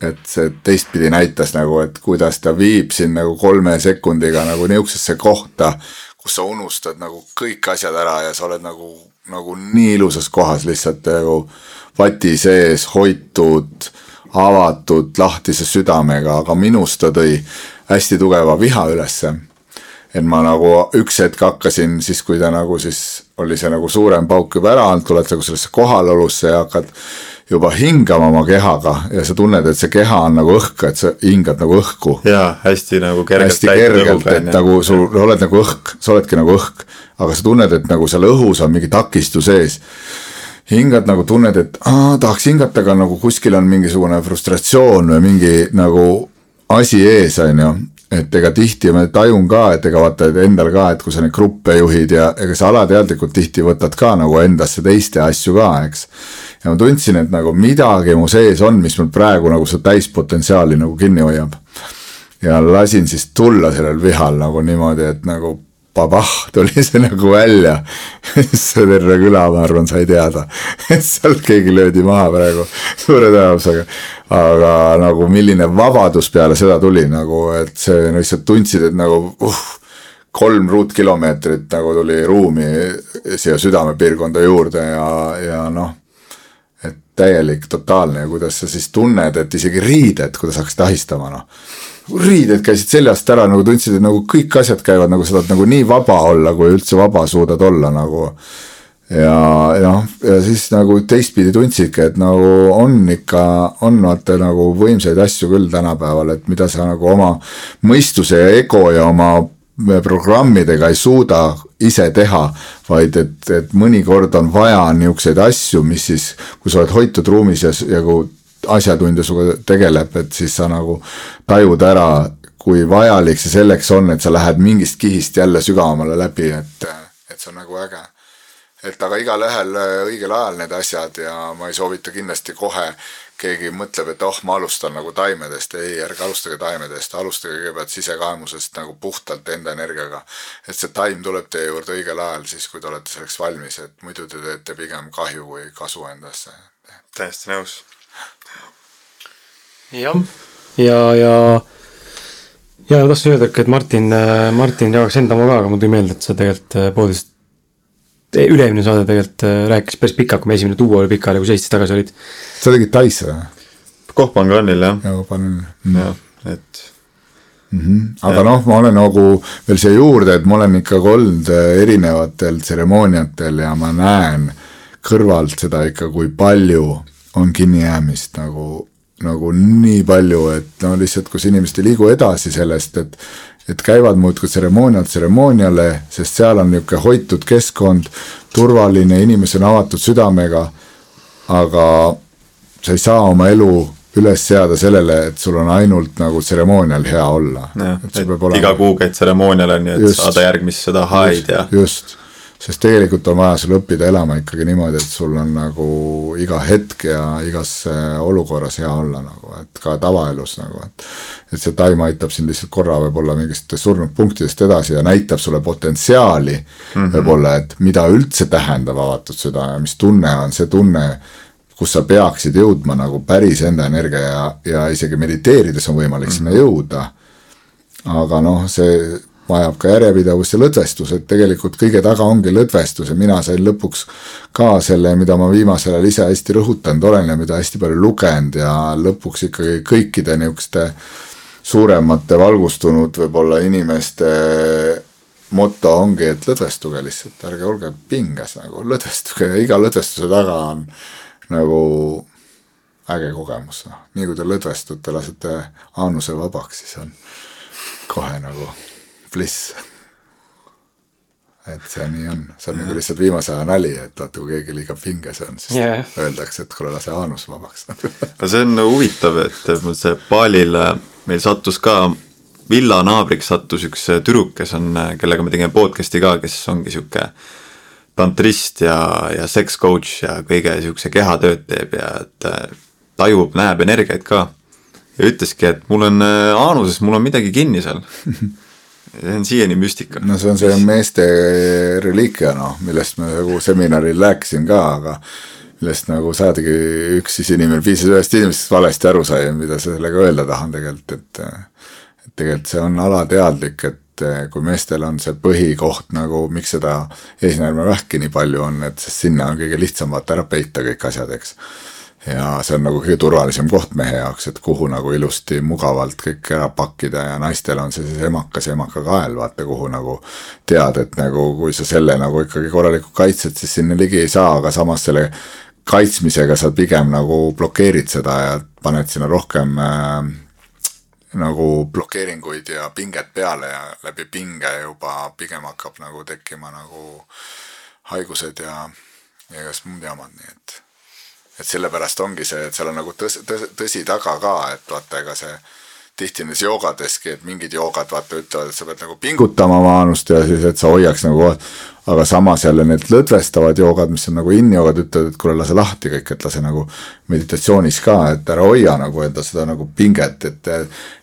et see teistpidi näitas nagu, et kuidas ta viib sind nagu kolme sekundiga nagu nihukesesse kohta, kus sa unustad nagu kõik asjad ära ja sa oled nagu, nagu nii ilusas kohas lihtsalt nagu vati sees hoitud, avatud, lahtise südamega, aga minus ta tõi hästi tugeva viha ülesse. et ma nagu üks hetk hakkasin siis, kui ta nagu siis oli see nagu suurem pauk juba ära olnud, tuled nagu sellesse kohalolusse ja hakkad juba hingama oma kehaga ja sa tunned, et see keha on nagu õhk, et sa hingad nagu õhku. jaa, hästi nagu kergelt. hästi kergelt, et nagu sul oled nagu õhk, sa oledki nagu õhk, aga sa tunned, et nagu seal õhus on mingi takistus ees hingad nagu tunned, et aa, tahaks hingata, aga nagu kuskil on mingisugune frustratsioon või mingi nagu asi ees, on ju. et ega tihti ma tajun ka, et ega vaata et endal ka, et kui sa neid gruppe juhid ja ega sa alateadlikult tihti võtad ka nagu endasse teiste asju ka, eks. ja ma tundsin, et nagu midagi mu sees on, mis mul praegu nagu seda täispotentsiaali nagu kinni hoiab. ja lasin siis tulla sellel vihal nagu niimoodi, et nagu pabah, tuli see nagu välja. see terve küla, ma arvan, sai teada, et sealt keegi löödi maha praegu suure tõenäosusega. aga nagu milline vabadus peale seda tuli nagu, et see lihtsalt tundsid, et nagu uh, kolm ruutkilomeetrit nagu tuli ruumi siia südamepiirkonda juurde ja, ja noh täielik totaalne ja kuidas sa siis tunned, et isegi riided, kuidas hakkasid ahistama noh riided käisid seljast ära, nagu tundsid, et nagu kõik asjad käivad, nagu sa tahad nagu nii vaba olla, kui üldse vaba suudad olla nagu. ja noh, ja siis nagu teistpidi tundsidki, et nagu on ikka, on vaata nagu võimsaid asju küll tänapäeval, et mida sa nagu oma mõistuse ja ego ja oma programmidega ei suuda ise teha, vaid et, et mõnikord on vaja niisuguseid asju, mis siis, kui sa oled hoitud ruumis ja, ja kui asjatundja sinuga tegeleb, et siis sa nagu tajud ära, kui vajalik see selleks on, et sa lähed mingist kihist jälle sügavamale läbi, et, et see on nagu äge. Et aga igalühel äh, õigel ajal need asjad ja ma ei soovita kindlasti kohe, keegi mõtleb, et oh, ma alustan nagu taimedest, ei, ärge alustage taimedest, alustage kõigepealt sisekaemusest nagu puhtalt enda energiaga. et see taim tuleb teie juurde õigel ajal, siis kui te olete selleks valmis, et muidu te teete pigem kahju kui kasu endasse. täiesti nõus. jah, ja, ja ja tahtsin öelda, et Martin, Martin jagaks enda oma ka, aga mul tuli meelde, et sa tegelikult äh, poolteist üle-eelmine saade tegelikult äh, rääkis päris pikalt, kui me esimene duo oli pikali, kui sa Eestis tagasi olid. sa tegid Taisse või? Kohpanganil jah. jah, Kohpanganil mm.. jah, et mm. -hmm. aga noh, ma olen nagu veel siia juurde, et ma olen ikkagi olnud äh, erinevatel tseremooniatel ja ma näen kõrvalt seda ikka, kui palju on kinnijäämist nagu, nagu nii palju, et no lihtsalt, kus inimesed ei liigu edasi sellest, et et käivad muudkui tseremoonialt tseremooniale, sest seal on niisugune hoitud keskkond, turvaline, inimesed on avatud südamega, aga sa ei saa oma elu üles seada sellele, et sul on ainult nagu tseremoonial hea olla. iga kuu käid tseremooniale, nii et just, saada järgmist seda haid ja. just, sest tegelikult on vaja sul õppida elama ikkagi niimoodi, et sul on nagu iga hetk ja igas olukorras hea olla nagu, et ka tavaelus nagu, et. et see taim aitab sind lihtsalt korra võib-olla mingist surnud punktidest edasi ja näitab sulle potentsiaali mm -hmm. võib-olla, et mida üldse tähendab avatud süda ja mis tunne on see tunne kus sa peaksid jõudma nagu päris enda energia ja, ja isegi mediteerides on võimalik mm -hmm. sinna jõuda. aga noh, see vajab ka järjepidevust ja lõdvestus, et tegelikult kõige taga ongi lõdvestus ja mina sain lõpuks ka selle, mida ma viimasel ajal ise hästi rõhutanud olen ja mida hästi palju lugenud ja lõpuks ikkagi kõikide niisuguste suuremate valgustunud võib-olla inimeste moto ongi, et lõdvestuge lihtsalt, ärge olge pinges nagu, lõdvestuge ja iga lõdvestuse taga on nagu äge kogemus, noh, nii kui te lõdvestute, lasete aanuse vabaks, siis on kohe nagu bliss. et see nii on, see on nagu lihtsalt viimase aja nali, et vaata, kui keegi liiga pinges on, siis yeah. öeldakse, et kuule, lase aanus vabaks *laughs* no see on huvitav, et mul see baalil meil sattus ka villa naabriks sattus üks tüdruk, kes on, kellega me tegime podcast'i ka, kes ongi sihuke tantrist ja, ja sex coach ja kõige sihukese kehatööd teeb ja et tajub, näeb energiaid ka. ja ütleski, et mul on aanuses, mul on midagi kinni seal *laughs* see on siiani müstika. no see on see meeste reliikia noh, millest ma nagu seminaril rääkisin ka, aga millest nagu saadigi üks siis inimene, piisas ühest inimesest valesti aru sai, mida sellega öelda tahan tegelikult, et et tegelikult see on alateadlik, et kui meestel on see põhikoht nagu, miks seda eesnäärmevähki nii palju on, et sest sinna on kõige lihtsam vaata ära peita kõik asjad, eks ja see on nagu kõige turvalisem koht mehe jaoks, et kuhu nagu ilusti mugavalt kõik ära pakkida ja naistel on see siis emakas emakakael, vaata kuhu nagu tead, et nagu kui sa selle nagu ikkagi korralikult kaitsed, siis sinna ligi ei saa, aga samas selle kaitsmisega sa pigem nagu blokeerid seda ja paned sinna rohkem äh, nagu blokeeringuid ja pinget peale ja läbi pinge juba pigem hakkab nagu tekkima nagu haigused ja, ja igasugused muud jamad, nii et et sellepärast ongi see, et seal on nagu tõs-, tõs-, tõsi taga ka, et vaata, ega see tihti nendes joogadeski, et mingid joogad vaata ütlevad, et sa pead nagu pingutama maanust ja siis, et sa hoiaks nagu, aga samas jälle need lõdvestavad joogad, mis on nagu in-joogad, ütlevad, et kuule, lase lahti kõik, et lase nagu meditatsioonis ka, et ära hoia nagu enda seda nagu pinget, et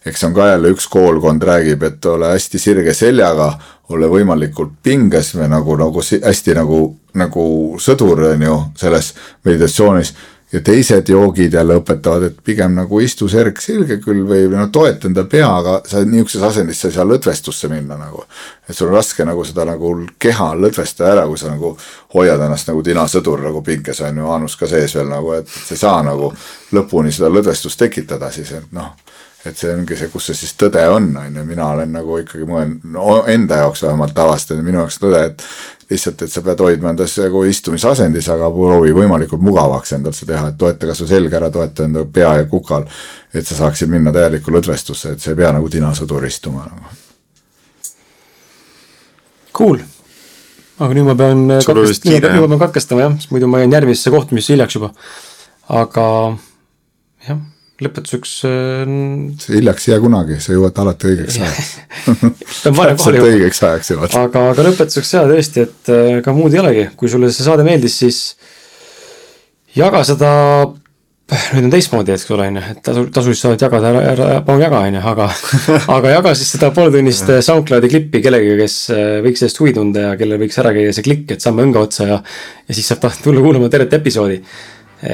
eks on ka jälle üks koolkond räägib, et ole hästi sirge seljaga, ole võimalikult pinges või nagu, nagu hästi nagu, nagu sõdur, on ju, selles meditatsioonis ja teised joogid jälle õpetavad, et pigem nagu istu serg sirge küll või no toeta enda pea, aga sa niisuguses asendis sa ei saa lõdvestusse minna nagu. et sul on raske nagu seda nagu keha lõdvestada ära, kui sa nagu hoiad ennast nagu tinasõdur nagu pinges on ju, aanus ka sees veel nagu, et sa ei saa nagu lõpuni seda lõdvestust tekitada siis, et noh et see ongi see, kus see siis tõde on, on ju, mina olen nagu ikkagi, olen no, enda jaoks vähemalt avastanud, minu jaoks tõde, et lihtsalt, et sa pead hoidma endas nagu istumisasendis, aga proovi võimalikult mugavaks endal see teha, et toeta kas või selg ära, toeta enda pea ja kukal. et sa saaksid minna täielikku lõdvestusse, et sa ei pea nagu tinasõdur istuma nagu. Cool, aga nüüd ma pean katkest- pean- nüüd ma pean katkestama jah, sest muidu ma jään järgmisesse kohtumisse hiljaks juba. aga jah, lõpetuseks äh, hiljaks ei jää kunagi, sa jõuad alati õigeks *laughs* ajaks. täpselt õigeks ajaks jõuad. aga, aga lõpetuseks jaa tõesti, et äh, ega muud ei olegi, kui sulle see saade meeldis, siis jaga seda, nüüd on teistmoodi, eks ole, on ju, et tasu, tasulist saadet jagada, ära, ära, palun jaga, on ju, aga *laughs* aga jaga siis seda pooletunnist äh, SoundCloudi klippi kellegagi, kes äh, võiks sellest huvi tunda ja kellel võiks ära käia see klikk, et saame õnga otsa ja ja siis saab tulla kuulama tervet episoodi.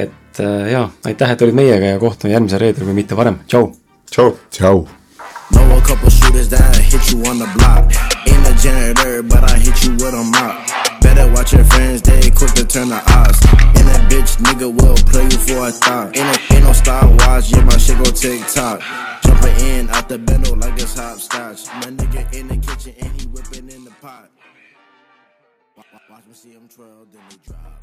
et äh, jaa, aitäh, et olid meiega ja kohtume järgmisel reedel, kui mitte varem, tšau! tšau. tšau. Know a couple shooters that hit you on the block. Ain't a janitor, but I hit you with a mop. Better watch your friends, they quick to turn the odds. And that bitch nigga will play you for a thought. Ain't, a, ain't no stopwatch, yeah, my shit go tick tock. Jumping in out the bendo like it's hopscotch. My nigga in the kitchen and he whipping in the pot. Wa- wa- Watch me see him twirl, then he drop.